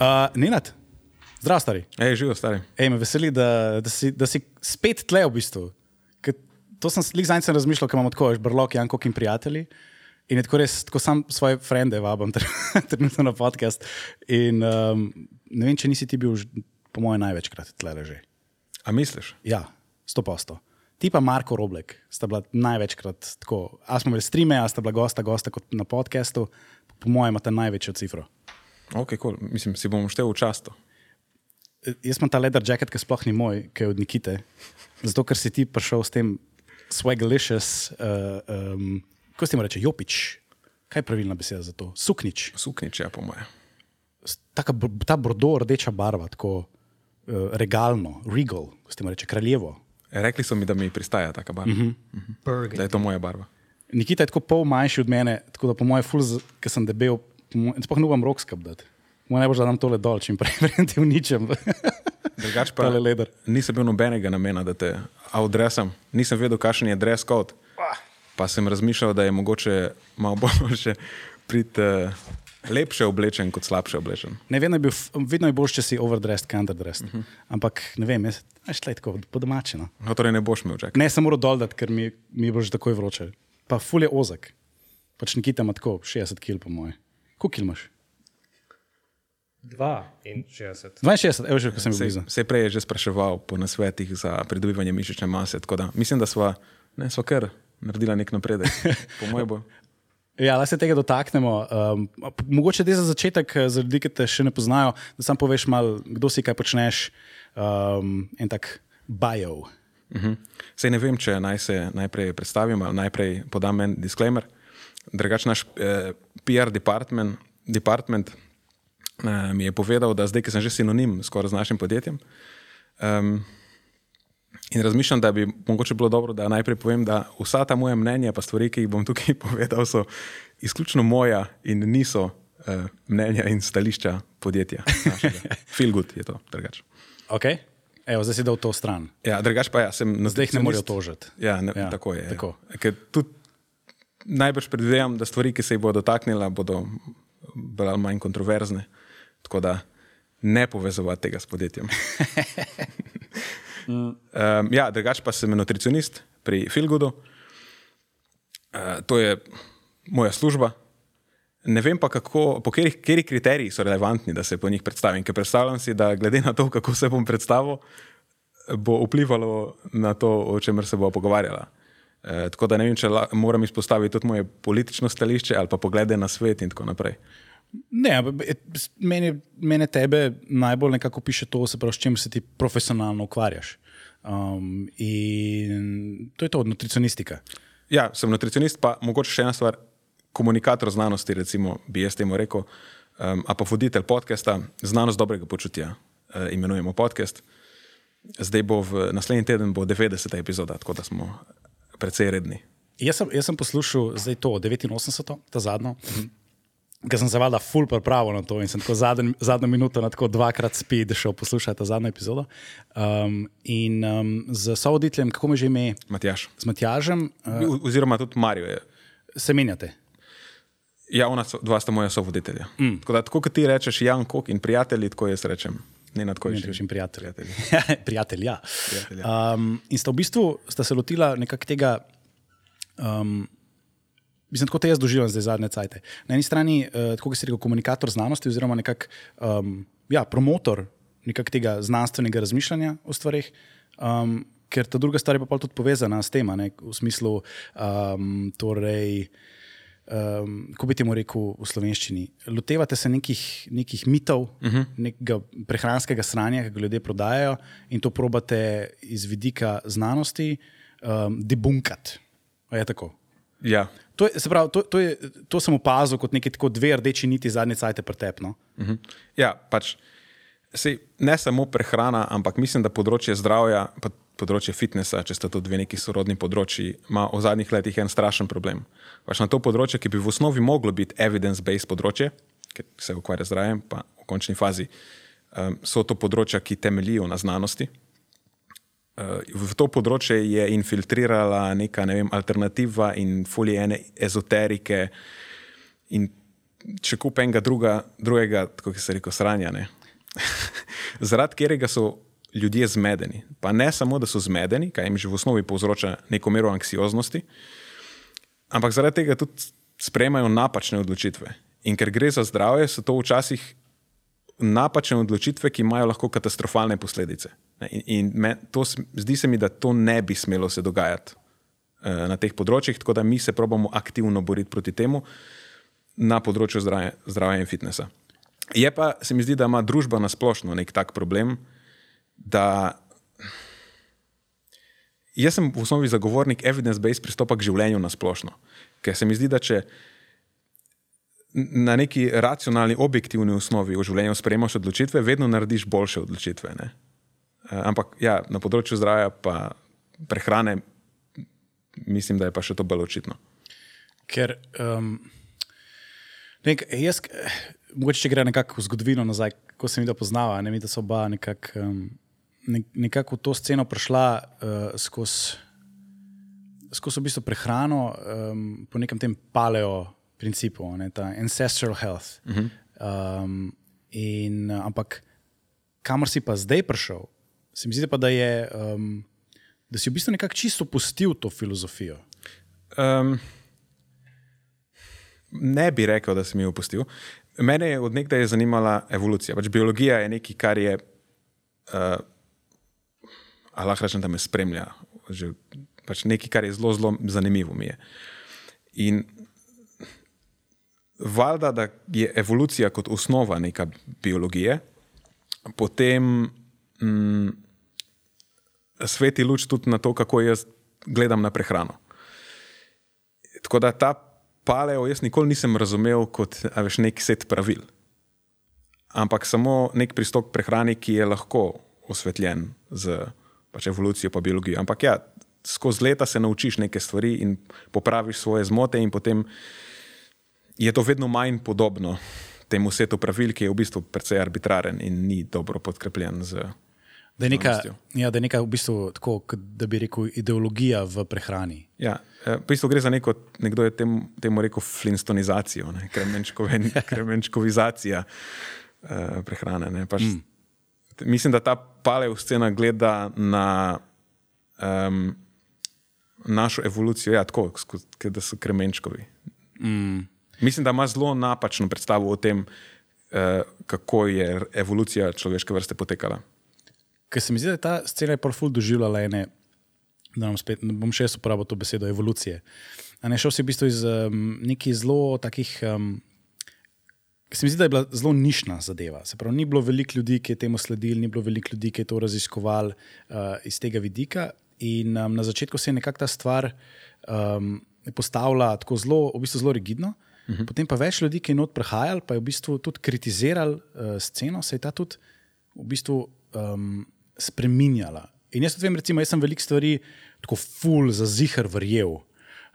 Uh, Nenad, zdrav, stari. Ej, živo, stari. Ej, me veseli, da, da, si, da si spet tle v bistvu. Ker to sem lik zdaj razmišljal, ker imamo tako, veš, brlok, Janko in prijatelji. In je tako res, tako sam svoje frende vabim trenutno na podcast. In um, ne vem, če nisi ti bil, po mojem, največkrat tle že. A misliš? Ja, sto posto. Ti pa Marko Roblek sta bila največkrat tako. A smo imeli streame, a sta bila gosta, gosta kot na podkastu. Po mojem, imate največjo cifro. Ok, cool. mislim, si bom štel v často. Jaz imam ta leather jacket, ki sploh ni moj, ki je od Nikite. Zato, ker si ti prišel s tem swagalicious, uh, um, kako se ti reče, jopič. Kaj je pravilna beseda za to? Suknič. Suknič, ja, po moje. Taka, ta bordo, rdeča barva, tako uh, regalno, regal, kako se ti reče, kraljevo. Rekli so mi, da mi pristaja taka barva. Uh -huh. Da je to moja barva. Nikita je tako pol manjši od mene, tako da po mojem, ker sem debel, sploh ne bom rok skrbeti. Moje najbolj, da nam tole dol, čim prej, verjamem, ti uničem. Drugač pa nisem bil nobenega namena, da te odresam. Nisem vedel, kakšen je dress code. Pa sem razmišljal, da je mogoče malo boljše priti uh, lepše oblečen kot slabše oblečen. Ne, vedno je, bil, vedno je boljše, če si overdressed, kot underdressed. Uh -huh. Ampak ne vem, jaz, veš, tle tako, po domačino. No, torej ne boš imel čakati. Ne, sem moral doldati, ker mi, mi je bilo že takoj vroče. Pa ful je ozek. Pač Nikita ima tako 60 kg, po moje. Kg imaš? 62. 62, evo že, ko sem bil blizu. Se je prej že spraševal po nasvetih za pridobivanje mišične mase. Da, mislim, da smo, ne, smo kar naredili nek napredek. Po mojem bo. Ja, da se tega dotaknemo. Um, mogoče za začetek, za ljudi, ki te še ne poznajo, da sam poveš, mal, kdo si kaj počneš um, in tak bio. Uh -huh. Sej ne vem, če naj se najprej predstavim ali najprej podam en disclaimer. Drugač, naš eh, PR department, department eh, mi je povedal, da zdaj, ki sem že sinonim skoraj z našim podjetjem. Um, in razmišljam, da bi mogoče bilo dobro, da najprej povem, da vsa ta moja mnenja, pa stvari, ki jih bom tukaj povedal, so izključno moja in niso eh, mnenja in stališča podjetja. Feel good je to, drugače. Okay. Evo, zdaj si dal to stran. Ja, drugač pa ja, sem na zdaj. Zdaj jih ne morejo tožiti. Ja, ne, ja, tako je. Ja. Tako. Najbrž predvidevam, da stvari, ki se jih bodo dotaknila, bodo bolj ali manj kontroverzne. Tako da ne povezovati tega s podjetjem. um, ja, drugač pa sem nutricionist pri Filgudu. Uh, to je moja služba. Ne vem pa, kako, po katerih kriterijih so relevantni, da se po njih predstavim. Ker predstavljam si, da glede na to, kako se bom predstavil, bo vplivalo na to, o čemer se bo pogovarjala. E, tako da ne vem, če la, moram izpostaviti tudi moje politično stališče ali pa poglede na svet in tako naprej. Ne, meni, meni tebe najbolj nekako piše to, pravi, s čim se ti profesionalno ukvarjaš. Um, in to je to, nutricionistika. Ja, sem nutricionist, pa mogoče še ena stvar komunikator znanosti, recimo, bi jaz temu rekel, um, a pa voditelj podcasta, znanost dobrega počutja, uh, imenujemo podcast. Zdaj bo v naslednji teden bo 90. epizoda, tako da smo precej redni. Jaz sem, jaz sem poslušal zdaj to 89, ta zadnjo. Mhm. Ker sem se valjda full pripravil na to in sem tako zadnjo, zadnjo minuto na tako dvakrat speed šel poslušati ta zadnjo epizodo. Um, in um, z sovoditeljem, kako me že ime? Matjaž. Z Matjažem. Uh, oziroma tudi Marijo je. Se menjate. Ja, ona so, dva sta moja sovoditelja. Mm. Tako, da, tako kot ti rečeš, Jan Kok in prijatelji, tako jaz rečem. Ne na tako rečem, prijatelj. Prijatelj, ja. Prijatelj, ja. Um, in sta v bistvu sta se lotila nekako tega, um, mislim, tako te jaz doživljam zdaj zadnje cajte. Na eni strani, uh, tako se reče, komunikator znanosti, oziroma nekak, um, ja, promotor nekak tega znanstvenega razmišljanja o stvarih. Um, ker ta druga stvar je pa tudi povezana s tem, v smislu, um, torej, um, kako bi temu rekel v slovenščini. Lotevate se nekih, nekih mitov, uh Mhm. -huh. nekega prehranskega sranja, ki ga ljudje prodajajo, in to probate iz vidika znanosti um, debunkati. Je tako? Ja. To, je, pravi, to, to, je, to sem opazil kot neke dve rdeči niti zadnje cajte pretepno. Uh -huh. Ja, pač. Sej, ne samo prehrana, ampak mislim, da področje zdravja, pa področje fitnesa, če sta to dve neki sorodni področji, ima v zadnjih letih en strašen problem. Pač na to področje, ki bi v osnovi moglo biti evidence-based področje, ki se ukvarja z zdravjem, pa v končni fazi um, so to področja, ki temeljijo na znanosti. Uh, v to področje je infiltrirala neka ne vem, alternativa in folijene ezoterike in če kup enega druga, drugega, tako se reče, sranja, zaradi katerega so ljudje zmedeni. Pa ne samo, da so zmedeni, kaj jim že v osnovi povzroča neko mero anksioznosti, ampak zaradi tega tudi sprejemajo napačne odločitve. In ker gre za zdravje, so to včasih napačne odločitve, ki imajo lahko katastrofalne posledice. In, in me, to, zdi se mi, da to ne bi smelo se dogajati uh, na teh področjih, tako da mi se probujemo aktivno boriti proti temu na področju zdravja, zdravja in fitnesa. Je pa, se mi zdi, da ima družba na splošno nek tak problem, da jaz sem v osnovi zagovornik evidence-based pristopa k življenju na splošno. Ker se mi zdi, da če na neki racionalni, objektivni osnovi v življenju sprejemaš odločitve, vedno narediš boljše odločitve. Ne? Eh, ampak ja, na področju zdravja, pa prehrane, mislim, da je pa še to bolj očitno. Ker um, nek, jaz, mogoče če gre nekako v zgodovino nazaj, ko sem jih poznala, ne vem, da so oba nekako um, nekak v to sceno prišla uh, skozi skos v bistvu prehrano um, po nekem tem paleo principu, ne, ta ancestral health. Uh -huh. um, in, ampak kamor si pa zdaj prišel, se mi zdi, pa, da, je, um, da si v bistvu nekako čisto opustil to filozofijo. Um, ne bi rekel, da sem jo opustil. Mene je od nekdaj zanimala evolucija. Pač biologija je nekaj, kar je, uh, lahko rečem, da me spremlja. Že, pač nekaj, kar je zelo, zelo zanimivo mi je. In valjda, da je evolucija kot osnova neka biologije, potem mm, sveti luč tudi na to, kako jaz gledam na prehrano. Tako da ta paleo jaz nikoli nisem razumel kot veš, nek set pravil, ampak samo nek pristop k prehrani, ki je lahko osvetljen z pač evolucijo in biologijo. Ampak ja, skozi leta se naučiš neke stvari in popraviš svoje zmote, in potem je to vedno manj podobno temu setu pravil, ki je v bistvu precej arbitraren in ni dobro podkrepljen z. Da je, neka, ja, da je neka v bistvu tako, da bi rekel, ideologija v prehrani. Ja, eh, v bistvu gre za neko, nekdo je tem, temu rekel, flintstonizacijo, ne? kremenčkovizacija uh, prehrane. Pač, mm. Mislim, da ta palev scena gleda na um, našo evolucijo, ja, tako, da so kremenčkovi. Mm. Mislim, da ima zelo napačno predstavo o tem, uh, kako je evolucija človeške vrste potekala. Ker se mi zdi, da je ta scena profil doživljala ene, da spet, bom še jaz uporabil to besedo, evolucije. A ne šel si v bistvu iz um, nekih zelo takih. Um, Se mi zdi, da je bila zelo nišna zadeva. Se pravi, ni bilo veliko ljudi, ki je temu sledili, ni bilo veliko ljudi, ki je to raziskovali uh, iz tega vidika. In um, na začetku se je nekako ta stvar um, postavila tako zelo, v bistvu zelo rigidno. Uh mhm. -huh. Potem pa več ljudi, ki je not prehajali, pa je v bistvu tudi kritizirali uh, sceno, se je ta tudi v bistvu um, spremenjala. In jaz vem, recimo, jaz sem veliko stvari tako full za zihar verjel.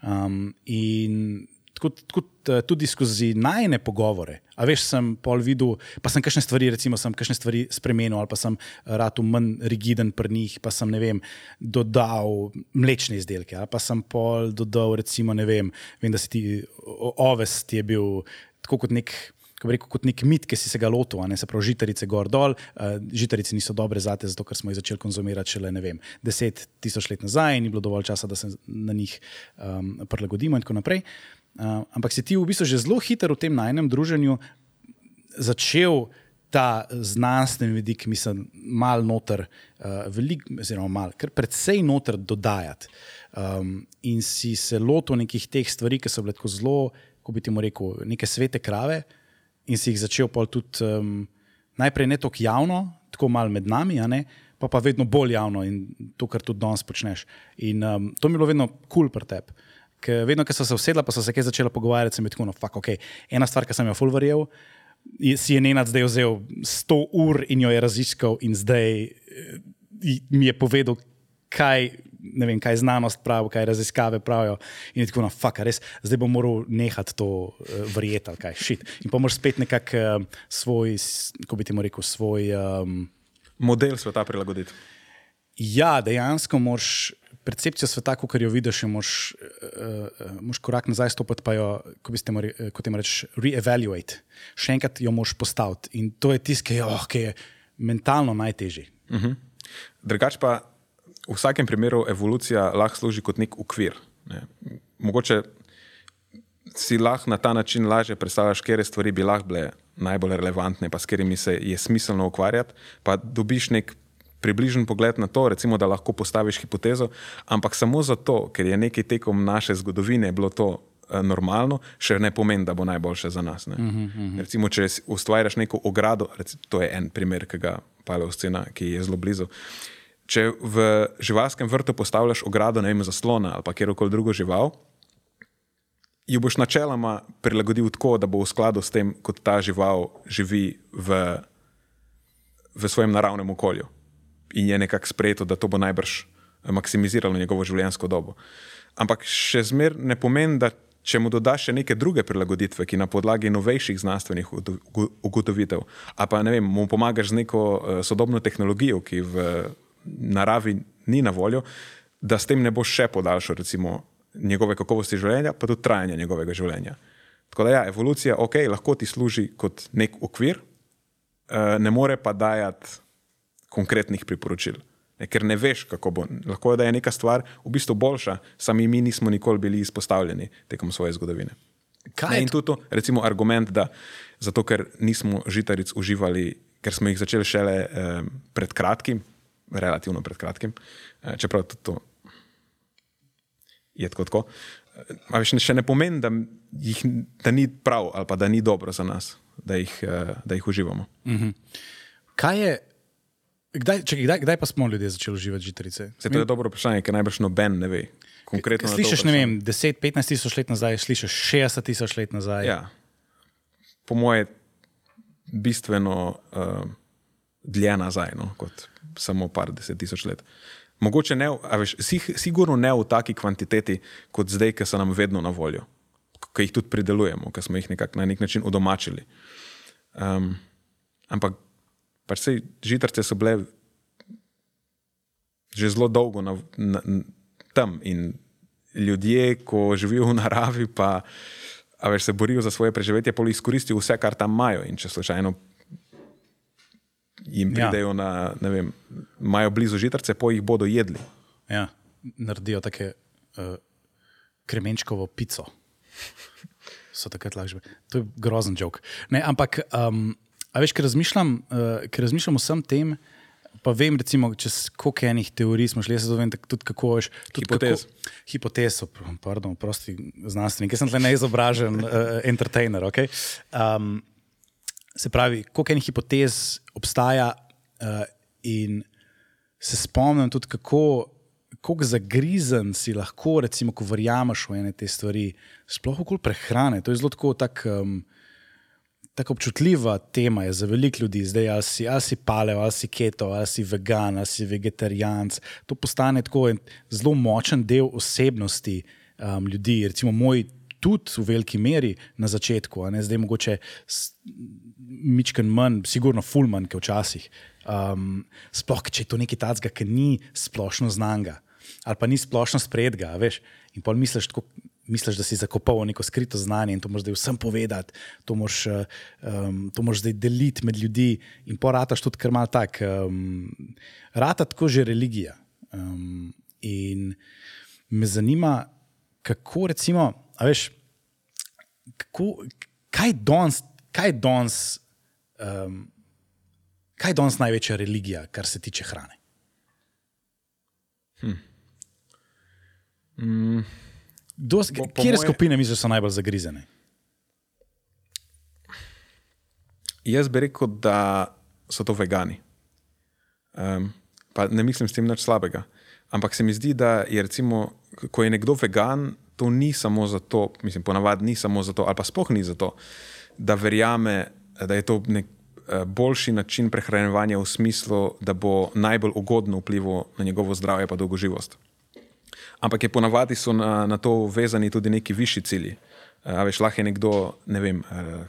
Um, in tako, tako, tudi skozi najne pogovore. A veš, sem pol videl, pa sem kakšne stvari, recimo, sem kakšne stvari spremenil, ali pa sem rad manj rigiden pri njih, pa sem vem, dodal mlečne izdelke, ali pa sem pol dodal, recimo, ne vem, vem da si ti oves ti je bil tako kot nek. Ko rekel, kot nek mit, ki si se ga lotil, ne se pravi, žitarice gor dol. Uh, žitarice niso dobre za te, zato ker smo jih začeli konzumirati šele, ne vem, deset tisoč let nazaj in ni bilo dovolj časa, da se na njih um, prilagodimo in tako naprej. Uh, ampak si ti v bistvu že zelo hiter v tem najnem druženju začel ta znanstveni vidik, mislim, malo noter, uh, velik, oziroma malo, kar predvsej noter dodajati. Um, in si se lotil nekih teh stvari, ki so bile tako zelo, ko bi ti mu rekel, neke svete krave, in si jih začel pa tudi um, najprej ne tako javno, tako malo med nami, pa pa vedno bolj javno in to, kar tudi danes počneš. In um, to mi je bilo vedno kul cool pri tebi ker vedno, ko so se usedla, pa so se kaj začela pogovarjati, sem rekel: no, fuck, ok. Ena stvar, ki sem jo fulverjel, si je Nenad zdaj vzel 100 ur in jo je raziskal, in zdaj eh, mi je povedal, kaj. Vem, kaj znanost pravi, kaj raziskave pravijo. In tako naprej, no, fuck, res, zdaj bom moral nehati to uh, verjeti, kaj šit. In pa moraš spet nekako uh, svoj, kako bi ti rekel, svoj. Um, Model sveta prilagoditi. Ja, dejansko moraš percepcijo sveta, kot jo vidiš, moraš, uh, moraš korak nazaj stopiti, pa jo, ko bi ste morali, kot jim rečeš, re-evaluate. Še enkrat jo moraš postaviti. In to je tisto, ki, oh, ki je mentalno najtežji. Uh -huh. Drugač pa v vsakem primeru evolucija lahko služi kot nek ukvir. Ne. Mogoče si lahko na ta način lažje predstavljaš, kje stvari bi lahko bile najbolj relevantne, pa s katerimi se je smiselno ukvarjati. Pa dobiš nek približen pogled na to, recimo, da lahko postaviš hipotezo, ampak samo zato, ker je nekaj tekom naše zgodovine bilo to. Eh, normalno, še ne pomeni, da bo najboljše za nas. Uh -huh, uh -huh. Recimo, če ustvarjaš neko ogrado, recimo, to je en primer, ki ga paleoscena, ki je zelo blizu. Če v živalskem vrtu postavljaš ogrado, ne vem, za slona ali kjerkoli drugo žival, jo boš načeloma prilagodil tako, da bo v skladu s tem, kot ta žival živi v, v svojem naravnem okolju. In je nekako sprejeto, da to bo najbrž maksimiziralo njegovo življenjsko dobo. Ampak še zmer ne pomeni, da če mu dodaš še neke druge prilagoditve, ki na podlagi novejših znanstvenih ugotovitev, a pa vem, mu pomagaš z neko uh, sodobno tehnologijo, ki v naravi ni na voljo, da s tem ne boš še podaljšal, recimo, njegove kakovosti življenja, pa tudi trajanja njegovega življenja. Tako da, ja, evolucija, ok, lahko ti služi kot nek okvir, eh, ne more pa dajati konkretnih priporočil. Ne, ker ne veš, kako bo. Lahko je, da je neka stvar v bistvu boljša, sami mi nismo nikoli bili izpostavljeni tekom svoje zgodovine. Kaj je tudi to, recimo, argument, da zato, ker nismo žitaric uživali, ker smo jih začeli šele eh, pred kratkim, relativno pred kratkim, eh, čeprav tudi to je tako. tako. A veš, še ne pomeni, da, jih, da ni prav ali pa da ni dobro za nas, da jih, eh, da jih uživamo. Mhm. Kaj je? Kdaj, čekaj, kdaj, kdaj pa smo ljudje začeli uživati žitarice? Se, to je dobro vprašanje, ker najbrž noben ne ve. Konkretno slišiš, ne vem, 10-15 tisoč let nazaj, slišiš 60 tisoč let nazaj. Ja. Po moje, bistveno uh, dlje nazaj, no, kot samo par deset tisoč let. Mogoče ne, veš, sigurno ne v taki kvantiteti, kot zdaj, ki so nam vedno na voljo, ki jih tudi pridelujemo, ki smo jih nekak, na nek način udomačili. Um, ampak pač sej, žitarce so bile že zelo dolgo na, na, tam in ljudje, ko živijo v naravi, pa veš, se borijo za svoje preživetje, pa izkoristijo vse, kar tam imajo. In če slučajno jim ja. pridejo ja. na, ne vem, imajo blizu žitarce, po jih bodo jedli. Ja, naredijo take uh, kremenčkovo pico. So takrat lažje. To je grozen jok. Ne, ampak, um, a veš, ker razmišljam, uh, ker razmišljam o vsem tem. Pa vem, recimo, čez koliko enih teorij smo šli, jaz se vem, tudi kako veš. Hipotez. Hipotez, pardon, prosti znanstvenik, jaz sem tle neizobražen uh, entertainer. Okay? Um, se pravi, koliko enih hipotez obstaja, uh, in se spomnim tudi, kako, kako zagrizen si lahko, recimo, ko verjameš v ene te stvari, sploh okoli prehrane. To je zelo tako. Tak, um, Tako občutljiva tema je za veliko ljudi, zdaj ali si, ali si paleo, ali si keto, ali si vegan, ali si vegetarijanc. To postane tako zelo močen del osebnosti um, ljudi. Recimo, moj tudi v veliki meri na začetku, zdaj mogoče mičken manj, sigurno fulman, kot včasih. Um, sploh, če je to nekaj takega, ki ni splošno znanga ali pa ni splošno spredga, veš. In pol misliš, tako, misliš, da si zakopal neko skrito znanje in to moraš zdaj vsem povedati, to moraš, um, to moraš zdaj deliti med ljudi. In pa rataš tudi kar mal tak. Um, rata tako že religija. Um, in me zanima, kako recimo, veš, kako, kaj danes kaj je danes, um, kaj je danes največja religija, kar se tiče hrane? Hm. Mm. Dos, po, po kje moje... skupine misliš, so najbolj zagrizene? Jaz bi rekel, da so to vegani. Um, pa ne mislim s tem nič slabega. Ampak se mi zdi, da je, recimo, ko je nekdo vegan, to ni samo zato, mislim, ponavadi ni samo zato, ali pa spoh ni zato, da verjame, da je to nek eh, boljši način prehranevanja v smislu, da bo najbolj ugodno vplival na njegovo zdravje in dolgoživost. Ampak je ponavadi so na, na to vezani tudi neki višji cilji. A veš, lahko je nekdo, ne vem, eh,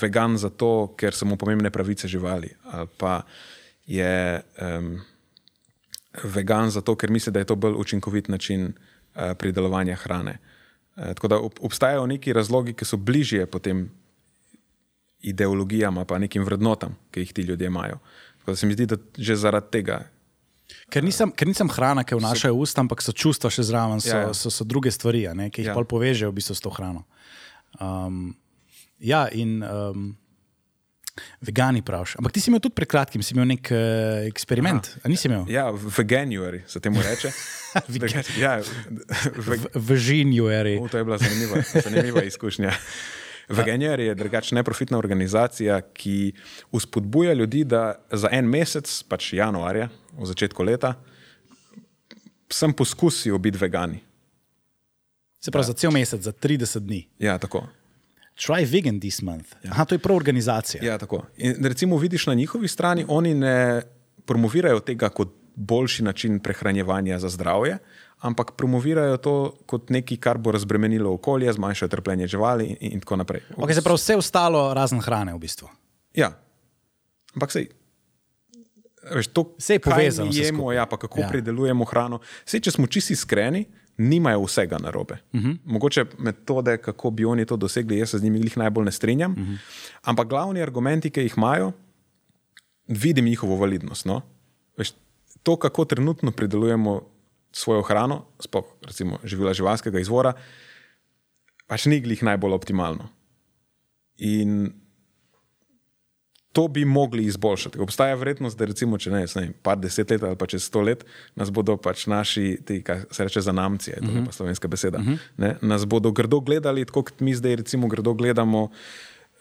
vegan zato, ker so mu pomembne pravice živali. Ali pa je, um, vegan zato, ker misli, da je to bolj učinkovit način uh, pridelovanja hrane. Uh, tako da ob, obstajajo neki razlogi, ki so bližje potem ideologijam, pa nekim vrednotam, ki jih ti ljudje imajo. Tako da se mi zdi, da že zaradi tega. Ker nisem, ker nisem hrana, ki vnašajo v usta, ampak so čustva še zraven, so, ja, ja. so, so druge stvari, ne, ki jih ja. povežejo v bistvu s to hrano. Um, ja, in um, vegani praviš. Ampak ti si imel tudi pred kratkim, si imel nek uh, eksperiment. Nisi imel? Ja, veganuari se temu reče. ja, Veganuari. To je bila zanimiva, zanimiva izkušnja. Veganuar je drugačna neprofitna organizacija, ki uspodbuja ljudi, da za en mesec, pač januarja, v začetku leta, sem poskusil biti vegani. Se pravi, ja. za cel mesec, za 30 dni. Ja, tako. Try vegan this month. Ja. Aha, to je prav organizacija. Ja, tako. In recimo, vidiš na njihovi strani, oni ne promovirajo tega kot boljši način prehranjevanja za zdravje, ampak promovirajo to kot nekaj, kar bo razbremenilo okolje, zmanjšalo trpljenje živali in, in tako naprej. Okay, se pravi, vse ostalo razen hrane, v bistvu. Ja, ampak sej. Veš, to, vse je povezano. Jemo, ja, pa kako ja. pridelujemo hrano. Sej, če smo čisti iskreni, nimajo vsega narobe. Uh mhm. -huh. Mogoče metode, kako bi oni to dosegli, jaz se z njimi jih najbolj ne strinjam. Uh mhm. -huh. Ampak glavni argumenti, ki jih imajo, vidim njihovo validnost. No? Veš, to, kako trenutno pridelujemo svojo hrano, sploh recimo živila živalskega izvora, pač ni glih najbolj optimalno. In to bi mogli izboljšati. Obstaja verjetnost, da recimo, če ne, ne par deset let ali pa čez sto let, nas bodo pač naši, ti, kaj se reče, zanamci, to je uh -huh. pa slovenska beseda, uh -huh. ne, nas bodo grdo gledali, tako kot mi zdaj recimo grdo gledamo.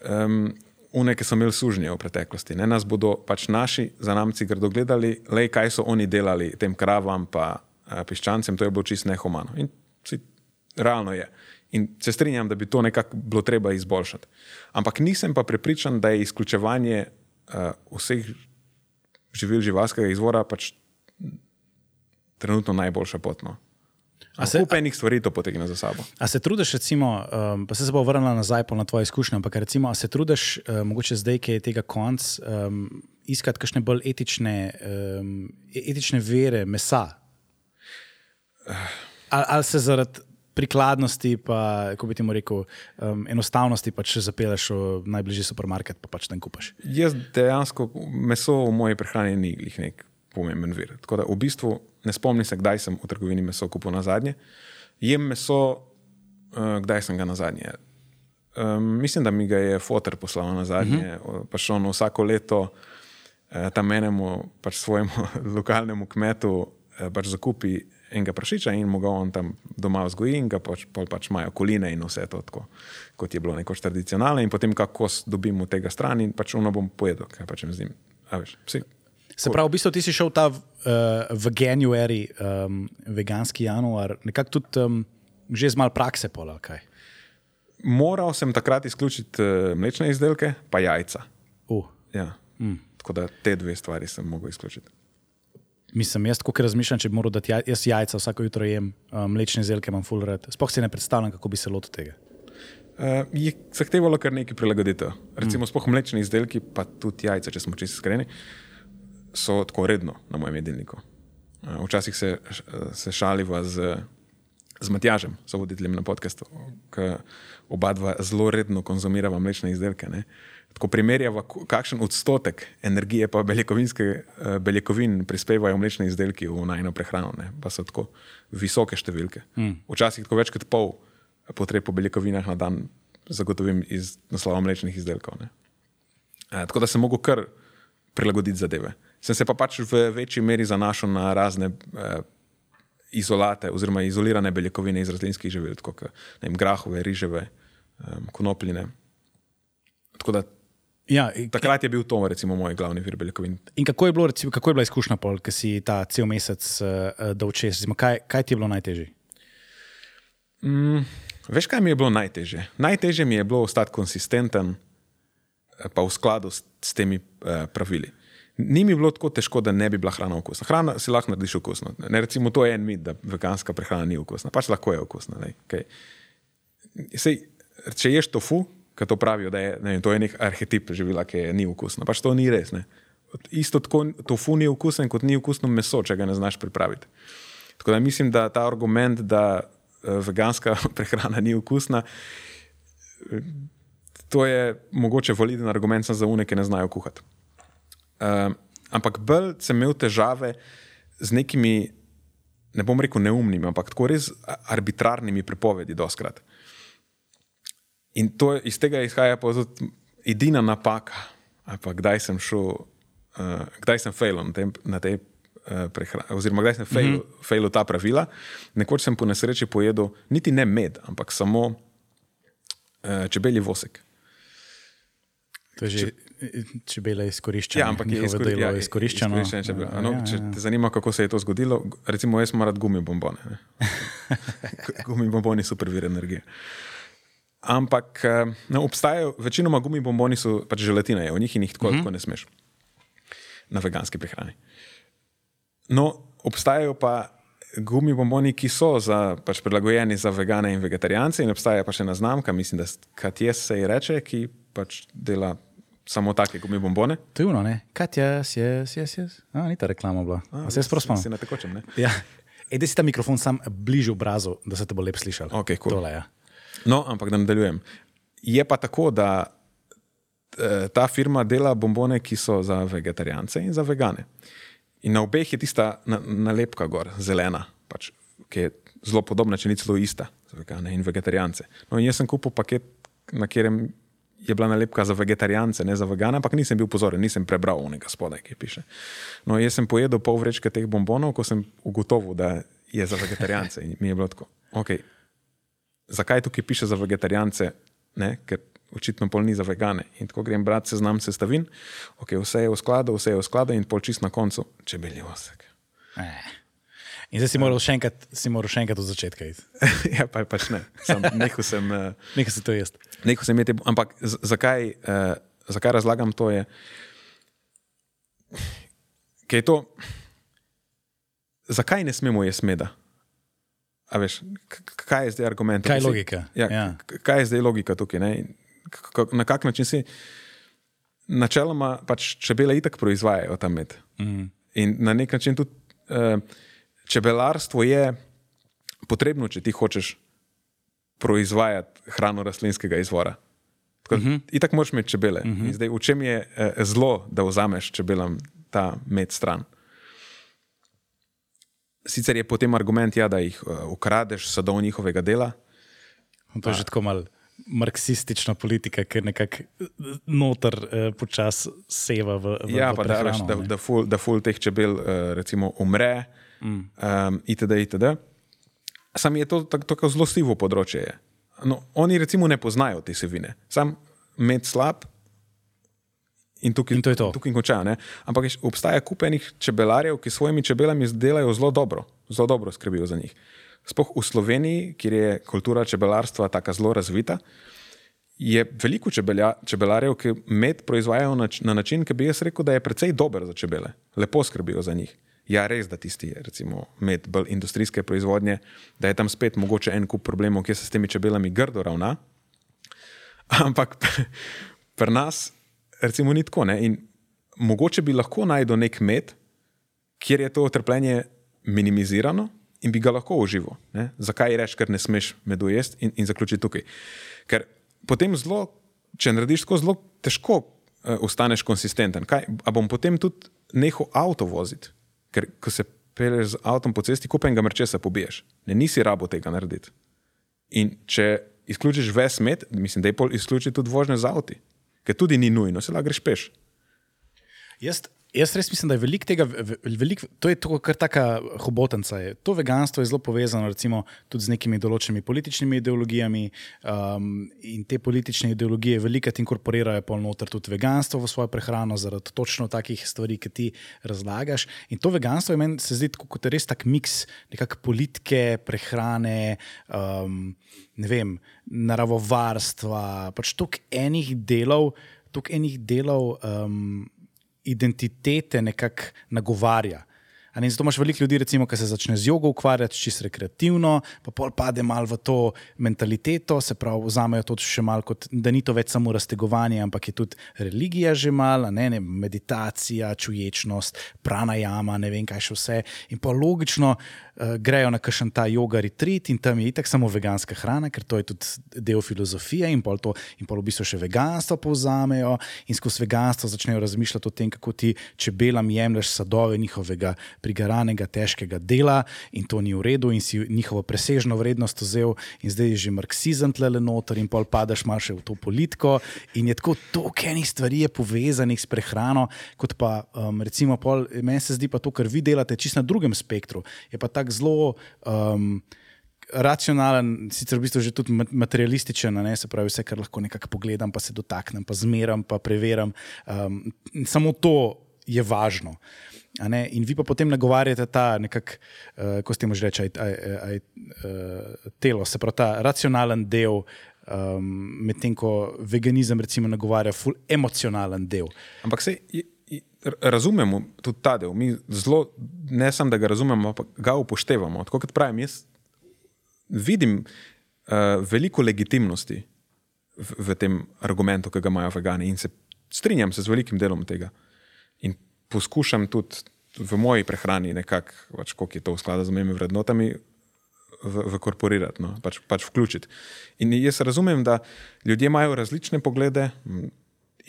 Um, Une, ki so imeli sužnje v preteklosti, ne? nas bodo pač naši zanamci grdo gledali, le kaj so oni delali tem kravam, pa Eh, piščancem, to je bilo čisto nehumano. In si, realno je. In se strinjam, da bi to nekako bilo treba izboljšati. Ampak nisem pa prepričan, da je izključevanje uh, vseh živil živalskega izvora pač trenutno najboljša pot. No. Se enih stvari to potegne za sabo. A se trudiš, recimo, um, pa se, se bo vrnila nazaj na tvoje izkušnje, ampak recimo, a se trudiš, uh, mogoče zdaj, ki je tega konc, um, iskati kakšne bolj etične, um, etične vere mesa, Ali, ali se zaradi prikladnosti, pa kako bi ti rekel, um, enostavnosti, pa če zapeleš v najbližji supermarket, pa pač tam kupaš? Jaz dejansko meso v moji prehrani ni glih nek pomemben vir. Tako da v bistvu ne spomnim se, kdaj sem v trgovini meso kupil na zadnje. Jem meso, uh, kdaj sem ga na zadnje. Um, mislim, da mi ga je fotor poslal na zadnje, uh -huh. pa še on vsako leto uh, tam enemu, pač svojemu lokalnemu kmetu, uh, pač zakupi enega prašiča in mu ga on tam doma vzgoji in ga pač, pač imajo koline in vse to, tako, kot je bilo nekoč tradicionalno. In potem, kako dobimo tega stran in pač ono bom pojedel, kaj pač jim zdim. Se pravi, v bistvu ti si šel ta uh, v januari, um, veganski januar, nekako tudi um, že z malo prakse pola. Kaj? Moral sem takrat izključiti uh, mlečne izdelke, pa jajca. Uh. Ja. Mm. Tako da te dve stvari sem mogel izključiti. Mislim, jaz tako razmišljam, če bi moral dati jaj, jaz jajca vsako jutro jem, um, mlečne izdelke imam full red. Sploh si ne predstavljam, kako bi se lotil tega. Uh, je zahtevalo kar nekaj prilagoditev. Recimo, mm. mlečni izdelki, pa tudi jajca, če smo čisto iskreni, so tako redno na mojem jedilniku. Uh, včasih se, se šaliva z, z Matjažem, so voditeljem na podkastu, ki oba dva zelo redno konzumirava mlečne izdelke. Ne? Tako primerjava, kakšen odstotek energije pa eh, beljakovin prispevajo mlečni izdelki v najno prehrano, ne? pa so tako visoke številke. Mm. Včasih tako več kot pol potreb po beljakovinah na dan zagotovim iz naslova mlečnih izdelkov. E, tako da sem mogel kar prilagoditi zadeve. Sem se pa pač v večji meri zanašal na razne eh, izolate oziroma izolirane beljakovine iz rastlinskih živil, kot grahove, riževe, eh, konopljine. Tako da Ja, Takrat je bil to recimo, moj glavni vir beljakovin. In kako je, bilo, recimo, kako je bila izkušnja, ki si ta cel mesec uh, dol čez? Kaj, kaj ti je bilo najtežje? Mm, veš, kaj mi je bilo najtežje? Najtežje mi je bilo ostati konsistenten, pa v skladu s, s temi uh, pravili. Ni mi bilo tako težko, da ne bi bila hrana okusna. Hrana si lahko narediš okusno. Ne, recimo, to je en mit, da veganska prehrana ni okusna. Pač lahko je okusna. Okay. Sej, če ješ tofu, ki to pravijo, da je, ne, to je nek arhetip živila, ki je ni okusno. Pač to ni res. Ne. isto tako tofu ni okusen, kot ni okusno meso, če ga ne znaš pripraviti. Tako da mislim, da ta argument, da uh, veganska prehrana ni okusna, to je mogoče validen argument za unike, ki ne znajo kuhati. Uh, ampak bolj sem imel težave z nekimi, ne bom rekel neumnimi, ampak tako res arbitrarnimi prepovedi, doskrat. In to iz tega izhaja tudi edina napaka, pa kdaj sem šel, uh, kdaj sem failil na, tem, na tej uh, prehrani, oziroma kdaj sem failil, mm -hmm. failil ta pravila. Nekoč sem po nesreči pojedel niti ne med, ampak samo uh, čebelji vosek. To je že čebela izkoriščena. Ja, ampak je izkori, ja, izkoriščeno. izkoriščeno ja, no, ja, če te zanima, kako se je to zgodilo, recimo jaz moram gumi bombone. gumi bomboni so prvi energije. Ampak no, obstajajo, večinoma gumi bomboni so pač želatine, v njih in jih tako, uh mhm. -huh. tako ne smeš na veganski prehrani. No, obstajajo pa gumi bomboni, ki so za, pač prilagojeni za vegane in vegetarijance, in obstaja pa še ena znamka, mislim, da Katjes se ji reče, ki pač dela samo take gumi bombone. To je uno, ne? Katjes, yes, yes, yes. A, ni ta reklama bila. A, A se jaz prosim. Si na tekočem, ne? Ja. Ede si ta mikrofon sam bližje obrazu, da se te bo lep slišal. Ok, cool. Tole, ja. No, ampak da nadaljujem. Je pa tako, da eh, ta firma dela bombone, ki so za vegetarijance in za vegane. In na obeh je tista nalepka gor, zelena, pač, ki je zelo podobna, če ni celo ista za vegane in vegetarijance. No, in jaz sem kupil paket, na katerem je bila nalepka za vegetarijance, ne za vegane, ampak nisem bil pozoren, nisem prebral onega spodaj, ki piše. No, jaz sem pojedel pol vrečke teh bombonov, ko sem ugotovil, da je za vegetarijance. In mi je bilo tako. Okay, zakaj tukaj piše za vegetarijance, ne? ker očitno pol ni za vegane. In tako grem brati seznam sestavin, okay, vse je v skladu, vse je v skladu in pol čist na koncu čebelji osek. Eh. In zdaj si moral še enkrat, si moral še enkrat od začetka iti. ja, pa, pač ne. Nehal sem, nehal sem to jesti. Nehal sem jeti, ampak zakaj, uh, zakaj razlagam to? Je, je to zakaj ne smemo jesti meda? Veš, kaj je zdaj argument? Kaj je logika? Ja, ja. Kaj je zdaj logika tukaj? Ne? Na kak način si? Načeloma pač čebele itak proizvajajo ta med. Mm. In na nek način tudi uh, čebelarstvo je potrebno, če ti hočeš proizvajati hrano rastlinskega izvora. Tako, mm -hmm. Itak moraš imeti čebele. Mm -hmm. zdaj, v čem je uh, zlo, da vzameš čebelam ta med stran? Sicer je potem argument, ja, da jih uh, ukradeš, sadov njihovega dela. To je že tako malo marksistična politika, ki nekako eh, noter uh, počasi seva v. v ja, v pa prehrano, da, da, da, ful, da ful teh čebel uh, recimo umre, mm. um, itd. itd. Sam je to tako zelo sivo področje. No, oni recimo ne poznajo te sevine. Sam med slab, In tukaj, in to je to. Tukaj končajo. Ne? Ampak obstaja kupenih čebelarjev, ki svojimi čebelami delajo zelo dobro, zelo dobro skrbijo za njih. Sploh v Sloveniji, kjer je kultura čebelarstva tako zelo razvita, je veliko čebelja, čebelarjev, ki med proizvajajo na, na način, ki bi jaz rekel, da je precej dober za čebele, lepo skrbijo za njih. Ja, res, da tisti, recimo, med bolj industrijske proizvodnje, da je tam spet mogoče en kup problemov, ki se s temi čebelami grdo ravna. Ampak pri nas recimo, ni tako. Ne? In mogoče bi lahko najdel nek med, kjer je to trpljenje minimizirano in bi ga lahko užival. Ne? Zakaj reči, ker ne smeš medu jesti in, in zaključiti tukaj? Ker potem zelo, če narediš tako zelo, težko uh, ostaneš konsistenten. Kaj, a bom potem tudi nehal avto voziti? Ker ko se peleš z avtom po cesti, kupen ga mrčesa pobiješ. Ne, nisi rabo tega narediti. In če izključiš ves med, mislim, da je pol izključiti tudi vožnje z avtom ker tudi ni nujno, se lahko greš peš. Jaz, jaz res mislim, da je veliko tega, velik, to je kar taka hobotnica. Je. To veganstvo je zelo povezano recimo, tudi z nekimi določenimi političnimi ideologijami. Um, in te politične ideologije velikokrat inkorporirajo polnoter tudi veganstvo v svojo prehrano, zaradi točno takih stvari, ki ti razlagaš. In to veganstvo je meni se zdi kot res tak miks nekakšne politike, prehrane. Um, ne vem, naravovarstva, pač toliko enih delov, toliko enih delov um, identitete nekako nagovarja. Ne, zato imaš veliko ljudi, recimo, ki se začne z jogo ukvarjati, čisto rekreativno, pa pol pade malo v to mentaliteto, se pravi, vzamejo to še malo kot, da ni to več samo raztegovanje, ampak je tudi religija že malo, ne, ne, meditacija, čuječnost, pranajama, ne vem kaj še vse. In pa logično uh, grejo na kakšen ta yoga retreat in tam je itak samo veganska hrana, ker to je tudi del filozofije in pol to, in pol v bistvu še veganstvo povzamejo in skozi veganstvo začnejo razmišljati o tem, kako ti čebelam jemliš sadove njihovega prigaranega, težkega dela in to ni v redu, in si njihovo presežno vrednost vzel, in zdaj je že marksizem tle noter, in pol padaš malo še v to politiko. In je tako toliko enih stvari povezanih s prehrano, kot pa um, recimo, pol, meni se zdi pa to, kar vi delate, čist na drugem spektru. Je pa tako zelo. Um, Racionalen, sicer v bistvu že tudi materialističen, ne, se pravi, vse, kar lahko nekako pogledam, pa se dotaknem, pa zmeram, pa preverjam. Um, samo to je važno. In vi pa potem nagovarjate ta, nekak, uh, ko ste mu že rekli, uh, telo, se pravi ta racionalen del, um, medtem ko veganizem recimo nagovarja ful emocionalen del. Ampak se. Razumemo tudi ta del, mi zelo, ne samo da ga razumemo, ampak ga upoštevamo. Tako kot pravim, jaz vidim uh, veliko legitimnosti v, v tem argumentu, ki ga imajo vegani in se strinjam se z velikim delom tega. In poskušam tudi v moji prehrani, nekako, pač, koliko je to v skladu z mojimi vrednotami, vkorporirati, v no, pač, pač vključiti. In jaz razumem, da ljudje imajo različne poglede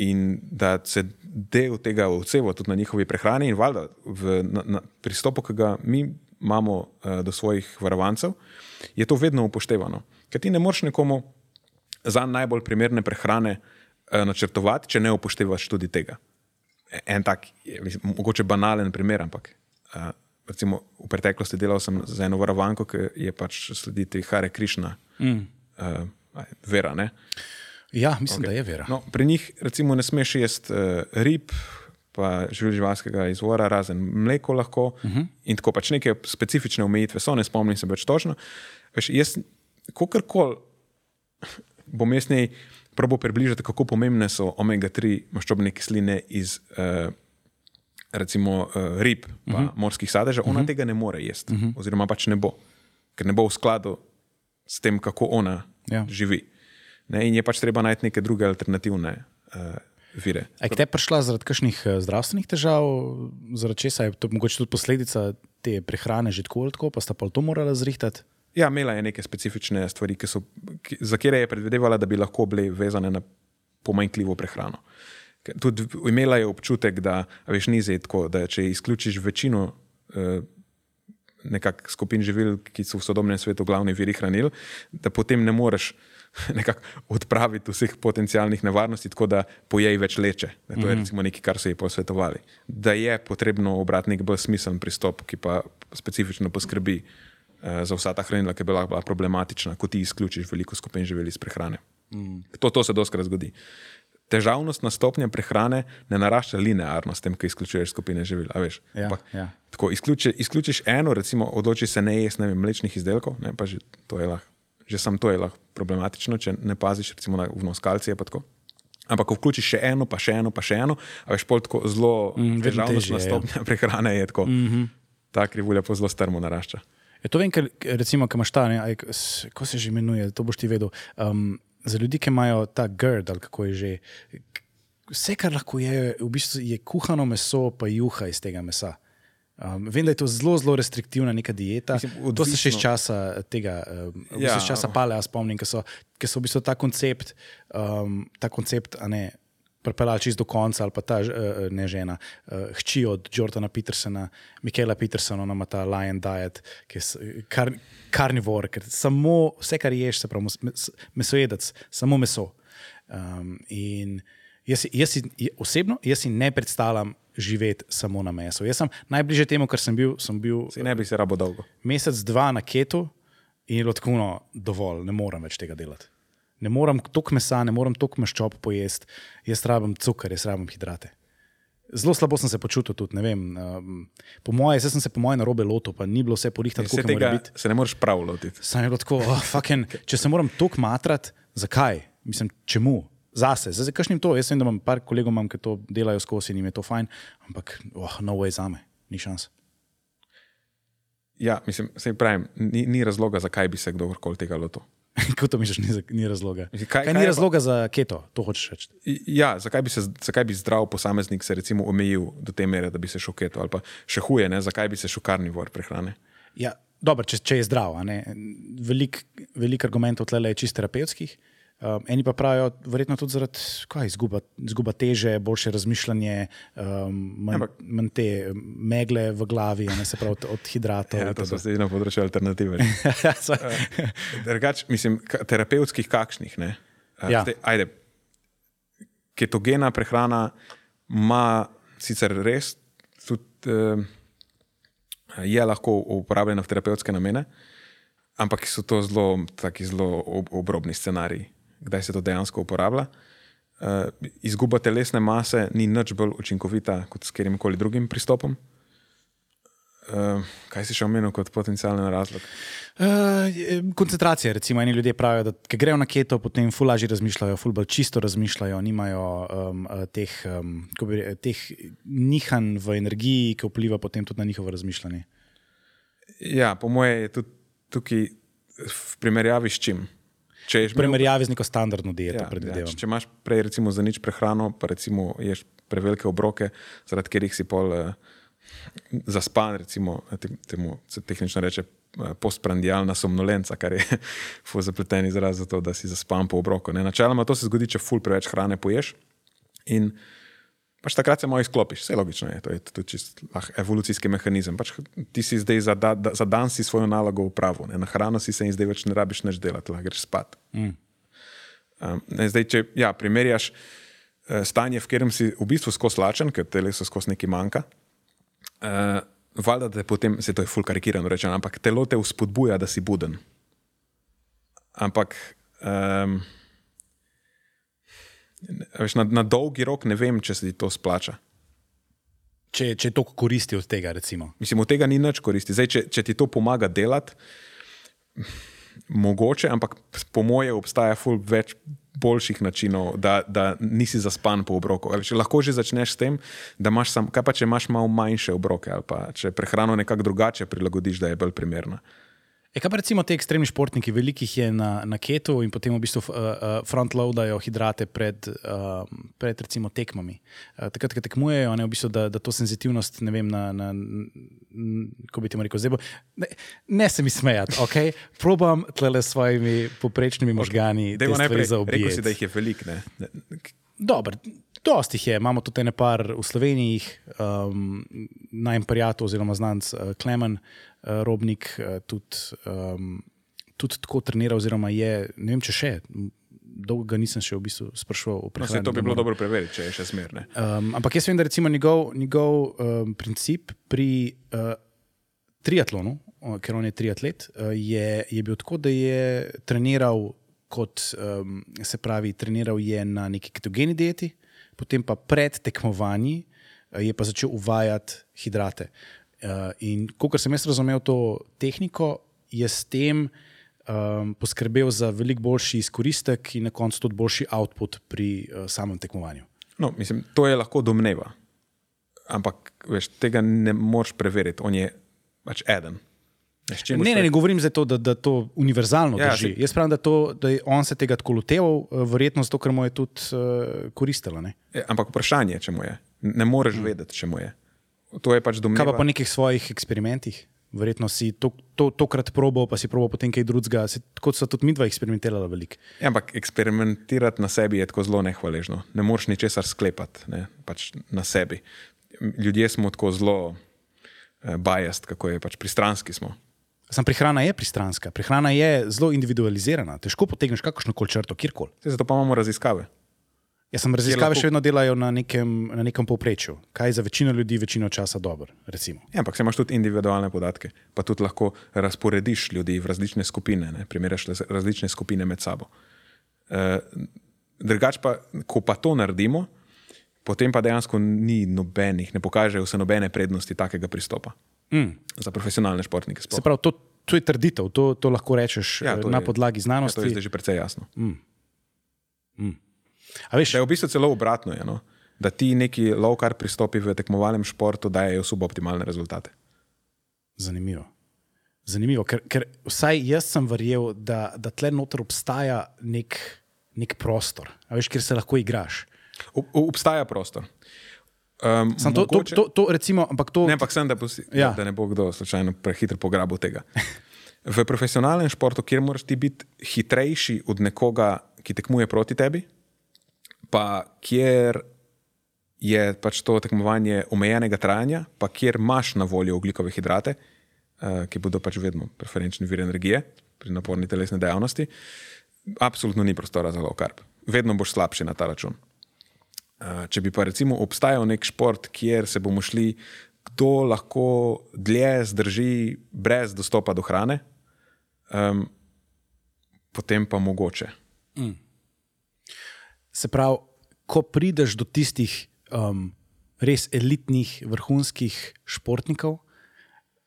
in da se del tega odseva tudi na njihovi prehrani in valjda v na, na pristopu, ki ga mi imamo uh, do svojih varovancev, je to vedno upoštevano. Ker ti ne moreš nekomu za najbolj primerne prehrane uh, načrtovati, če ne upoštevaš tudi tega en tak, mislim, mogoče banalen primer, ampak uh, recimo, v preteklosti delal sem za eno varovanko, ki je pač slediti Hare Krišna, mm. uh, vera. Ne? Ja, mislim, okay. da je vera. No, pri njih recimo, ne smeš jesti uh, rib. Pa živalskega izvora, razen mleko, lahko. Uh mhm. -huh. In tako pač neke specifične omejitve so, ne spomnim se več točno. Veš, jaz, kakorkoli bom jaz nekaj probo približati, kako pomembne so omega-3 maščobne kisline iz uh, recimo, uh, rib, pa uh mhm. -huh. morskih sadežev, ona uh mhm. -huh. tega ne more jesti, uh mhm. -huh. oziroma pač ne bo, ker ne bo v skladu s tem, kako ona ja. živi. Ne? In je pač treba najti neke druge alternativne. Uh, Vire. Je te prišla zaradi kakšnih zdravstvenih težav, zaradi česa je to mogoče tudi posledica te prehrane, že tako ali tako, pa sta pa to morala zrihtati? Ja, imela je neke specifične stvari, ki so, ki, za katere je predvidevala, da bi lahko bile vezane na pomanjkljivo prehrano. Tudi imela je občutek, da veš, ni tako, da če izključiš večino eh, skupin živil, ki so v sodobnem svetu glavni viri hranil, da potem ne moreš odpraviti vseh potencijalnih nevarnosti, tako da pojej več leče. Da to je mhm. recimo nekaj, kar so ji posvetovali. Da je potrebno obrati nek bolj smiseln pristop, ki pa specifično poskrbi. Eh, za vsa ta hranila, ki bi lahko bila problematična, ko ti izključiš veliko skupin živeli iz prehrane. Mm. To, to se doskrat zgodi. Težavnost na stopnje prehrane ne narašča linearno s tem, ko izključuješ skupine živil. Ja, pa, ja. Tako, izključi, izključiš eno, recimo, odloči se ne jesti mlečnih izdelkov, ne, pa že to je lahko. Že sam to je lahko problematično, če ne paziš, recimo, na vnos kalcija. Ampak, ko vključiš še eno, pa še eno, pa še eno, veš, pol tako zelo mm, težavnost na stopnje ja. prehrane je tako. Mm -hmm. Ta krivulja pa zelo strmo narašča. Je to vem, ker recimo, ki imaš ta, ne, aj, ko se že imenuje, to boš ti vedel. Um, za ljudi, ki imajo ta grd ali kako je že, vse, kar lahko je, v bistvu je kuhano meso, pa juha iz tega mesa. Um, vem, da je to zelo, zelo restriktivna neka dieta. Mislim, to se še iz časa tega, um, ja. iz časa palea spomnim, ker so, so v bistvu ta koncept, um, ta koncept, a ne pripeljali čist do konca, ali pa ta uh, ne žena, uh, hči od Jordana Petersona, Mikela Petersona, ima ta Lion Diet, ki je kar, karnivor, ker samo vse, kar ješ, se pravi, mesojedec, samo meso. Um, in jaz, jaz si, osebno, jaz si ne predstavljam živeti samo na meso. Jaz sem najbližje temu, kar sem bil. Sem bil si ne bi se rabo dolgo. Mesec, dva na ketu in je bilo tako, no, dovolj, ne morem več tega delati ne morem toliko mesa, ne morem toliko maščob pojesti, jaz rabim cukor, jaz rabim hidrate. Zelo slabo sem se počutil tudi. Um, po mojem, jaz sem se po mojem na robe lotil, pa ni bilo vse porihtano, kot je bilo. Se ne moreš prav lotiti. Tako, oh, fucking, če se moram toliko matrati, zakaj? Mislim, čemu? Zase, zdaj kažem to. Jaz vem, da imam par kolegov, ki to delajo skozi in jim je to fajn, ampak oh, no way za me, ni šans. Ja, mislim, se pravim, ni, ni razloga, zakaj bi se kdorkoli tega lotil. Kako to misliš, ni, ni razloga? Kaj, kaj, kaj ni razloga pa... za keto, to hočeš reči? Ja, zakaj bi, se, zakaj bi zdrav posameznik se recimo omejil do te mere, da bi se šel keto, ali pa še huje, ne? zakaj bi se šel karnivor prehrane? Ja, dobro, če, če je zdrav. Veliko velik argumentov tle je čist terapevtskih. Um, eni pa pravijo, verjetno tudi zaradi kaj, izguba, izguba teže, boljše razmišljanje, um, manj, manj te megle v glavi, ne se pravi od, od hidratov. Ja, to so zdaj na področju alternative. Drugač, mislim, terapevtskih kakšnih. Ne? Ja. Zdaj, ajde, ketogena prehrana ima sicer res tudi. Uh, je lahko uporabljena v terapevtske namene, ampak so to zelo, zelo ob, obrobni scenariji, kdaj se to dejansko uporablja. Uh, izguba telesne mase ni nič bolj učinkovita kot s katerim koli drugim pristopom. Uh, kaj si še omenil kot potencijalni razlog? Uh, koncentracija. Recimo, eni ljudje pravijo, da grejo na keto, potem fulaži razmišljajo, fulbol čisto razmišljajo, nimajo um, teh, um, bi, teh nihanj v energiji, ki vpliva potem tudi na njihovo razmišljanje. Ja, po mojem je tudi tukaj v primerjavi s čim. V primerjavi z neko standardno dieto, ja, predvidevam. Ja, če imaš prej, recimo, za nič prehrano, pa recimo ješ prevelike obroke, zaradi katerih si pol. Uh, zaspan, recimo, temu se tehnično reče eh, postprandijalna somnolenca, kar je zapleteni izraz za to, da si zaspan po obroku. Ne? Načeloma to se zgodi, če ful preveč hrane poješ. In pač takrat se malo izklopiš, vse logično je, to je tudi čist ah, evolucijski mehanizem. Pač ti si zdaj za, da, za dan si svojo nalogo upravil, na hrano si se in zdaj več ne rabiš več delati, lahko greš spat. Mm. Um, zdaj, če ja, primerjaš uh, stanje, v katerem si v bistvu skozi lačen, ker telesu skozi nekaj manjka uh, valjda te potem, se to je ful karikirano rečeno, ampak telo te vzpodbuja, da si buden. Ampak um, veš, na, na dolgi rok ne vem, če se ti to splača. Če, če to koristi od tega, recimo. Mislim, od tega ni nič koristi. Zdaj, če, če ti to pomaga delati, mogoče, ampak po moje obstaja ful več boljših načinov, da, da nisi zaspan po obroku. Če lahko že začneš s tem, da imaš sam, kaj pa če imaš malo manjše obroke ali pa če prehrano nekako drugače prilagodiš, da je bolj primerna. E, kaj pa recimo ti ekstremni športniki, velikih je na, na ketu in potem v bistvu uh, frontloadajo hidrate pred, uh, pred recimo tekmami. Uh, takrat, ko tekmujejo, ne, v bistvu, da, da to senzitivnost, ne vem, na, na, kako bi ti rekel, zdaj bo. Ne, ne se mi smejati, ok? Probam tle s svojimi poprečnimi možgani. Okay. Najprej rekel si, da jih je veliko. Dobro. Dosti jih je, imamo tudi nekaj v Sloveniji, um, najem prijatelj oziroma znanc uh, Klemen, uh, Robnik, uh, tudi, um, tudi tako trenira, oziroma je, ne vem če še. Dolgo ga nisem še v bistvu sprašoval. No, to bi bilo dobro preveriti, če je še smer. Um, ampak jaz vem, da recimo njegov, njegov um, princip pri uh, triatlonu, uh, ker on je triatlet, uh, je, je bil tako, da je treniral kot um, se pravi, treniral je na neki ketogeni dieti, potem pa pred tekmovanji uh, je pa začel uvajati hidrate. Uh, in kot sem jaz razumel to tehniko, je s tem um, poskrbel za veliko boljši izkoristek in na koncu tudi boljši output pri uh, samem tekmovanju. No, mislim, to je lahko domneva, ampak veš, tega ne moreš preveriti, on je pač eden. Ne, ne, ne govorim za to, da, da to univerzalno ja, drži. Se... Jaz pravim, da, to, da je on se tega tako loteval, eh, verjetno zato, ker mu je tudi uh, koristilo. Ja, ampak vprašanje je, če mu je. Ne moreš hmm. vedeti, če mu je. To je pač domneva. Kaj pa po nekih svojih eksperimentih? Verjetno si to, to, tokrat probo, pa si probo potem kaj drugega. Kot so tudi mi dva eksperimentirala veliko. Ja, ampak eksperimentirati na sebi je tako zelo nehvaležno. Ne moreš ničesar sklepati ne? pač na sebi. Ljudje smo tako zelo eh, bajast, kako je pač pristranski smo. Sam prehrana je pristranska, prehrana je zelo individualizirana. Težko potegneš kakršno koli črto, kjerkoli. Zato pa imamo raziskave. Jaz sem raziskave še vedno delajo na nekem, na nekem povprečju, kaj je za večino ljudi večino časa dobro. Ja, ampak imaš tudi individualne podatke, pa tudi lahko razporediš ljudi v različne skupine, ne? primeraš različne skupine med sabo. E, drugač pa, ko pa to naredimo, potem pa dejansko ni nobenih, ne pokažejo se nobene prednosti takega pristopa. Mm. Za profesionalne športnike. Se pravi, to, to je trditev, to, to lahko rečeš ja, to na je, podlagi znanosti. Ja, to je zdaj že precej jasno. Mm. Mm. Veš, da je v bistvu celo obratno, je, no? da ti neki low-carb pristopi v tekmovalnem športu dajo suboptimalne rezultate. Zanimivo. Zanimivo, ker, ker vsaj jaz sem verjel, da, da tle noter obstaja nek, nek prostor, a veš, kjer se lahko igraš. Ob- Obstaja prostor. Um, Sam to, to, to, to, recimo, ampak to, Ne, ampak sem, da, posi, ja. da ne bo kdo slučajno prehitro pograbil tega. V profesionalnem športu, kjer moraš ti biti hitrejši od nekoga, ki tekmuje proti tebi, pa kjer je pač to tekmovanje omejenega trajanja, pa kjer imaš na voljo oglikove hidrate, uh, ki bodo pač vedno preferenčni vir energije pri naporni telesni dejavnosti, absolutno ni prostora za low carb. Vedno boš slabši na ta račun. Uh, če bi pa recimo obstajal nek šport, kjer se bomo šli, kdo lahko dlje zdrži brez dostopa do hrane, um, potem pa mogoče. se pravi, ko prideš do tistih um, res elitnih, vrhunskih športnikov,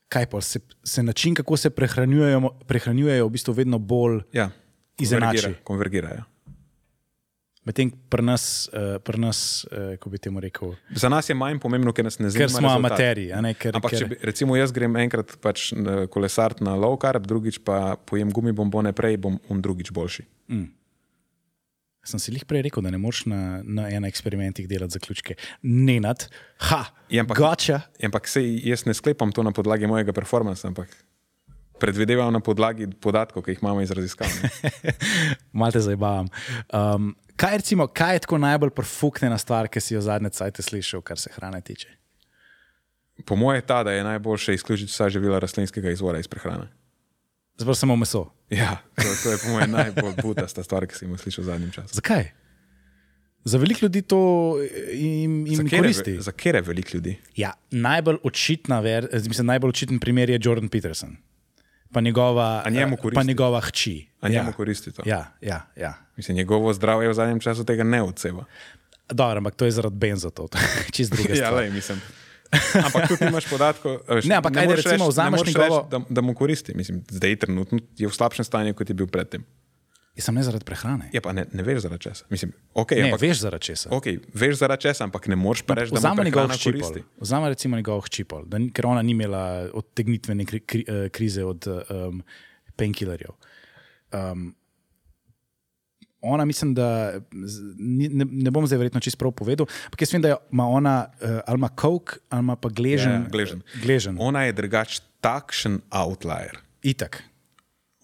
kaj pa se, se način, kako se prehranjujejo, prehranjujejo v bistvu vedno bolj Ja, Izenači. konvergira- konvergirajo. Medtem pri nas, uh, pri nas uh, kako bi temu rekel, Za nas je manj pomembno, ker nas ne zanima. ker smo rezultat. amaterji. a ne, Ker, Ampak, ker, če bi, recimo, jaz grem enkrat pač na kolesart na low carb, drugič pa pojem gumibombone, prej bom un drugič boljši. Sem si jih prej rekel, da ne moreš na, na enih eksperimentih delati zaključke. Nenad, ha, Ja, ampak- gotcha. Ampak sej, jaz ne sklepam to na podlagi mojega performansa, ampak predvidevam na podlagi podatkov, ki jih imamo iz raziskav. te zabavam. Um, kaj, recimo, kaj je tako najbolj profuknjena stvar, ki si jo zadnje cajt slišal, kar se hrane tiče? Po mojem je ta, da je najboljše izključiti vsa živila rastlinskega izvora iz prehrane. Zgolj samo meso. Ja, to, to je po mojem najbolj butasta stvar, ki sem jo slišal v zadnjem času. Zakaj? Za veliko ljudi to jim, jim koristi. Za kere veliko ljudi? Ja, najbolj, ver, mislim, najbolj očiten primer je Jordan Peterson. Pa njegova, eh, pa njegova hči. A njemu ja. koristi to? Ja, ja, ja. Mislim, njegovo zdravje v zadnjem času tega ne odseva. Dobro, ampak to je zaradi benza, to čist druga Ja, lej, mislim. Ampak tu nimaš podatkov. a Veš, Ne, ampak ajde, moreš recimo, reči- vzameš ne njegovo- reči, da, da mu koristi. Mislim, zdaj trenutno je v slabšem stanju, kot je bil predtem. Jaz sem ne zaradi prehrane. Ja, pa ne, ne veš zaradi česa. Mislim, okay, ne, ampak, veš zaradi česa. okay, veš zaradi česa, ampak ne moreš pa reči, da mu Vzame njegov prehrana hčipol. koristi. Vzame recimo njegov hčipol, da, ker ona ni imela odtegnitvene kri, kri, eh, krize od um, painkillerjev. Um, ona, mislim, da ne, ne bom zdaj verjetno čisto prav povedal, ampak jaz vem, da ima ona uh, ali ima coke ali ima pa gležen. Ja, gležen. gležen. Ona je drugač takšen outlier. Itak.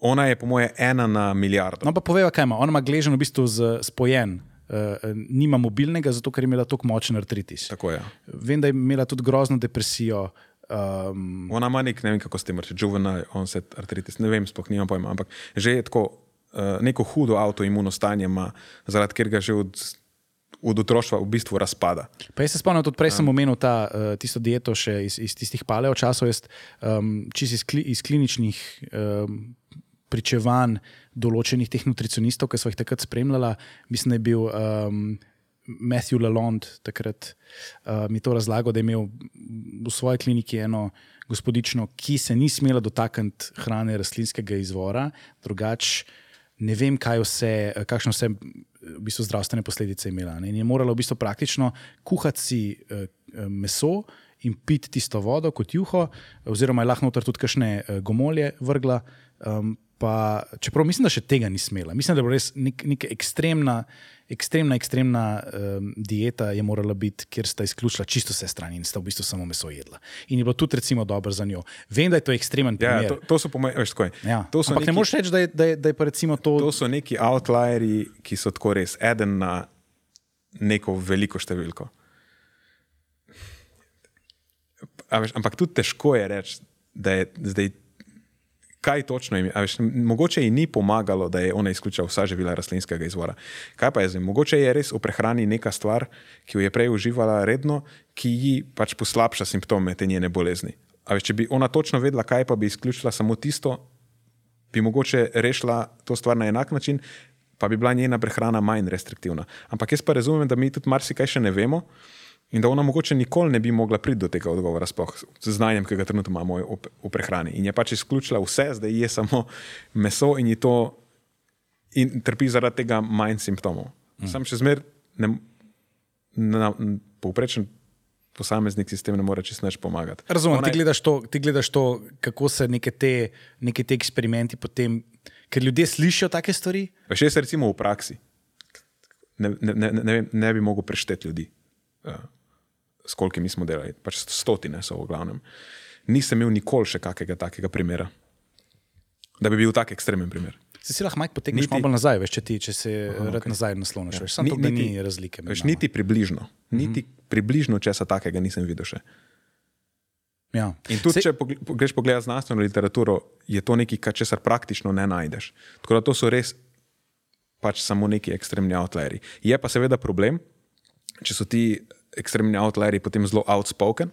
Ona je, po moje, ena na milijardo. No, pa poveva, kaj ima. Ona ima gležen v bistvu z, spojen. Uh, nima mobilnega, zato ker je imela tako močen artritis. Tako je. Vem, da je imela tudi grozno depresijo. Um, Ona ima nek, ne vem kako ste reči, juvenile onset artritis, ne vem, sploh nimam pojma, ampak že je tako uh, neko hudo avtoimuno stanje, ima, zaradi katerega že od, od otroštva v bistvu razpada. Pa jaz se spomnim, tudi prej sem omenil ta, uh, tisto dieto še iz, iz tistih paleo časov, jaz um, čist iz, kli, iz kliničnih um, pričevanj določenih teh nutricionistov, ki so jih takrat spremljala. Mislim, da je bil um, Matthew Lalonde takrat uh, mi to razlagal, da je imel v svoji kliniki eno gospodično, ki se ni smela dotakniti hrane rastlinskega izvora, drugače ne vem, vse, kakšne vse v bistvu, zdravstvene posledice je imela. Ne. In je morala v bistvu praktično kuhati si eh, meso in piti tisto vodo kot juho, oziroma je lahko noter tudi kakšne eh, gomolje vrgla. Um, pa, čeprav mislim, da še tega ni smela. Mislim, da je bila res nek, neka ekstremna, ekstremna, ekstremna um, dieta, je morala biti, kjer sta izključila čisto vse strani in sta v bistvu samo meso jedla. In je bilo tudi, recimo, dobro za njo. Vem, da je to ekstremen Ja, primer. to, to so po mojem, veš, tako je. Ja. To Ampak neki... ne moreš reči, da je, da, je, da je pa recimo to. To so neki outlierji, ki so tako res eden na neko veliko številko. Veš, ampak tudi težko je reči, da je zdaj. Kaj točno jim je? mogoče ji ni pomagalo, da je ona izključila vsa živila rastlinskega izvora. Kaj pa je zdaj? Mogoče je res v prehrani neka stvar, ki jo je prej uživala redno, ki ji pač poslabša simptome te njene bolezni. A veš, če bi ona točno vedela, kaj pa bi izključila samo tisto, bi mogoče rešila to stvar na enak način, pa bi bila njena prehrana manj restriktivna. Ampak jaz pa razumem, da mi tudi marsikaj še ne vemo in da ona mogoče nikoli ne bi mogla priti do tega odgovora, sploh z znanjem, ki ga trenutno imamo v, v prehrani. In je pač izključila vse, zdaj je samo meso in je to in trpi zaradi tega manj simptomov. Mm. Sam še zmer, ne, na, povprečen posameznik si s tem ne more čisto nič pomagati. Razumem, Ona ti gledaš, to, ti gledaš to, kako se neke te, neke te eksperimenti potem, ker ljudje slišijo take stvari. Veš, jaz recimo v praksi ne, ne, ne, ne, ne bi mogel prešteti ljudi, uh, s kolikimi smo delali, pač stotine so v glavnem. Nisem imel nikoli še kakega takega primera, da bi bil tak ekstremen primer. Si si lahko majk potegneš Niti- malo nazaj, veš, če, ti, če se Aha, rad okej. nazaj nasloniš. Ja. Ja. Samo Ni- niti- ni razlike. Veš, niti približno, niti približno česa takega nisem videl še. Ja. In tudi, Sej- če greš pogledat znanstveno literaturo, je to nekaj, česar praktično ne najdeš. Tako da to so res pač samo neki ekstremni outlieri. Je pa seveda problem, če so ti ekstremni outlieri potem zelo outspoken,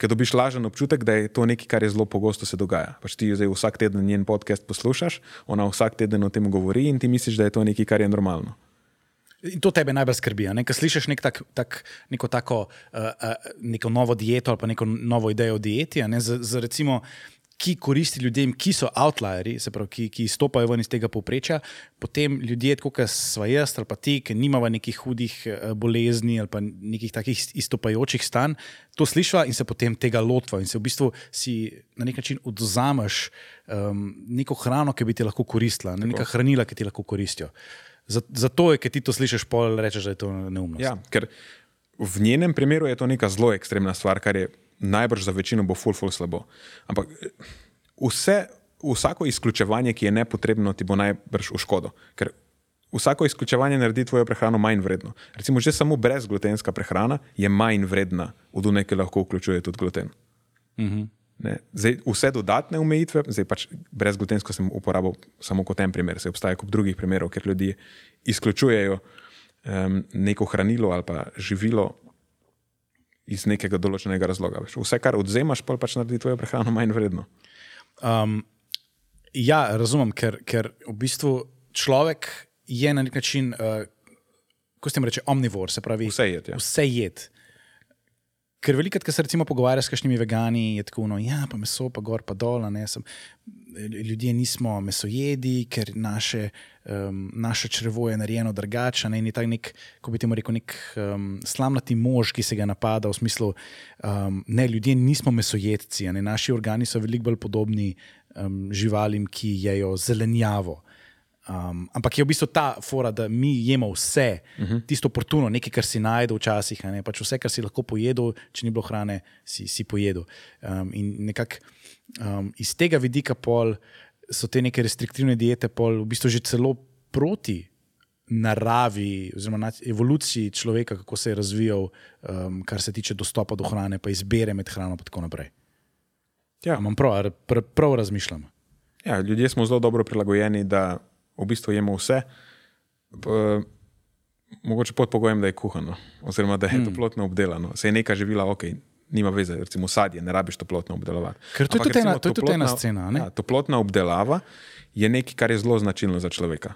ker dobiš lažen občutek, da je to nekaj, kar je zelo pogosto se dogaja. Pač ti zdaj vsak teden njen podcast poslušaš, ona vsak teden o tem govori in ti misliš, da je to nekaj, kar je normalno. In to tebe najbolj skrbi. Ker slišiš nek tak, tak, neko, tako, uh, uh, neko novo dieto ali pa neko novo idejo o dieti, ne, za, za recimo, ki koristi ljudem, ki so outlieri, se pravi, ki, ki stopajo ven iz tega povprečja, potem ljudje, kot sva jaz ali pa ti, ki nimamo nekih hudih uh, bolezni ali pa nekih takih izstopajočih stanj, to slišiva in se potem tega lotva in se v bistvu si na nek način odzameš um, neko hrano, ki bi ti lahko koristila, ne, neka hranila, ki ti lahko koristijo. Za- Zato je, ker ti to slišiš, pol rečeš, da je to neumnost. Ja, ker v njenem primeru je to neka zelo ekstremna stvar, kar je najbrž za večino bo ful, ful slabo. Ampak eh, vse, vsako izključevanje, ki je nepotrebno, ti bo najbrž v škodo. Ker vsako izključevanje naredi tvojo prehrano manj vredno. Recimo, že samo brezglutenska prehrana je manj vredna od une, ki lahko vključuje tudi gluten. Ne, Zdaj, vse dodatne omejitve, zdaj pač brezglutensko sem uporabil samo kot en primer, se obstaja kup drugih primerov, ker ljudje izključujejo um, neko hranilo ali pa živilo iz nekega določenega razloga. Veš. Vse, kar odzemaš, pa pač naredi tvojo prehrano manj vredno. Um, ja, razumem, ker, ker v bistvu človek je na nek način, uh, ko se jim reče, omnivor, se pravi, Vse jed, ja. Vse jed. Ker velikokrat, ko se recimo pogovarjaš s kakšnimi vegani, je tako, no, ja, pa meso, pa gor, pa dol. Ne, sem, ljudje nismo mesojedi, ker naše, um, naše črevo je narejeno drugače. Ne, in je tak nek, ko bi temu rekel, nek um, slamnati mož, ki se ga napada v smislu, um, ne, ljudje nismo mesojedci, ne, naši organi so veliko bolj podobni um, živalim, ki jejo zelenjavo. Um, ampak je v bistvu ta fora, da mi jemo vse, uh -huh. tisto oportuno, nekaj, kar si najdel včasih, ne pač vse, kar si lahko pojedel, če ni bilo hrane, si, si pojedel. Um, in nekako um, iz tega vidika pol so te neke restriktivne diete pol v bistvu že celo proti naravi, oziroma nac- evoluciji človeka, kako se je razvijal, um, kar se tiče dostopa do hrane, pa izbire med hrano in tako naprej. Ja. Imam prav, ali pr prav razmišljam. Ja, ljudje smo zelo dobro prilagojeni, da v bistvu jemo vse, p, mogoče pod pogojem, da je kuhano, oziroma da je mm. toplotno obdelano. Se je neka živila, ok, nima veze, recimo sadje, ne rabiš toplotno obdelovati. Ker to je tudi ena- recimo to je tudi ena scena, ne? Ja, toplotna obdelava je nekaj, kar je zelo značilno za človeka.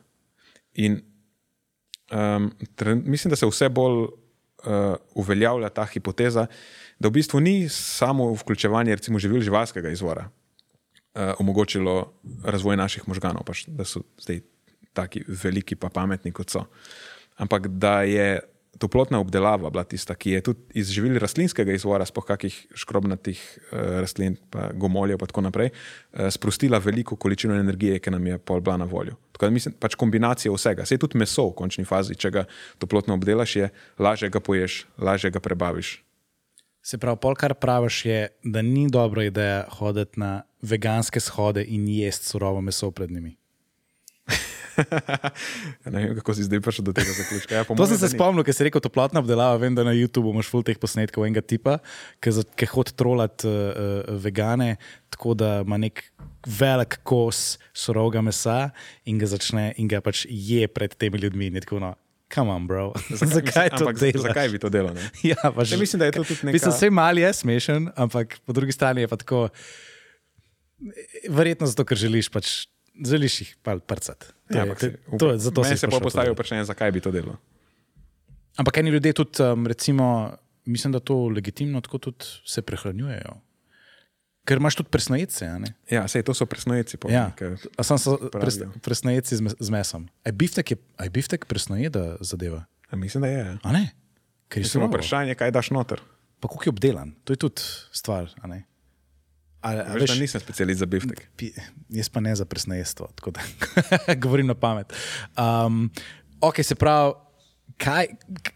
In um, tren, mislim, da se vse bolj uh, uveljavlja ta hipoteza, da v bistvu ni samo vključevanje recimo, živil živalskega izvora uh, omogočilo razvoj naših možganov, pač, da so zdaj taki veliki pa pametni kot so. Ampak da je toplotna obdelava bila tista, ki je tudi iz živil rastlinskega izvora, spoh kakih škrobnatih uh, rastlin, pa gomoljev in tako naprej, uh, sprostila veliko količino energije, ki nam je pol bila na voljo. Tako da mislim, pač kombinacija vsega. Sej tudi meso v končni fazi, če ga toplotno obdelaš, je lažje ga poješ, lažje ga prebaviš. Se pravi, pol kar praviš, je, da ni dobra ideja hoditi na veganske shode in jesti surovo meso pred njimi. Ne vem, kako si zdaj prišel do tega zaključka. Ja, To sem se ni. spomnil, ker si rekel toplotna obdelava. Vem, da na YouTubu imaš full teh posnetkov enega tipa, ki hodi trolat uh, vegane, tako da ima nek velik kos surovega mesa in ga začne in ga pač je pred temi ljudmi. Tako, no, come on, bro. Zakaj to Ampak z- delaš? Zakaj bi to delal? ne? Ja, pač, Ja, mislim, da je to tudi neka- Mislim, vse mal je smešen, ampak po drugi strani je pa tako. Verjetno zato, ker želiš pač. Želiš jih pa prcati. Ja, ampak to- se- to je- zato Meni se pa postavi vprašanje, zakaj bi to delal. Ampak eni ljudje tudi, um, recimo, mislim, da to legitimno tako tudi se prehranjujejo. Ker imaš tudi ne? Ja, sej, to so presnojeci. po Ja, sam so pres, pravijo. presnojedci z, z mesom. Aj biftek, je, aj biftek presnojeda zadeva. A mislim, da je. ja. A ne? Ker je Samo vprašanje, kaj daš noter. pa kako je obdelan. To je tudi stvar. A ne? A, Veš, nisem specialist za biftek. pi, jaz pa ne za presnejestvo, tako da govorim na pamet. Um, ok, se pravi, kaj,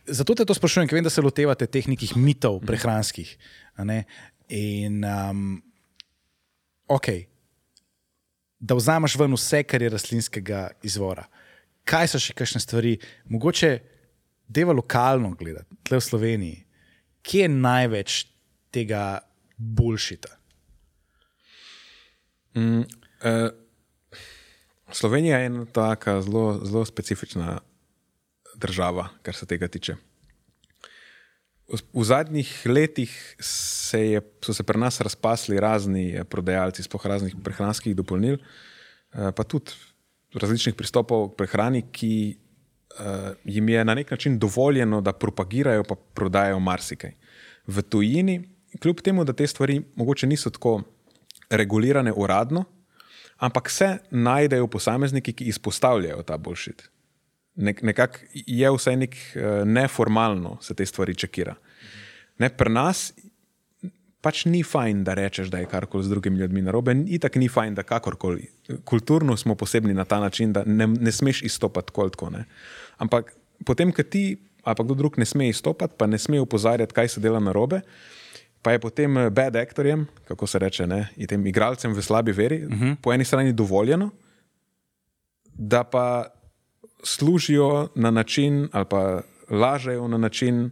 zato te to sprašujem, ker vem, da se lotevate teh nekih mitov prehranskih. a ne? In um, ok, da vzameš ven vse, kar je rastlinskega izvora. Kaj so še kakšne stvari, mogoče deva lokalno gledati, tle v Sloveniji, kje je največ tega boljšita? Mm, eh, Slovenija je ena taka zelo, zelo specifična država, kar se tega tiče. V, zadnjih letih se je, so se pri nas razpasli razni eh, prodajalci, sploh raznih prehranskih dopolnil, eh, pa tudi različnih pristopov k prehrani, ki uh, jim je na nek način dovoljeno, da propagirajo in prodajajo marsikaj. V tujini, kljub temu, da te stvari mogoče niso tako regulirane uradno, ampak se najdejo posamezniki, ki izpostavljajo ta boljšit. Nek, Nekako je vsaj nek uh, neformalno se te stvari čekira. Ne, pri nas pač ni fajn, da rečeš, da je karkoli z drugimi ljudmi narobe, in tako ni fajn, da kakorkoli. Kulturno smo posebni na ta način, da ne, ne smeš izstopati tako. ne. Ampak potem, ko ti pa kdo drug ne sme izstopati, pa ne sme upozarjati, kaj se dela narobe, pa je potem eh, bad actorjem, kako se reče, ne, in tem igralcem v slabi veri, uh -huh. po eni strani dovoljeno, da pa služijo na način ali pa lažejo na način,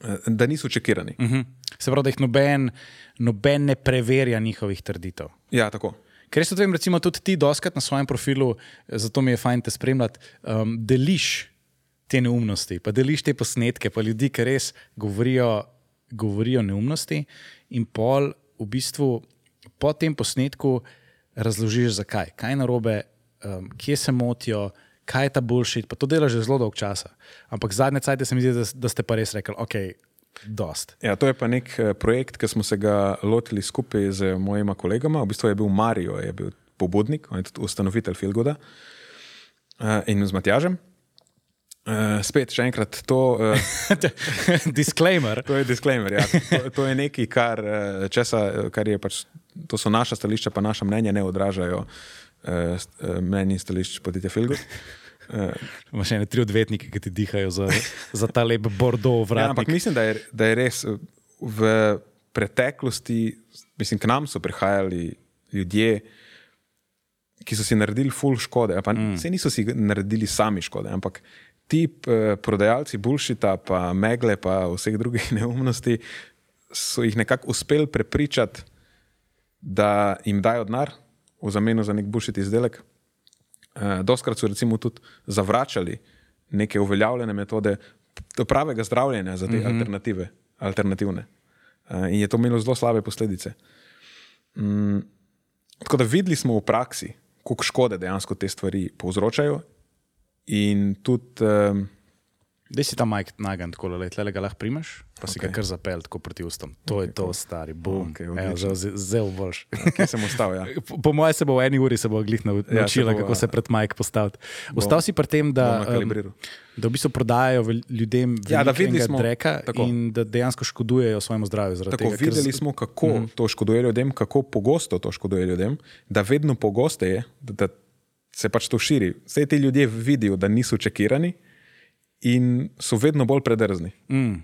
eh, da niso čekirani. Uh -huh. Se pravi, da jih noben, noben ne preverja njihovih trditev. Ja, tako. Ker jaz to vem, recimo tudi ti doskrat na svojem profilu, zato mi je fajn te spremljati, um, deliš te neumnosti, pa deliš te posnetke, pa ljudi, ki res govorijo, govorijo neumnosti, in pol v bistvu po tem posnetku razložiš, zakaj, kaj je narobe, um, kje se motijo, kaj je ta boljši. Pa to delaš že zelo dolgo časa. Ampak zadnje cajt se mi zdi, da, da ste pa res rekli, ok, dost. Ja, to je pa nek eh, projekt, ki smo se ga lotili skupaj z mojima kolegama. V bistvu je bil Marijo, je bil pobudnik, on je tudi ustanovitelj Filgoda uh, in z Matjažem. Uh, spet, še enkrat, to, uh, Disclaimer. to je disclaimer. Ja. To, to je nekaj, kar, eh, česa, kar je pač, to so naša stališča, pa naša mnenja ne odražajo uh, mnenj in stališč podjetja Filgod. Uh, Imaš še ne tri odvetnike, ki ti dihajo za, za ta lep bordo Ja, vrat. ampak mislim, da je, da je res v preteklosti, mislim, k nam so prihajali ljudje, ki so si naredili ful škode. Pa, mm. Se niso si naredili sami škode, ampak ti eh, prodajalci bulšita, pa megle, pa vseh drugih neumnosti, so jih nekako uspeli prepričati, da jim dajo denar v zameno za nek bulšit izdelek. Uh, doskrat so recimo tudi zavračali neke uveljavljene metode pravega zdravljenja za te mm -hmm. alternative, alternativne. Uh, in je to imelo zelo slabe posledice. Mm, tako da videli smo v praksi, koliko škode dejansko te stvari povzročajo. In tudi, um, Da si tam majk nagan, tako le, tle ga lahko primaš, pa si okay. Okej. ga kar zapel, tako proti ustom. To okay, je to, stari, bom. Okay, odlično. Zelo boš. kje sem ostal? Ja. Po, po mojem se bo v eni uri se bo glih Ja, se naučila, bo, kako se a- pred majk postaviti. Ostal si pri tem, da, um, da v bistvu prodajajo ljudem Ja, da smo- tako. in da dejansko škodujejo svojemu zdravju. Tako tega, ker videli z- smo, kako mm. to škoduje ljudem, kako pogosto to škoduje ljudem, da vedno pogosteje, da, da se pač to širi. Vse ti ljudje vidijo, da niso čekirani in so vedno bolj predrzni. Mm.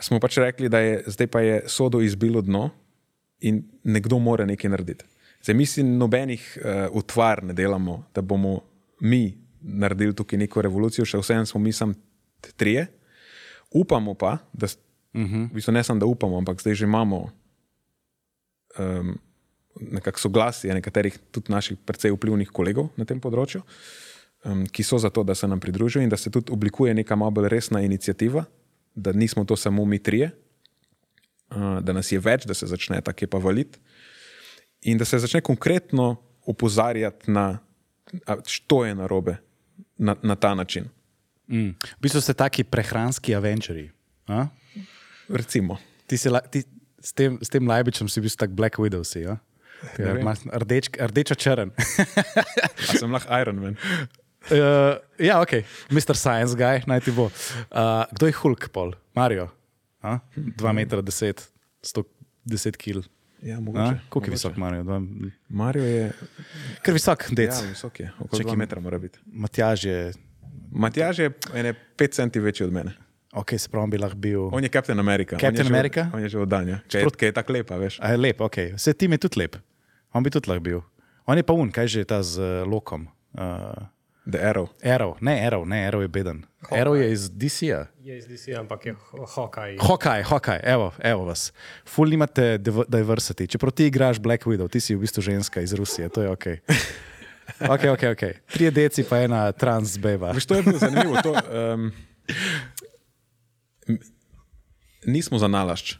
Smo pač rekli, da je zdaj pa je sodo izbilo dno in nekdo mora nekaj narediti. Zdaj, mi si nobenih uh, utvar ne delamo, da bomo mi naredili tukaj neko revolucijo, še vseeno smo mi sam trije. Upamo pa, da, Uh -huh. v bistvu ne samo, da upamo, ampak zdaj že imamo um, nekako soglasje nekaterih tudi naših precej vplivnih kolegov na tem področju, um, ki so za to, da se nam pridružijo in da se tudi oblikuje neka malo bolj resna inicijativa, da nismo to samo mi trije, uh, da nas je več, da se začne tako pa valiti in da se začne konkretno opozarjati na, što je narobe na, na ta način. Mm. V bistvu ste taki prehranski aventurji. a? Recimo. Ti si la, ti, s, tem, s tem lajbičem si bil tak Black Widow. Si, ja? Vem. Rdeč, rdeča črn. Sem lahko Iron Man. uh, ja, ok, Mr. Science Guy, naj ti bo. Uh, kdo je Hulk, pol? Mario. A? 2 metra 10, 110 kg. Ja, mogoče. Koliko je visok Marijo? Dva- Mario je, Kar visok, dec. ja, visok je, okoli Čakaj, 2 metra mora biti. Matjaž je, Matjaž je ene 5 centi večji od mene. Ok, se pravi, bi lahko bil. On je Captain America. on je Captain že od- America? On je že od Danja. Ker Čeprav- je, tako lepa, veš. A je lep, ok. Vse tim je tudi lep. On bi tudi lahko bil. On je pa un, kaj že je ta z uh, lokom. Uh, The Arrow. Arrow, ne Arrow, ne Arrow je beden. Arrow je iz DC-ja. Je iz DC, ampak je Hokaj. Hokaj, hokaj, evo, evo vas. Ful nimate div- diversity. Čeprav ti igraš Black Widow, ti si v bistvu ženska iz Rusije, to je ok. Ok, ok, ok. Trije deci pa ena trans beba. Veš, to je bilo zanimivo. To, um, nismo za nalašč.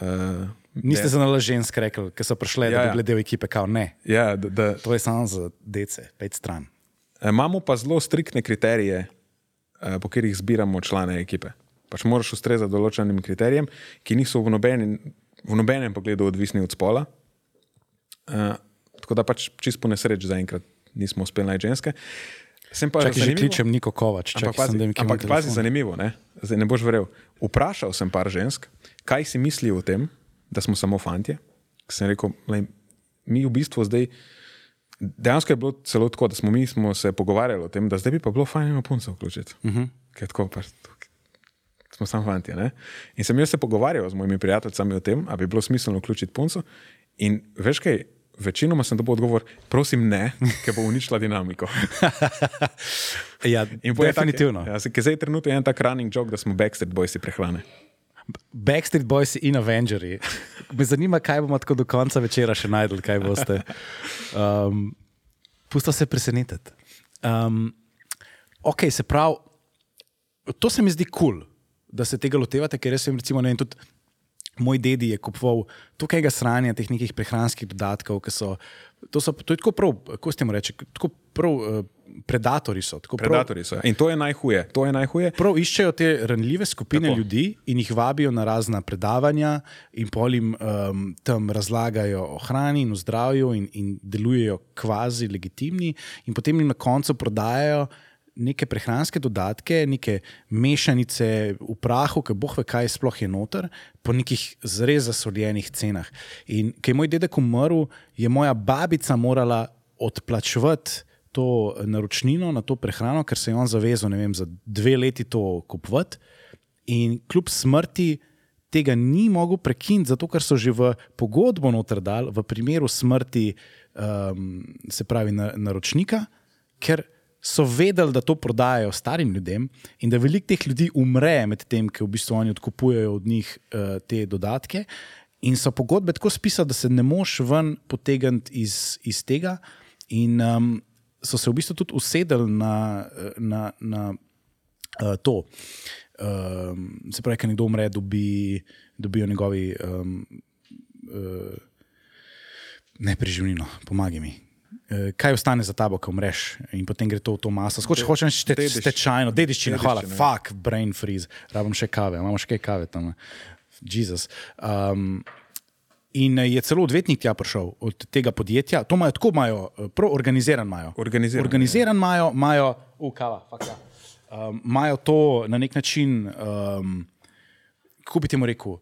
Uh, Niste za nalaž žensk rekli, ki so prišle, ja, da Ja, bi ja. bile del ekipe, kao ne. ja, da, da, To je samo za dece, pet stran. imamo pa zelo striktne kriterije, uh, po katerih zbiramo člane ekipe. Pač moraš ustrezati določenim kriterijem, ki niso v, nobeni, v nobenem pogledu odvisni od spola. Uh, tako da pač čisto po nesreči zaenkrat nismo uspeli najti ženske. Sem pa Čakaj, že kličem Niko Kovač. Ampak pazi, sem, da mi kje ampak pazi zanimivo, ne? Zdaj ne boš verjel. Vprašal sem par žensk, kaj si mislijo o tem, da smo samo fantje. Ker Sem rekel, lej, mi v bistvu zdaj. Dejansko je bilo celo tako, da smo mi smo se pogovarjali o tem, da zdaj bi pa bilo fajn eno punco vključiti. Uh -huh. Ker tako tuk- Smo samo fanti. Ne? In sem jaz se pogovarjal z mojimi prijatelji o tem, ali bi bilo smiselno vključiti punco. In veš kaj, večinoma sem dobil odgovor, prosim, ne, ker bo uničila dinamiko. Ja, je tak- definitivno. Ja, zdaj trenutno je en tak running joke, da smo Backstreet Boysi prehrane. Backstreet Boys in Avengers. Me zanima, kaj bomo tako do konca večera še najdel, kaj boste. Um, Pusto se presenetiti. Um, ok, se pravi, to se mi zdi kul, cool, da se tega lotevate, ker jaz sem recimo, ne vem, tudi moj dedi je kupoval tukaj sranja teh nekih prehranskih dodatkov, ki so, to so, to je tako prav, kako ste mu reči, tako prav uh, predatori so. prav- Predatori so. ja. In to je najhuje. To je najhuje. Prav iščejo te ranljive skupine Tako. Ljudi in jih vabijo na razna predavanja, in pol jim um, tam razlagajo o hrani in o zdravju, in, in delujejo kvazi legitimni, in potem jim na koncu prodajajo neke prehranske dodatke, neke mešanice v prahu, ki boh ve, kaj sploh je noter, po nekih zres zasoljenih cenah. In ko je moj dedek umrl, je moja babica morala odplačevati to naročnino na to prehrano, ker se je on zavezal, vem, za dve leti to kupovati. In kljub smrti tega ni mogel prekiniti, zato ker so že v pogodbo noter dal, v primeru smrti, um, se pravi, na, naročnika, ker so vedeli, da to prodajajo starim ljudem in da veliko teh ljudi umre med tem, ker v bistvu oni odkupujejo od njih uh, te dodatke. In so pogodbe tako spisane, da se ne moš ven potegniti iz, iz tega. In um, so se v bistvu tudi usedeli na, na, na uh, to. Um, se pravi, ker nekdo umre, dobi, dobijo njegovi, um, uh, ne preživnino, pomagaj mi. Uh, kaj ostane za tabo, ko umreš, in potem gre to v to maso. Skoči, hočeš reči, dediš- stečajno, dediščina, hvala, dediščina. fuck, brain freeze, rabim še kave, imamo še kaj kave tam. Jezus. Um, in eh, je celo odvetnik tja prišel od tega podjetja. To imajo tako, imajo, eh, prav organiziran imajo. Organiziran, organiziran imajo, imajo, ukava, fuck ja. Um, imajo to na nek način, um, kako bi temu rekel.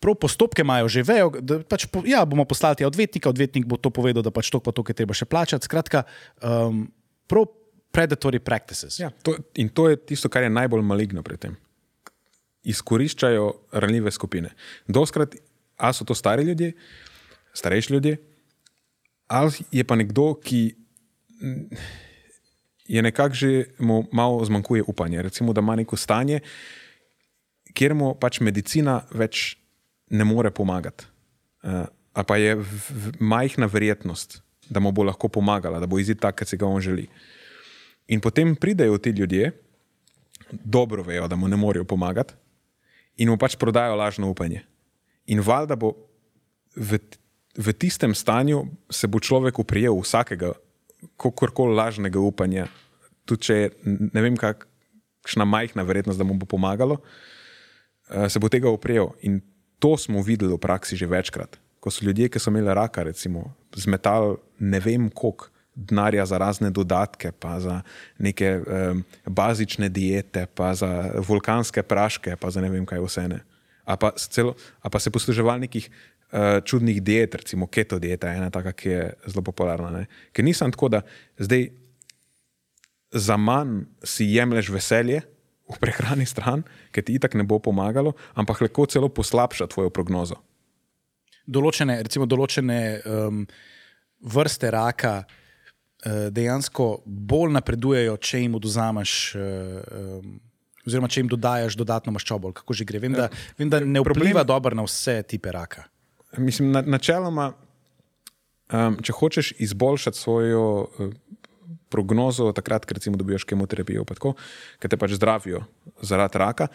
Prav postopke imajo že, vejo, da pač, po, ja, bomo poslali odvetnika, odvetnik bo to povedal, da pač to pa to, kar treba še plačati. Skratka, um, prav predatory practices. Ja, to, in to je tisto, kar je najbolj maligno pri tem. Izkoriščajo ranljive skupine. Doskrat, ali so to stari ljudje, starejši ljudje, ali je pa nekdo, ki mm, je nekako že mu malo zmanjkuje upanja. Recimo, da ima neko stanje, kjer mu pač medicina več ne more pomagati. Uh, pa je v, v, majhna verjetnost, da mu bo lahko pomagala, da bo izid tak, kot si ga on želi. In potem pridejo ti ljudje, dobro vejo, da mu ne morejo pomagati, in mu pač prodajo lažno upanje. In valjda bo v, v tistem stanju se bo človek uprijel vsakega, kakorkoli lažnega upanja, tudi če je ne vem, kakšna majhna verjetnost, da mu bo pomagalo, eh, se bo tega uprijel. In to smo videli v praksi že večkrat. Ko so ljudje, ki so imeli raka, recimo, zmetali ne vem koliko denarja za razne dodatke, pa za neke um, bazične diete, pa za vulkanske praške, pa za ne vem kaj vse ne. A pa, celo, a pa se posluževal nekih uh, čudnih diet, recimo keto dieta, ena taka, ki je zelo popularna. Ne? Ker nisem tako, da zdaj za manj si jemliš veselje v prehrani stran, ker ti itak ne bo pomagalo, ampak lahko celo poslabša tvojo prognozo. Določene, recimo, določene um, vrste raka uh, dejansko bolj napredujejo, če jim oduzameš. Uh, um, Oziroma, če jim dodajes dodatno maščobo, kako že gre. Vem, da, vem, da ne vpliva dobro na vse tipe raka. Mislim, na, načeloma, um, če hočeš izboljšati svojo uh, prognozo, takrat, ko recimo dobiš kemoterapijo, ki te pač zdravijo zaradi raka,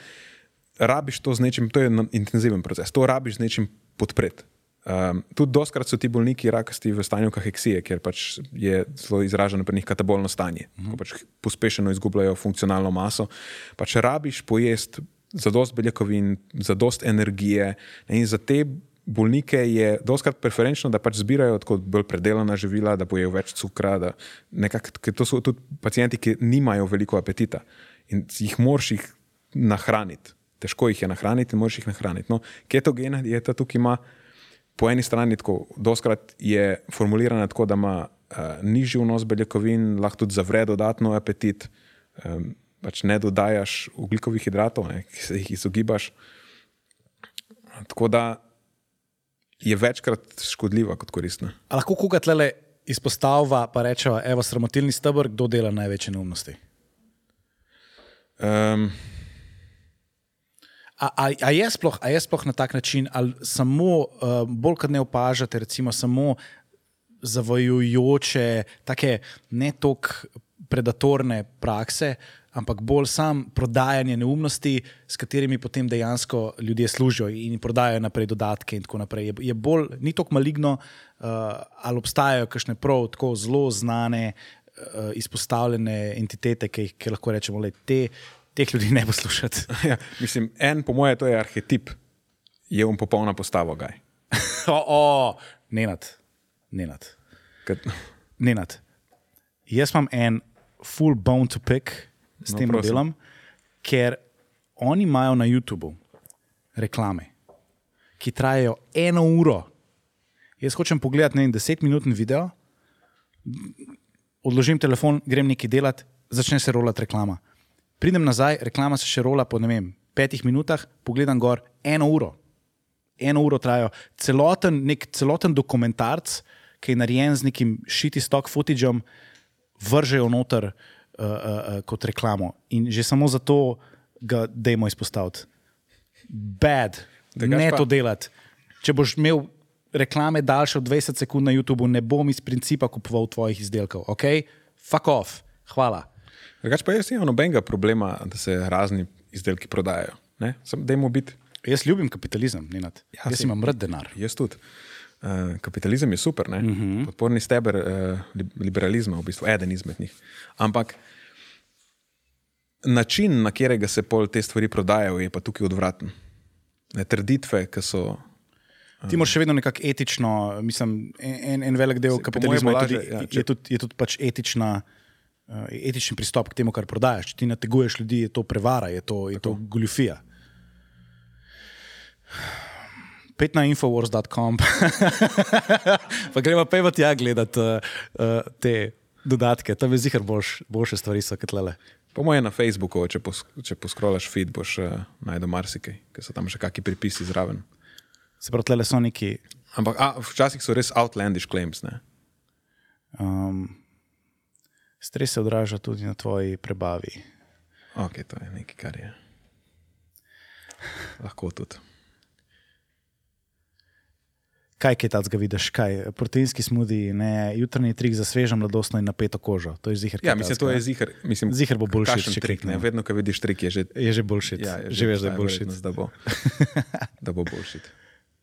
rabiš to z nečim, to je intenziven proces, to rabiš z nečim podpreti. Um, tudi doskrat so ti bolniki rakasti v stanju kaheksije, ker pač je zelo izraženo pri njih katabolno stanje, uh -huh. ko pač pospešeno izgubljajo funkcionalno maso. Pač rabiš pojesti za dost beljakovin, za dost energije in za te bolnike je doskrat preferenčno, da pač zbirajo tako bolj predelana živila, da pojejo več cukra, nekak, to so tudi pacijenti, ki nimajo veliko apetita in jih moraš jih nahraniti. Težko jih je nahraniti moraš jih nahraniti. No, ketogena dieta tukaj ima po eni strani tako, doskrat je formulirana tako, da ima uh, nižji vnos beljakovin, lahko tudi zavre dodatno apetit, um, pač ne dodajaš ugljikovih hidratov, ne, ki se jih izogibaš. Tako da je večkrat škodljiva kot koristna. A lahko koga tle izpostavlja, pa rečeva, evo, sramotilni stebr, kdo dela največje neumnosti? Um, A, a, a, je sploh, a je sploh na tak način, ali samo uh, bolj kot ne opažate, recimo samo zavajujoče, tako ne toliko predatorne prakse, ampak bolj sam prodajanje neumnosti, s katerimi potem dejansko ljudje služijo in prodajajo naprej dodatke in tako naprej. Je, je bolj, ni tako maligno, uh, ali obstajajo kakšne prav tako zelo znane, uh, izpostavljene entitete, ki jih lahko rečemo, da te teh ljudi ne poslušati. ja, mislim, en, po mojem, to je arhetip, je on popolna postava. o, o, nenad, nenad. Kad... nenad. Jaz imam en full bone to pick s no, tem prosim. modelom, ker oni imajo na YouTubu reklame, ki trajajo eno uro. Jaz hočem pogledati ne, desetminutni video, odložim telefon, grem nekaj delati, začne se rolati reklama pridem nazaj, reklama se še rola po vem, petih minutah, pogledam gor, eno uro. Eno uro trajajo. Celoten, nek celoten dokumentarc, ki je narejen z nekim šiti stock footageom, vržejo noter uh, uh, uh, kot reklamo. In že samo zato ga dajmo izpostaviti. Bad, ne pa... to delati. Če boš imel reklame daljše od 20 sekund na YouTubu, ne bom iz principa kupoval tvojih izdelkov. Ok, fuck off, hvala. Drugač pa jaz nimam nobenega problema, da se razni izdelki prodajajo. Jaz ljubim kapitalizem, ja, jaz imam rad denar. Jaz tudi. Uh, kapitalizem je super, uh mhm. -huh. podporni steber uh, liberalizma, v bistvu eden izmed njih. Ampak način, na katerega se pol te stvari prodajajo, je pa tukaj odvraten. Ne, trditve, ki so. Uh, Ti moraš še vedno nekako etično, mislim, en, en velik del kapitalizma je tudi, ja, če... je tudi, je tudi pač etična. Uh, etični pristop k temu, kar prodajaš. Če ti nateguješ ljudi, je to prevara, je to, je to goljufija. Pet na infowars.com, pa gremo pa evo tja gledati uh, uh, te dodatke, tam je zihar boljš, boljše stvari so kot lele. Po mojem na Facebooku, če, pos, če poskrolaš feed, boš uh, najdel marsikaj, ker so tam še kakšni pripisi zraven. Se pravi, tle so neki. Ampak a, včasih so res outlandish claims. Um, Stres se odraža tudi na tvoji prebavi. Ok, to je nekaj, kar je. Lahko tudi. Kaj je tacga vidiš? Kaj? Proteinski smudi, ne, jutrni trik za svežo mladostno in napeto kožo. To je zihar. Ja, mislim, to je zihar. Mislim, zihar bo boljši. Če trik, ne, vedno, ko vidiš trik, je že, je že boljši. Ja, že veš, da je boljši. Da bo, da bo boljši.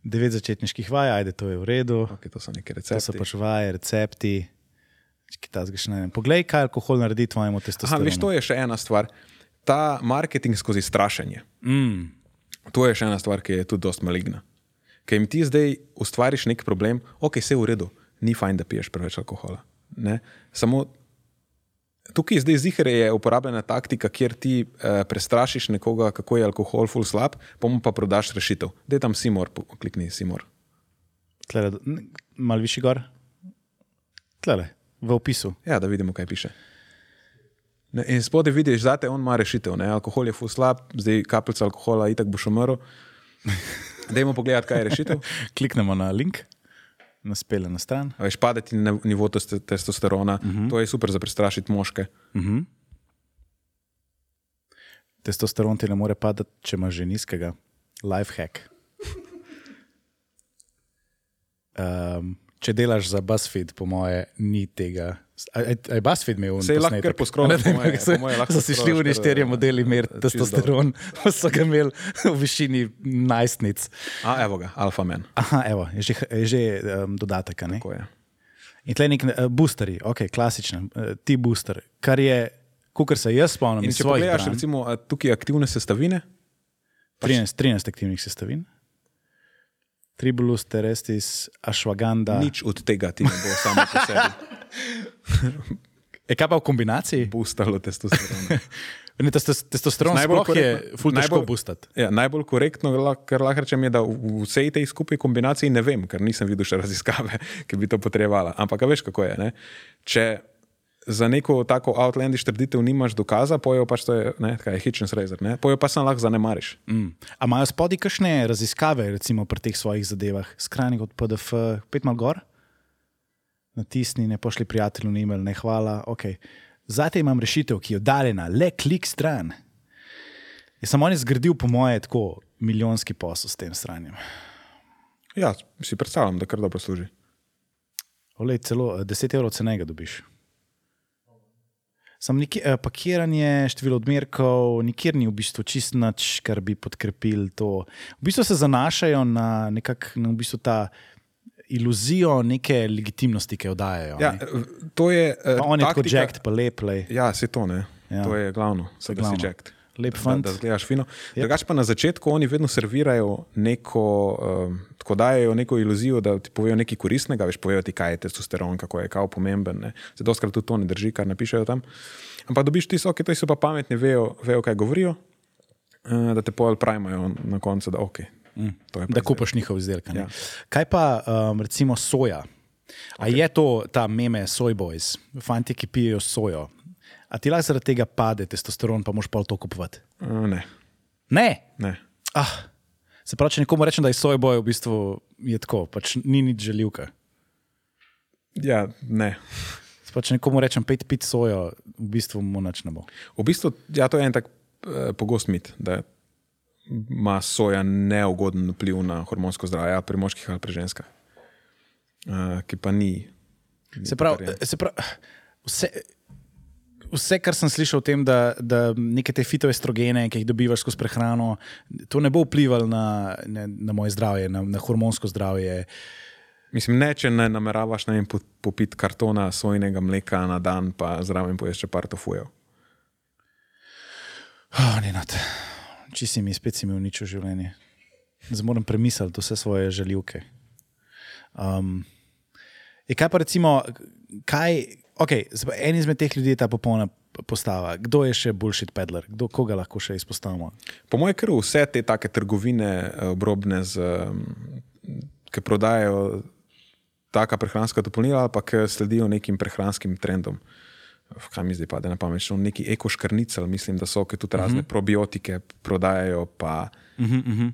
Devet začetniških vaj, ajde, to je v redu. Okay, to so neke recepti. To so pač vaje, recepti. Poglej, kaj alkohol naredi tvojemu testosteronu. Veš, to je še ena stvar. Ta marketing skozi strašenje. Mm. To je še ena stvar, ki je tudi dosti maligna. Ker jim ti zdaj ustvariš nek problem, ok, vse je v redu, ni fajn, da piješ preveč alkohola. Ne? Samo tukaj zdaj zihar je uporabljena taktika, kjer ti eh, prestrašiš nekoga, kako je alkohol full slab, pa mu pa prodaš rešitev. Dej tam Simor, klikni Simor. Tlele, malo višji gor. Tlele, v opisu. Ja, da vidimo, kaj piše. Ne, in spodaj vidiš, da on ima rešitev. Ne? Alkohol je full slab, zdaj kapljica alkohola, itak boš umrl. Dajmo pogledati, kaj je rešitev. Kliknemo na link, nas pele na stran. Veš, padeti na nivo testosterona, uh -huh. to je super za prestrašiti moške. Testosteron ti ne more padati, če imaš že nizkega. Life hack. Um, če delaš za BuzzFeed, po moje, ni tega. A je BuzzFeed imel Saj lahko kar poskrolaš, po moje- po moje lahko So si šli v kar, nešterje modeli meriti eh, čisto testosteron, pa so ga imeli v višini najstnic. A, evo ga, alfa men. Aha, evo, je že, je že um, dodatek. je. In tle nek uh, boosteri, ok, klasičen, uh, ti booster, kar je, kar se jaz spomnim, če pogledaš, bran, recimo, a, tukaj aktivne sestavine, 13, 13 aktivnih sestavin. Tribulus, terestis, ashwagandha. nič od tega ti ne bo samo po sebi Je kaj pa v kombinaciji? boostalo testosterona. Ne, testos- Testosteron Najbolj sploh je ful težko boostati. Ja, najbolj korektno, kar lahko rečem, je, da v vsej tej skupaj kombinaciji ne vem, ker nisem videl še raziskave, ki bi to potrebovala. Ampak a veš, kako je. Ne? Če za neko tako outlandish trditev nimaš dokaza, pojo pač to je, ne, kaj je Hitchens razor, ne? pojo pa sem lahko zanemariš. Mm. A imajo spodaj kakšne raziskave, recimo pri teh svojih zadevah, skrajni od PDF, pet mal gor? Natisni, ne pošli prijatelju na e-mail, ne hvala. Okay. Zdaj imam rešitev, ki je oddaljena, le klik stran. Je samo on je zgradil, po moje, tako milijonski posel s tem stranjem. Ja, si predstavljam, da kar dobro služi. Olej, celo eh, 10 evrov cenega dobiš. Sam neki, eh, pakiranje, število odmerkov, nikjer ni v bistvu čist nič, kar bi podkrepil to. V bistvu se zanašajo na, nekak, na v bistvu ta iluzijo neke legitimnosti, ki jo dajo. Ja, to je. eh, Pa on je tako taktika- jacked, pa lep, lej. Ja, se to ne. Ja. To je glavno, se da si jacked. Lep Da, fant. da zgledaš fino. Yep. Drugač pa na začetku oni vedno servirajo neko, um, tako dajo neko iluzijo, da ti povejo nekaj koristnega, veš, povejo ti, kaj je testosteron, kako je kao pomemben. Ne. Zdaj, doskrat tudi to ne drži, kar napišejo tam. Ampak dobiš ti soke, ti so pa pametni, vejo, vejo kaj govorijo, uh, da te pojel pravijo na koncu, da ok. Mm. Da kupaš njihov izdelek. Ja. Kaj pa um, recimo soja? A okay. je to ta meme Soy Boys, fanti, ki pijejo sojo? A ti lahko zaradi tega pade testosteron, pa moš pa to kupovati? Uh, ne, Ne. ne. Ah, se pravi, če nekomu rečem, da je Soy Boy, v bistvu je tako, pač ni nič želivka. Ja, ne. Se pravi, če nekomu rečem, pet pit sojo, v bistvu mu nič ne bo. V bistvu ja, to je en tak uh, pogost mit, da ima soja neugoden vpliv na hormonsko zdravje, pri moških ali pri ženskah, uh, ki pa ni. ni Se pravi, se pravi vse, vse, kar sem slišal o tem, da, da neke te fitoestrogene, ki jih dobivaš skozi prehrano, to ne bo vplivalo na, na, na moje zdravje, na, na hormonsko zdravje. Mislim, ne, če ne nameravaš ne vem, po- popiti kartona sojnega mleka na dan, pa zraven poješ še par tofujev. Oh, Nenad, če si mi spet si mi uničil življenje. Zdaj moram premisliti vse svoje željivke. Um, je kaj pa recimo, kaj, okay, en izmed teh ljudi je ta popolna postava. Kdo je še bullshit peddler, kdo koga lahko še izpostavimo? Po mojem, ker vse te take trgovine eh, obrobne, z, ki prodajajo taka prehranska dopolnila, pa ki sledijo nekim prehranskim trendom. Kaj mi zdaj pade na pamet? Še Neki ekoškrnicel, mislim, da so, ki tudi razne uh -huh. probiotike prodajajo, pa uh -huh, uh -huh.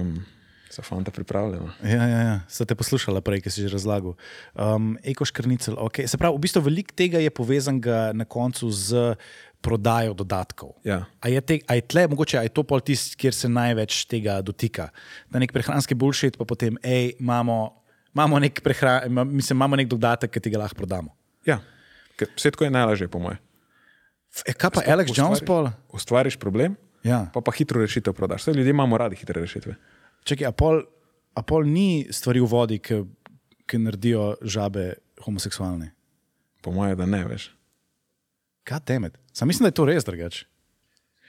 Um, so fanta pripravljeno. Ja, ja, ja. Ste te poslušali prej, ki si že razlagal. Um, Ekoškrnicel, okay. se pravi, v bistvu veliko tega je povezanega na koncu z prodajo dodatkov. Ja. A je, te, a je tle, mogoče je to pol tisti, kjer se največ tega dotika? Da nek prehranski bullshit, pa potem, hej, imamo, imamo, nek prehra, mislim, imamo nek dodatek, ki ti ga lahko prodamo. Ja, ker vse tako je najlažje, po mojem. E, kaj pa Alex Jones pol? Ustvariš problem, Ja. pa pa hitro rešitev prodaš. Saj ljudje imamo radi hitre rešitve. Čakaj, a pol, a pol ni stvari v vodi, ki, ki naredijo žabe homoseksualne? Po mojem, da ne veš. Kaj temet? Sam mislim, da je to res drugače.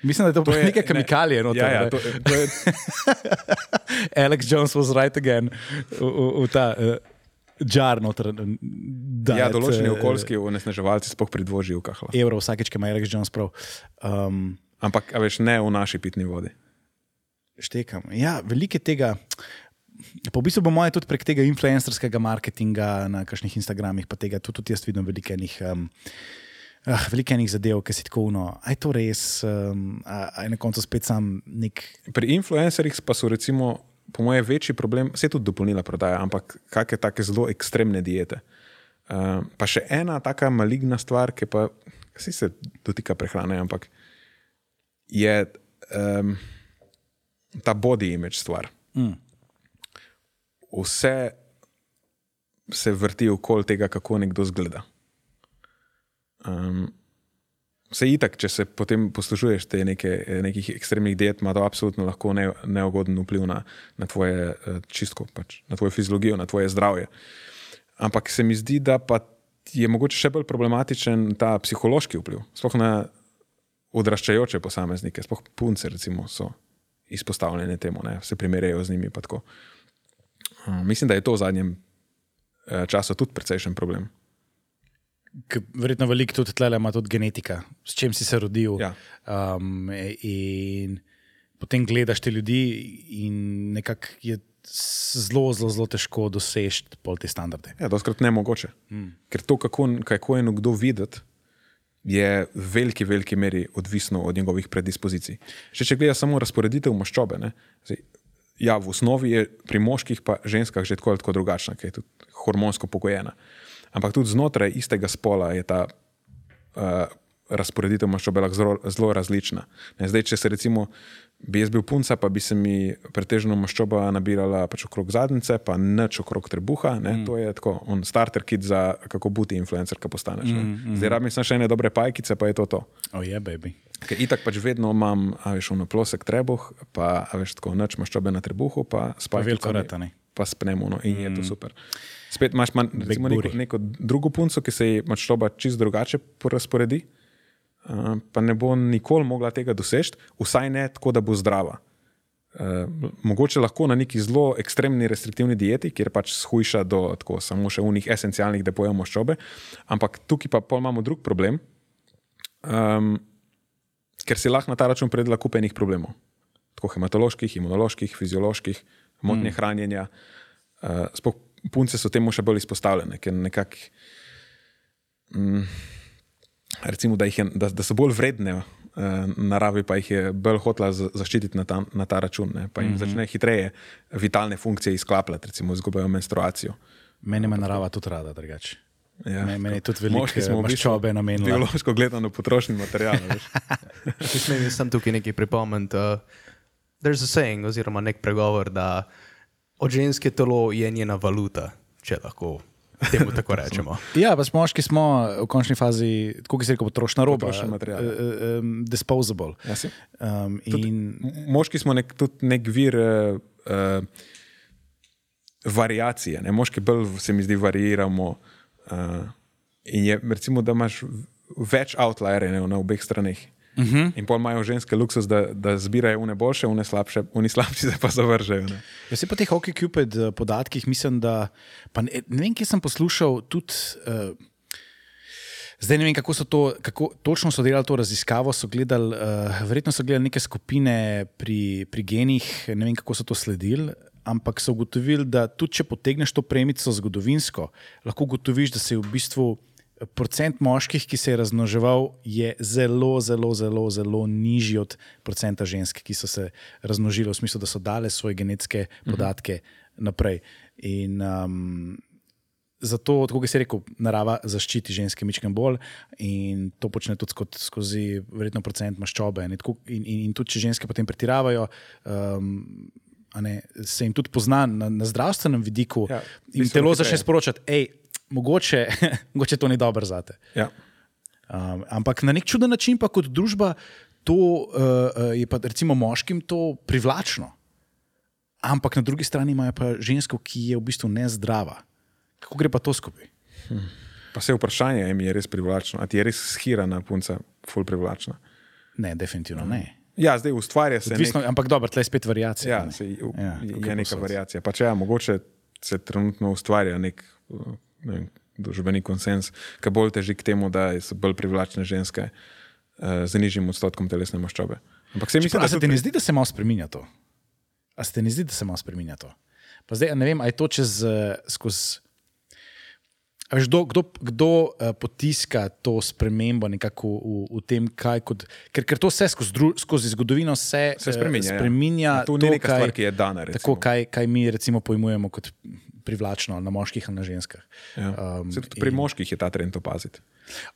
Mislim, da je to, to je, neke kemikalije. Ja, ja, ne. to, to je, Alex Jones was right again. V, v, v ta, uh, Jar noter. Da, Ja, določeni okoljski onesnaževalci sploh pri dvoživkah. Evro vsakeč, ki ima Rex Jones prav. Um, Ampak, a veš, ne v naši pitni vodi. štekam. Ja, veliko je tega. Pa v bistvu bo moje tudi prek tega influencerskega marketinga na kakšnih Instagramih, pa tega tudi, tudi jaz vidim veliko enih. Um, Uh, veliko enih zadev, ki si tako uno, aj to res, um, a, a je na koncu spet sam nek. Pri influencerjih pa so, recimo, po mojem, večji problem, vse tudi dopolnila prodaja, ampak kakšne take zelo ekstremne diete. Uh, pa še ena taka maligna stvar, ki pa si se dotika prehrane, ampak je um, ta body image stvar. Mm. Vse se vrti okoli tega, kako nekdo zgleda. Um, Vse itak, če se potem poslužuješ te neke, nekih ekstremnih diet, ima to absolutno lahko ne, neugoden vpliv na, na tvoje eh, čistko, pač, na tvojo fiziologijo, na tvoje zdravje. Ampak se mi zdi, da pa je mogoče še bolj problematičen ta psihološki vpliv, sploh na odraščajoče posameznike, sploh punce, recimo, so izpostavljene temu, ne, se primerjajo z njimi. Um, mislim, da je to v zadnjem eh, času tudi precejšen problem. Verjetno veliko tudi tle ima tudi genetika, s čim si se rodil. Ja. Um, in potem gledaš te ljudi, in nekako je zelo, zelo, zelo težko doseči pol te standarde. Ja, doskrat ne mogoče. Mm. Ker to, kako, kako je nekdo videti, je v veliki, veliki meri odvisno od njegovih predispozicij. Še če gledaš samo razporeditev maščobe, ne, zdaj, ja, v osnovi je pri moških in ženskah že tako ali tako drugačna, ker je tudi hormonsko pogojena. Ampak tudi znotraj istega spola je ta uh, razporeditev maščobe lahko zelo, zelo različna. Ne, zdaj, če se recimo bi jaz bil punca, pa bi se mi pretežno maščoba nabirala pač okrog zadnjice, pa nič okrog trebuha. Ne, mm. To je tako, on starter kit za kako biti influencer, ki postaneš. Mm, mm. Zdaj rabim samo še ene dobre pajkice, pa je to to. Oh, je, baby. Ker itak pač vedno imam, a veš, ono plosek trebuh, pa veš, tako nič maščobe na trebuhu, pa spajkicami, veliko rata, ne. Pa spnemo, no, in mm. je to super. Spet imaš man, recimo, neko, neko drugo punco, ki se ji maščoba čist drugače porazporedi, uh, pa ne bo nikoli mogla tega doseči, vsaj ne tako, da bo zdrava. Uh, mogoče lahko na neki zelo ekstremni restriktivni dieti, kjer pač shujša do tako, samo še unih esencialnih depojev maščobe, ampak tukaj pa imamo drug problem, um, ker si lahko na ta račun predela kupenih problemov. Tako hematoloških, imunoloških, fizioloških, motnje mm. hranjenja. Uh, sploh punce so temu še bolj izpostavljene, ker nekako, mm, recimo, da, jih je, da, da so bolj vredne uh, naravi, pa jih je bolj hotela za- zaščititi na ta, na ta račun, ne, pa jim mm -hmm. začne hitreje vitalne funkcije izklapljati, recimo izgubljajo menstruacijo. Meni ima narava tudi rada, drugače. Ja, Me- meni je tudi veliko, moški smo eh, v bistvu maščobe namenila. Biološko gledano potrošni material. Če smem sem tukaj nekaj pripomniti. Uh, there's a saying, oziroma nek pregovor, da od ženske telo je njena valuta, če lahko temu tako rečemo. Ja, pa smo moški smo v končni fazi, tako kot se reče, potrošna roba. Potrošen material. eh, um, disposable. Ja, si. Um, in M- Moški smo nek, tudi nek vir uh, uh, variacije. Ne? Moški bolj se mi zdi variiramo. Uh, in je, recimo, da imaš več outlierjev na obeh straneh. Uh -huh. In pol imajo ženske luksus, da, da zbirajo une boljše, une slabše, oni slabši se pa zavržejo. Ne? Jaz se po teh Hockey Cupid eh, podatkih mislim, da pa ne, ne vem, kje sem poslušal tudi. Uh, Zdaj ne vem, kako so to, kako točno so delali to raziskavo. So gledali, uh, verjetno so gledali neke skupine pri, pri genih, ne vem, kako so to sledili, ampak so ugotovili, da tudi če potegneš to premico zgodovinsko, lahko ugotoviš, da se je v bistvu procent moških, ki se je razmnoževal, je zelo, zelo, zelo, zelo nižji od procenta žensk, ki so se razmnožile, v smislu, da so dale svoje genetske podatke naprej. In, um, Zato, kot si rekel, narava zaščiti ženske mičken bolj in to počne tudi skot, skozi verjetno procent maščobe. tako- In, in, in tudi, če ženske potem pretiravajo, um, ne, se jim tudi pozna na, na zdravstvenem vidiku Ja, in telo začne sporočati, hej, mogoče, mogoče to ni dobro za te. Ja. Um, ampak na nek čuden način, pa kot družba, to uh, je pa recimo moškim to privlačno. Ampak na drugi strani imajo pa žensko, ki je v bistvu nezdrava. Kako gre pa to skupaj? Pa se vprašanje je, je res privlačno. A ti je res schirana punca, ful privlačna. Ne, definitivno ne. Ja, zdaj ustvarja se. Odvisno, nek, ampak dobro, tle je spet variacija. ja, ne. se, Ja, ja, je neka variacija. Pa če ja, mogoče se trenutno ustvarja nek uh, vem, družbeni konsens, ki bolj teži k temu, da so bolj privlačne ženske uh, z nižjim odstotkom telesne maščobe. Ampak se mi zdi, da se ti ne zdi, da se malo spremenja to? A se ti ne zdi, da se malo spremenja to? Pa zdaj, ne vem, ali je to čez eh, skozi. Veš, kdo, kdo, kdo uh, potiska to spremembo nekako v, v tem, kaj kot. Ker, ker to vse skozi, dru, skozi zgodovino se, Se eh, spreminja, ja. spreminja To ni neka stvar, ki je dana, Tako, recimo. kaj, kaj mi recimo pojmujemo kot privlačno na moških ali na ženskah. Ja. Um, Se tudi pri moških je ta trend opaziti.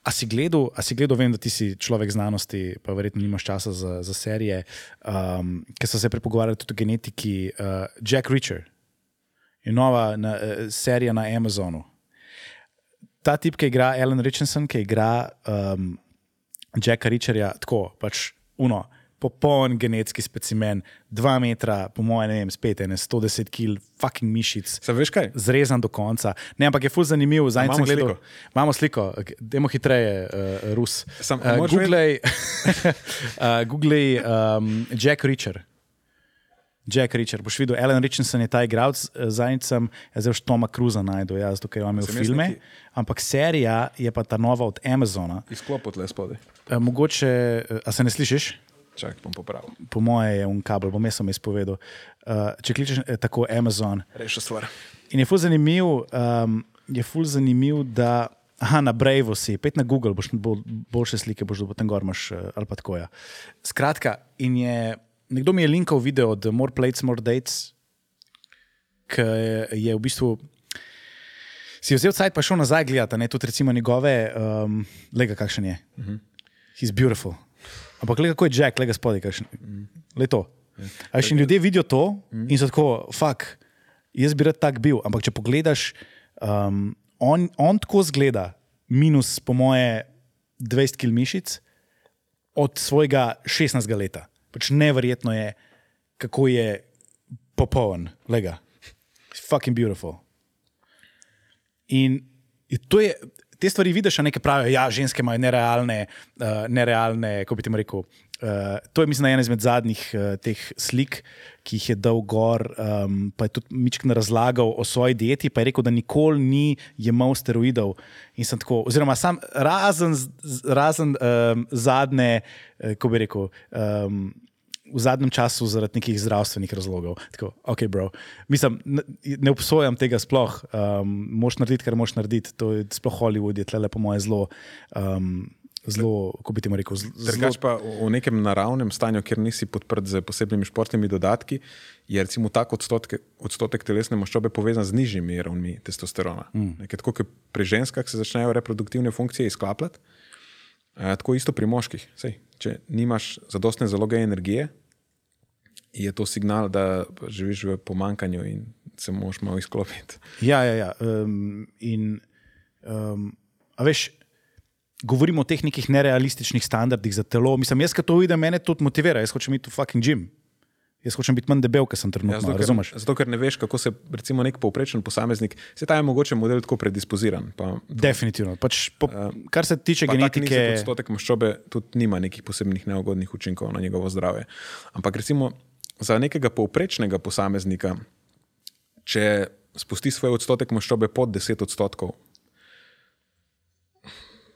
A si gledal, a si gledal, vem, da ti si človek znanosti, pa verjetno nimaš časa za, za serije, um, ki so se prepogovarjali tudi o genetiki. Uh, Jack Reacher je nova na, uh, serija na Amazonu. Ta tip, ki igra Alan Richardson, ki igra um, Jacka Reacherja, tako pač uno. Popoln genetski specimen, dva metra, po mojem, ne vem, spet ene 110 kg, fucking mišic Se veš kaj? zrezan do konca. Ne, ampak je fuz zanimiv. Zdaj imamo gledal. sliko? Imamo sliko, dajmo hitreje, uh, Rus. Sam- uh, Googlej, uh, Googlej um, Jack Reacher. Jack Reacher, boš videl, Alan Richardson je ta igralec, zdaj sem, zdaj už Toma Cruza najdel, jaz tukaj imam jaz filme, neki- ampak serija je pa ta nova od Amazona. Izklop od le spodaj. Mogoče, a se ne slišiš? Čak, bom popravil. Po moje je un kabel, bom jaz sem izpovedal. Uh, če kličeš eh, tako Amazon, Rešil stvar. In je ful zanimiv, um, je ful zanimiv da. Aha, na Brave si, pet na Google, boš bolj, boljše slike, boš dobil tam gor, imaš, eh, ali pa tako. Ja. Skratka, in je, nekdo mi je linkal video od More Plates, More Dates, ki je v bistvu. Si vzel cajt, pa šel nazaj gledati, ne tudi recimo njegove, um, lega kakšen je. Uh -huh. He's beautiful. Ampak le kako je Jack, le spodaj, kakšen. Le to. A še ljudje vidijo to in so tako, fuck, jaz bi rad tak bil. Ampak če pogledaš, um, on, on tako zgleda, minus po moje 20 kg mišic od svojega 16 leta. Pač neverjetno je, kako je popoln, lega. Fucking beautiful. In to je, te stvari vidiš, a nekaj pravijo, ja, ženske imajo nerealne, uh, nerealne, kako bi ti rekel. Uh, to je, mislim, ena izmed zadnjih uh, teh slik, ki jih je dal gor, um, pa je tudi Mičkin razlagal o svoji dieti, pa je rekel, da nikoli ni jemal steroidov. In sem tako, oziroma sam razen, razen um, zadnje, uh, kako bi rekel. Um, v zadnjem času zaradi nekih zdravstvenih razlogov. Tako, ok, bro. Mislim, ne, ne obsojam tega sploh. Um, moš narediti, kar moš narediti. To je sploh Hollywood, je tle po moje zelo. Um, Zelo, kako bi ti rekel, zelo, Drugač pa v nekem naravnem stanju, kjer nisi podprt z posebnimi športnimi dodatki, je recimo tak odstotek, odstotek telesne maščobe povezan z nižjimi ravni testosterona. Mm. Nekaj, tako kot pri ženskah se začnejo reproduktivne funkcije izklapljati, eh, tako isto pri moških. Sej, če nimaš zadostne zaloge energije, je to signal, da živiš v pomankanju in se moraš malo izklopiti. Ja, ja, ja. Um, in, um, a veš, govorimo o teh nekih nerealističnih standardih za telo. Mislim, jaz, ki to vidim, mene to motivira. Jaz hočem iti v fucking gym. Jaz hočem biti manj debel, ker sem trenutno. Ja, zato, Ja, ker, razumeš? zato, ker ne veš, kako se recimo nek povprečen posameznik, se ta je mogoče model tako predispoziran. Pa, Definitivno. Pač po, kar se tiče genetike. odstotek maščobe tudi nima nekih posebnih neugodnih učinkov na njegovo zdravje. Ampak recimo za nekega povprečnega posameznika, če spusti svoj odstotek maščobe pod 10 odstotkov,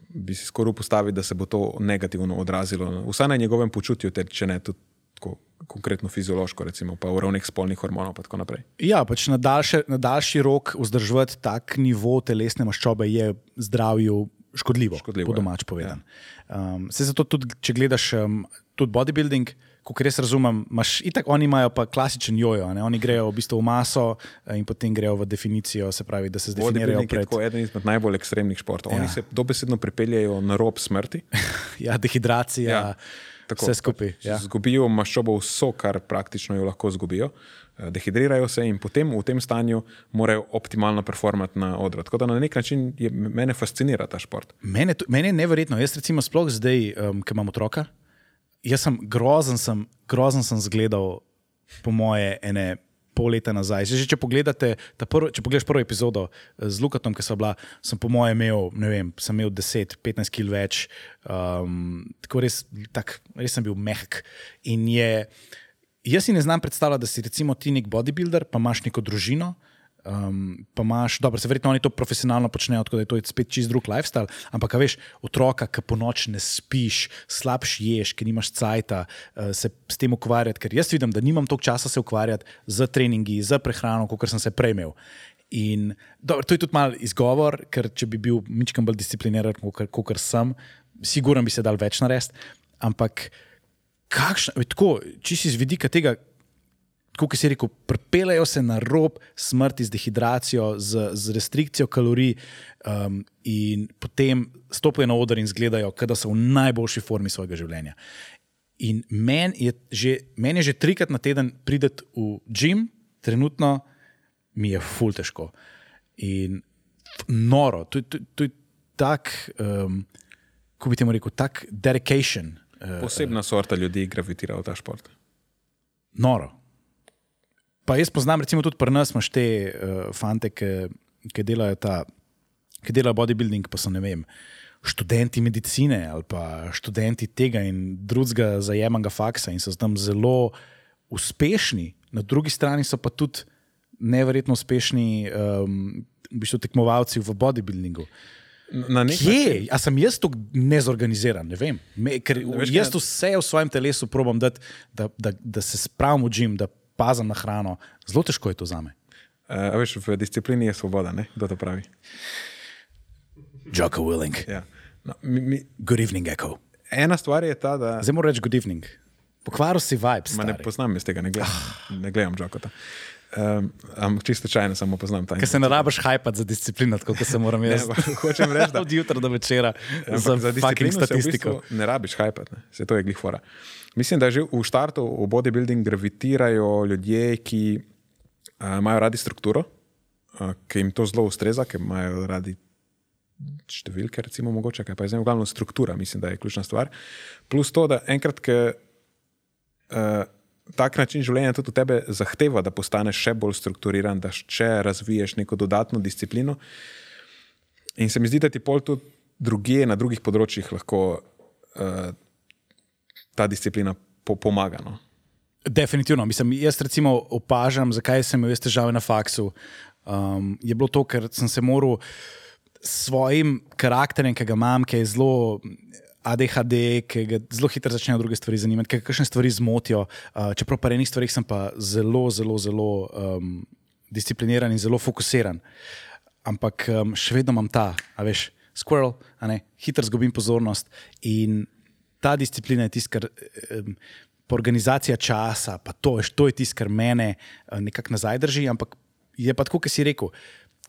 bi si skoraj postavil, da se bo to negativno odrazilo, vsaj na njegovem počutju, ter če ne tudi tako konkretno fiziološko, recimo pa v ravnih spolnih hormonov in tako naprej. Ja, pač na, daljše, na daljši rok vzdrževati tak nivo telesne maščobe je zdravju škodljivo, Škodljivo, po ja. domač povedano. Ja. Um, se zato tudi, če gledaš um, tudi bodybuilding, kot res razumem, imaš itak, oni imajo pa klasičen jojo, ne? oni grejo v bistvu v maso eh, in potem grejo v definicijo, se pravi, da se zdefinirajo pred tako eden izmed najbolj ekstremnih športov. Oni Ja. se dobesedno pripeljajo na rob smrti. ja, dehidracija, ja, tako, vse skupaj. pač Ja. Zgubijo maščobo vso, kar praktično jo lahko zgubijo. Eh, Dehidrirajo se in potem v tem stanju morajo optimalno performati na odru. Tako da na nek način je, mene fascinira ta šport. Mene, to- mene je neverjetno. Jaz, recimo, sploh zdaj, um, ki imam otroka, jaz sem grozen, sem, grozen sem zgledal, po moje, ene pol leta nazaj. Že, če, pogledate, ta prvo, če pogledaš prvo epizodo eh, z Lukatom, ki so bila, sem po moje imel, ne vem, sem imel 10-15 kg več, um, tako res, tak, res sem bil mehk. In je, jaz si ne znam predstavljati, da si recimo ti nek bodybuilder, pa imaš neko družino. Um, pa imaš, dobro, se verjetno oni to profesionalno počnejo, tako da je to spet čist drug lifestyle, ampak veš, otroka, ki po noč ne spiš, slabš ješ, ki nimaš cajta, uh, se s tem ukvarjati, ker jaz vidim, da nimam toliko časa se ukvarjati z treningi, z prehrano, kot sem se prej imel. In dobro, to je tudi mal izgovor, ker če bi bil mičkam bolj discipliniran, kot sem, sigurno bi se dal več narediti. Ampak, kakšno, tako, če si z vidika tega, kot si rekel, pripeljajo se na rob smrti z dehidracijo, z, z restrikcijo kalorij, um, in potem stopijo na oder in izgledajo, da so v najboljši formi svojega življenja. In meni je, že, men je že trikrat na teden prideti v gim, trenutno mi je ful težko. In noro, to, to, to je tak, um, kako bi temu rekel, tak dedication. Uh, Posebna sorta ljudi gravitira v ta šport. Noro. Pa jaz poznam, recimo, tudi pri nas imaš te uh, fante, ki, ki delajo ta, ki delajo bodybuilding, pa so ne vem. Študenti medicine ali pa študenti tega in drugega zajemanga faksa in so tam zelo uspešni, na drugi strani so pa tudi neverjetno uspešni um, v bistvu tekmovalci v bodybuildingu. Na nek način- A sem jaz tako nezorganiziran? Ne vem. Me, ker veš, jaz vse v svojem telesu dati, da, da, da se spravim v gim, da pazim na hrano. Zelo težko je to za me. Uh, veš, v disciplini je svoboda, ne? kdo to pravi. Joko Willing. Ja. No, mi, mi, Good evening, Echo. ena stvar je ta, da Zdaj moram reči good evening. Pokvaril si vibes. Ma ne poznam jaz tega, ne gledam, ne gledam Jokota. Um, ampak čisto slučajno samo poznam ta Ker se ne rabiš hajpati za disciplino, kot se moram jaz. Ne, hočem reči, da- od jutra do večera za, za fucking se v statistiko. bistvu ne rabiš hajpati, ne. se to je glifora. Mislim, da že v štartu v bodybuilding gravitirajo ljudje, ki uh, imajo radi strukturo, uh, ki jim to zelo ustreza, ki imajo radi številke, recimo, mogoče, kaj pa je zdaj v glavnem struktura, mislim, da je ključna stvar. Plus to, da enkrat, ki uh, tak način življenja tudi od tebe zahteva, da postaneš še bolj strukturiran, da še razviješ neko dodatno disciplino. In se mi zdi, da ti pol tudi drugje, na drugih področjih lahko uh, ta disciplina po pomaga. No? Definitivno. Mislim, jaz recimo opažam, zakaj sem imel težave na faksu. Um, je bilo to, ker sem se moral s svojim karakterjem, ki ga imam, ki je zelo ADHD, ki ga zelo hitro začnejo druge stvari zanimati, ki kakšne stvari zmotijo. Uh, čeprav pa enih stvarih sem pa zelo, zelo, zelo um, discipliniran in zelo fokusiran. Ampak um, še vedno imam ta, a veš, squirrel, a ne, hitro zgubim pozornost in ta disciplina je tisto, kar. Um, pa organizacija časa, pa to, veš, to je tisto, kar mene eh, nekako nazaj drži. Ampak je pa tako, kot si rekel,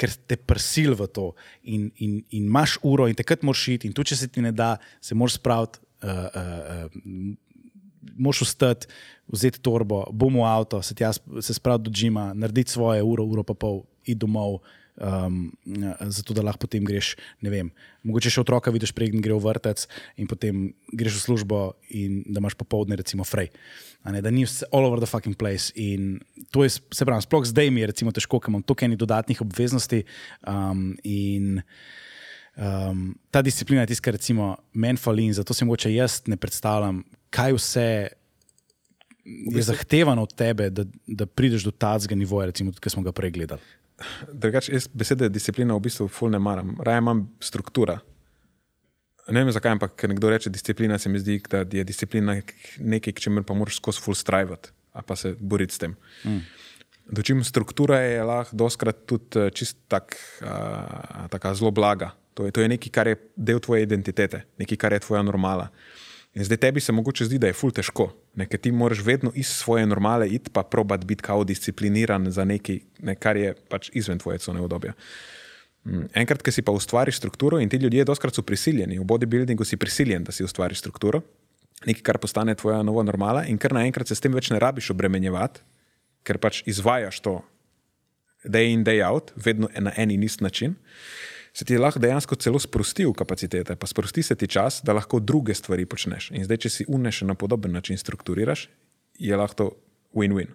ker te prisil v to in, in, in imaš uro in takrat moraš iti, in tu, če se ti ne da, se moraš spraviti. Uh, uh, uh, Moš vstati, vzeti torbo, bom v avto, se, se spraviti do Džima, narediti svoje uro, uro pa pol, iti domov, um, zato da lahko potem greš. Ne vem, mogoče še otroka vidiš, preden gre v vrtec, in potem greš v službo, in da imaš popoldne, recimo, frej. Ne, da ni vse all over the fucking place. In to je, se pravi, sploh zdaj mi je recimo, težko, ker imam toliko enih dodatnih obveznosti. Um, in um, ta disciplina je tisto, kar recimo meni fali, in zato si mogoče jaz ne predstavljam, kaj vse je zahtevano od tebe, da, da prideš do tazga nivoja, recimo, ki smo ga prej gledali. Drugače, jaz besede disciplina v bistvu ful ne maram, raje imam struktura. Ne vem zakaj, ampak ker nekdo reče disciplina, se mi zdi, da je disciplina nekaj, k čemer pa moraš skozi full strajvati, a pa se boriti s tem. Mm. Dočim struktura je lahko doskrat tudi eh, čist tak, a, taka zelo blaga. To je, to je nekaj, kar je del tvoje identitete, nekaj, kar je tvoja normala. In zdaj tebi se mogoče zdi, da je ful težko, ne, ker ti moraš vedno iz svoje normale iti pa probat biti kao discipliniran za nekaj, ne, kar je pač izven tvoje cone obdobja. Mm, Enkrat, ki si pa ustvariš strukturo, in ti ljudje doskrat so prisiljeni, v bodybuildingu si prisiljen, da si ustvariš strukturo, nekaj, kar postane tvoja nova normala, in kar naenkrat se s tem več ne rabiš obremenjevati, ker pač izvajaš to day in day out, vedno na en in isti način, se ti lahko dejansko celo sprosti v kapacitete, pa sprosti se ti čas, da lahko druge stvari počneš. In zdaj, če si uneš na podoben način strukturiraš, je lahko win-win.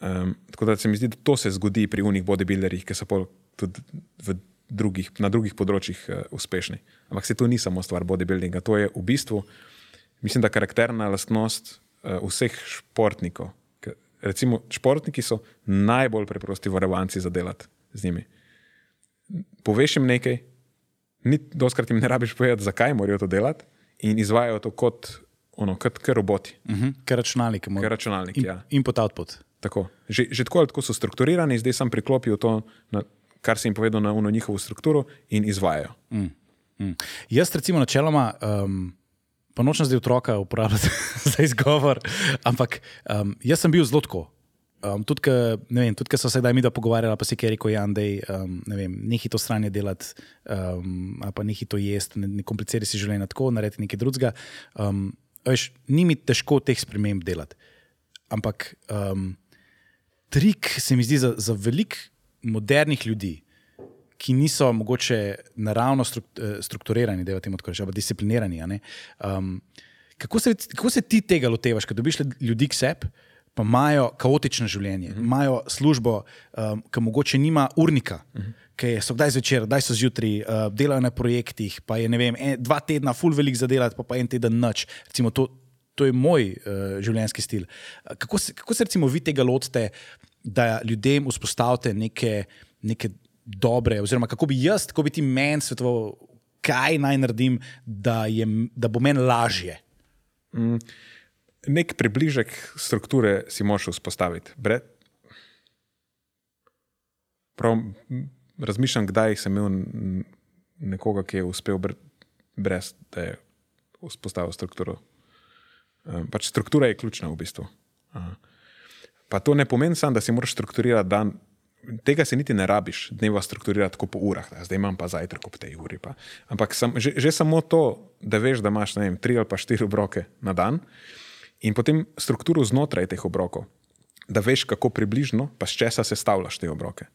Um, tako da se mi zdi, da to se zgodi pri unih bodybuilderjih, ki so tudi drugih, na drugih področjih uh, uspešni. Ampak se to ni samo stvar bodybuildinga, to je v bistvu, mislim, da karakterna lastnost uh, vseh športnikov. Recimo, športniki so najbolj preprosti varovanci za delati z njimi. Poveš jim nekaj, ni doskrat jim ne rabiš povedati, zakaj morajo to delati, in izvajo to kot, ono, kot, kot roboti, Uh -huh. Ker računalnik. kot računalnik. In, Ja. input, output. Tako. Že, že tako ali tako so strukturirani, zdaj sem priklopil to, na, kar sem jim povedal, na uno njihovo strukturo in izvajajo. Mm. Jaz, recimo, načeloma, um, pa nočem zdaj otroka uporabljati za izgovor, ampak um, jaz sem bil zelo tako. Um, tudi, ko so se kdaj mi da pogovarjali, pa si je rekel, Jan, da um, ne nehi to stranje delati, um, pa nehi to jesti, ne, ne kompliciraj si življenje tako, naredi nekaj drugega. Um, veš, ni mi težko teh sprememb delati. Ampak um, trik se mi zdi za, za veliko modernih ljudi, ki niso mogoče naravno eh, strukturirani, da je temu tako rečeno, disciplinirani. ne. Um, kako, se, kako se ti tega lotevaš, ko dobiš ljudi k sebi? Pa imajo kaotično življenje, imajo uh -huh. službo, um, ki mogoče nima urnika, uh -huh. ki so kdaj zvečer, kdaj so zjutraj, uh, delajo na projektih, pa je vem, en, dva tedna, full velik za delati, pa, pa en teden noč. Recimo, to, to je moj uh, življenjski stil. Kako se, kako se recimo vi tega lotite, da ljudem vzpostavite neke, neke dobre, oziroma kako bi jaz, kako bi ti meni svetoval, kaj naj naredim, da, je, da bo meni lažje. Nek približek strukture si moraš vzpostaviti. Bre... Prav, razmišljam, kdaj sem imel nekoga, ki je uspel br brez, da je vzpostavil strukturo. Um, pač struktura je ključna v bistvu. Aha. Pa to ne pomeni samo, da si moraš strukturirati dan. Tega se niti ne rabiš, dneva strukturirati tako po urah, da zdaj imam pa zajtrk ob tej uri. Pa. Ampak sam, že, že samo to, da veš, da imaš vem, tri ali pa štiri obroke na dan, in potem strukturo znotraj teh obrokov, da veš, kako približno, pa s česa sestavljaš te obroke.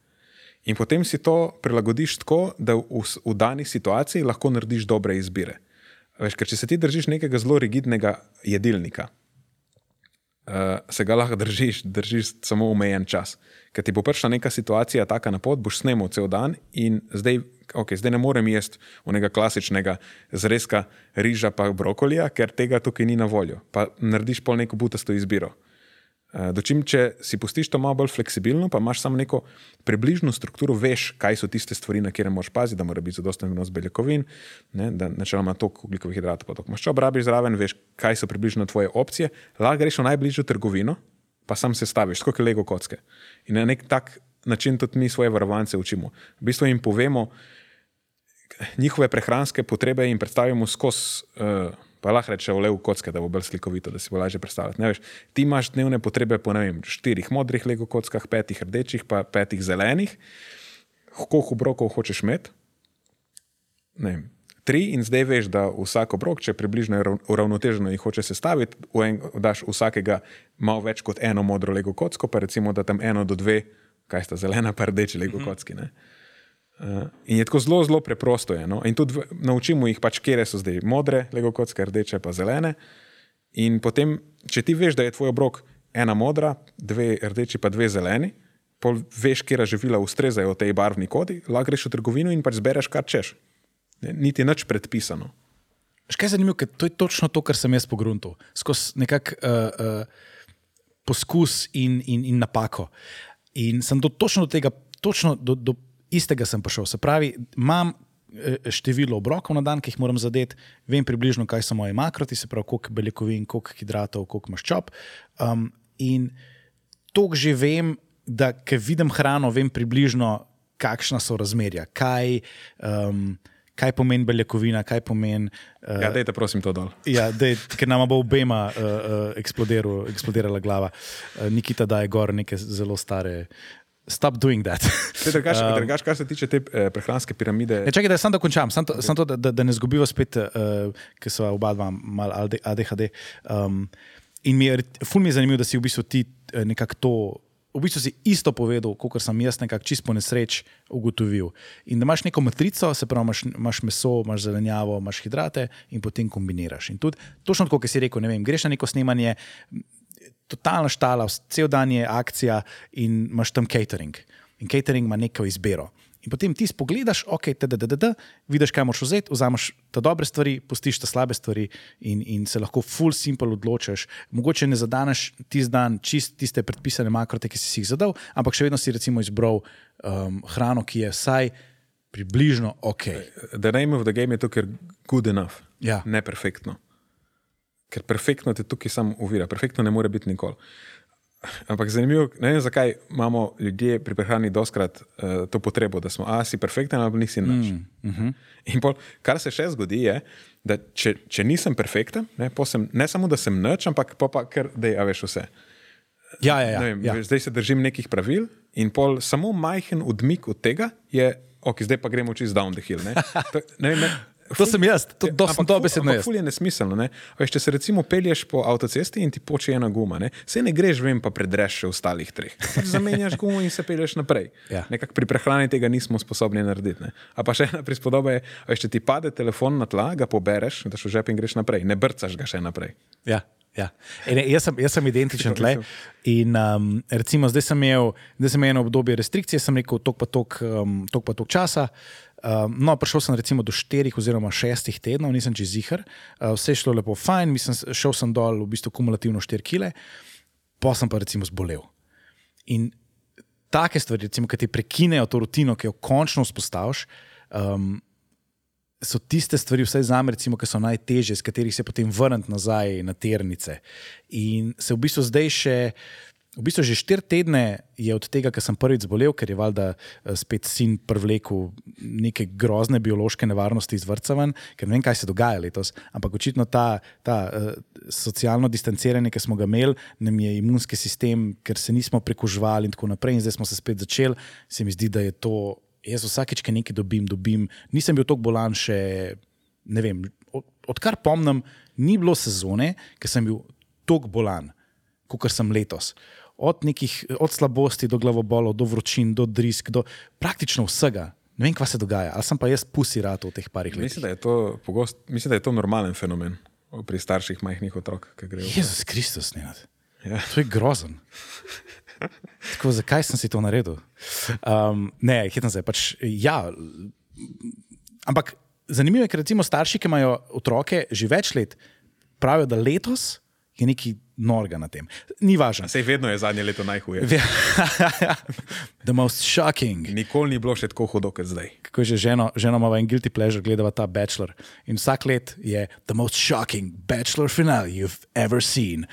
In potem si to prilagodiš tako, da v, v dani situaciji lahko narediš dobre izbire. Veš, ker če se ti držiš nekega zelo rigidnega jedilnika, uh, se ga lahko držiš, držiš samo omejen čas. Ker ti bo prišla neka situacija, taka na pot, boš snemal cel dan in zdaj, okay, zdaj ne morem jesti onega klasičnega zrezka riža pa brokolija, ker tega tukaj ni na voljo. Pa narediš pol neko butasto izbiro. Eh, Dočim, če si pustiš to malo bolj fleksibilno, pa imaš samo neko približno strukturo, veš, kaj so tiste stvari, na katere moraš paziti, da mora biti zadosten vnos beljakovin, ne, da načeloma toliko ugljikovih hidratov, pa toliko maščob rabiš zraven, veš, kaj so približno tvoje opcije, lahko greš v najbližjo trgovino, pa sam se staviš, kot Lego kocke. In na nek tak način tudi mi svoje varovance učimo. V bistvu jim povemo njihove prehranske potrebe in predstavimo skozi. Uh, Pa lahko rečemo le v kocke, da bo bolj slikovito, da si bo lažje predstavljati. Ne, veš, ti imaš dnevne potrebe po vem, štirih modrih lego kockah, petih rdečih, pa petih zelenih. Koliko obrokov hočeš imeti? Ne Tri in zdaj veš, da vsak obrok, če približno je rav- uravnoteženo in hoče sestaviti, v en, daš vsakega malo več kot eno modro lego kocko, pa recimo, da tam eno do dve, kaj sta zelena, pa rdeči lego kocki. Ne? Uh, in je tako zelo, zelo preprosto. Je, no? In tudi v- naučimo jih, pač, kje so zdaj modre, lego kocke, rdeče pa zelene. In potem, če ti veš, da je tvoj obrok ena modra, dve rdeči pa dve zeleni, pol veš, kje živila ustrezajo tej barvni kodi, lahko greš v trgovino in pač zbereš, kar češ. Niti nič predpisano. Še kaj je zanimivo, ker to je točno to, kar sem jaz pogrunil, skozi nekak uh, uh, poskus in, in, in napako. In sem do, točno do tega, točno do, do istega sem prišel. Se pravi, imam eh, število obrokov na dan, ki jih moram zadeti, vem približno, kaj so moje makroti, se pravi, koliko beljakovin, koliko hidratov, koliko maščob. Um, in to že vem, da ker vidim hrano, vem približno, kakšna so razmerja, kaj, um, kaj pomeni beljakovina, kaj pomeni. Uh, Ja, dajte prosim to dol. Ja, dej, ker nama bo obema uh, uh, eksplodiral, eksplodirala glava. Uh, Nikita daje gor neke zelo stare. Stop doing that. Drugač, um, drugač, kar se tiče te eh, prehranske piramide, Ja, čakaj, da sam da končam, sam to, sam to da, da, ne zgubiva spet, uh, ker so oba dva malo AD- ADHD. Um, in mi je, ful mi je zanimivo, da si v bistvu ti eh, nekako to, v bistvu si isto povedal, kot sem jaz nekako čisto nesreč ugotovil. In da imaš neko matrico, se pravi, imaš, imaš meso, imaš zelenjavo, imaš hidrate in potem kombiniraš. In tudi točno tako, kot si rekel, ne vem, greš na neko snemanje, totalna štala, cel dan je akcija in imaš tam catering. In catering ima neko izbiro. In potem ti spogledaš, ok, tdd, vidiš, kaj moraš vzeti, vzameš te dobre stvari, pustiš te slabe stvari in, in se lahko full simple odločiš. Mogoče ne zadaneš tisti dan čist tiste predpisane makrote, ki si si jih zadal, ampak še vedno si recimo izbral um, hrano, ki je vsaj približno ok. The name of the game je to, ker good enough, Ja. ne perfektno. Ker perfektno te tukaj samo uvira, perfektno ne more biti nikoli. Ampak zanimivo, ne vem, zakaj imamo ljudje pri prehrani doskrat uh, to potrebo, da smo, a si perfekten ali nisi nič. Mm, uh -huh. In pol, kar se še zgodi, je, da če, če nisem perfekten, ne, sem, ne samo da sem nič, ampak pa, pa ker da je veš vse. Ja, ja, ja. Ne vem, ja. veš, Zdaj se držim nekih pravil in pol samo majhen odmik od tega je, ok, zdaj pa gremo čez down the hill. Ne? To, ne, ne, To sem jaz, to, to sem dobesedno ampak jaz. ful je nesmiselno. Ne? Veš, če se recimo pelješ po avtocesti in ti poče ena guma, ne? se ne greš, vem, pa predreš še ostalih treh. Pač zamenjaš gumo in se pelješ naprej. Ja. Nekako pri prehrani tega nismo sposobni narediti. Ne? A pa še ena prispodoba je, veš, če ti pade telefon na tla, ga pobereš, daš v žep in greš naprej, ne brcaš ga še naprej. Ja, ja. In jaz, sem, jaz sem identičen tle. In um, recimo, zdaj sem imel, zdaj sem imel eno obdobje restrikcije, sem rekel, tok pa tok, um, tok, pa tok časa. Um, no, prišel sem recimo do štirih oziroma šestih tednov, nisem čez zihar, uh, vse je šlo lepo, fajn, mislim, šel sem dol v bistvu kumulativno 4 kile, pa sem pa recimo zbolel. In take stvari, recimo, ki ti prekinejo to rutino, ki jo končno vzpostaviš, um, so tiste stvari, vsaj za me, recimo, ki so najtežje, s katerih se potem vrniti nazaj na ternice. In se v bistvu zdaj še. V bistvu že štiri tedne je od tega, ko sem prvič zbolel, ker je valjda eh, spet sin privlekel neke grozne biološke nevarnosti iz vrca ven, ker ne vem, kaj se dogaja letos. Ampak očitno ta, ta uh, socialno distanciranje, ki smo ga imeli, nam je imunski sistem, ker se nismo prekužvali in tako naprej, in zdaj smo se spet začeli, se mi zdi, da je to jaz vsakeč, ki nekaj dobim, dobim. Nisem bil tako bolan še, ne vem, od, odkar pomnim, ni bilo sezone, ker sem bil tako bolan, kot sem letos. Od, nekih, od slabosti do glavobolov, do vročin, do drisk, do praktično vsega. Ne vem, kaj se dogaja, ali sem pa jaz pusi rad v teh parih letih. Mislim, da je to, pogost, mislim, da je to normalen fenomen pri starših majhnih otrok, ki grejo. Jezus Kristus, ne. Ja. To je grozen. Tako, zakaj sem si to naredil? Um, ne, hitro zdaj. Pač, ja, ampak zanimivo je, ker recimo starši, ki imajo otroke že več let, pravijo, da letos je nekaj norga na tem. Ni važno. Sej vedno je zadnje leto najhuje. The most shocking. Nikoli ni bilo še tako hudo kot zdaj. Kako je že ženo, ženo ima en guilty pleasure, gledava ta Bachelor. In vsak let je the most shocking Bachelor finale you've ever seen.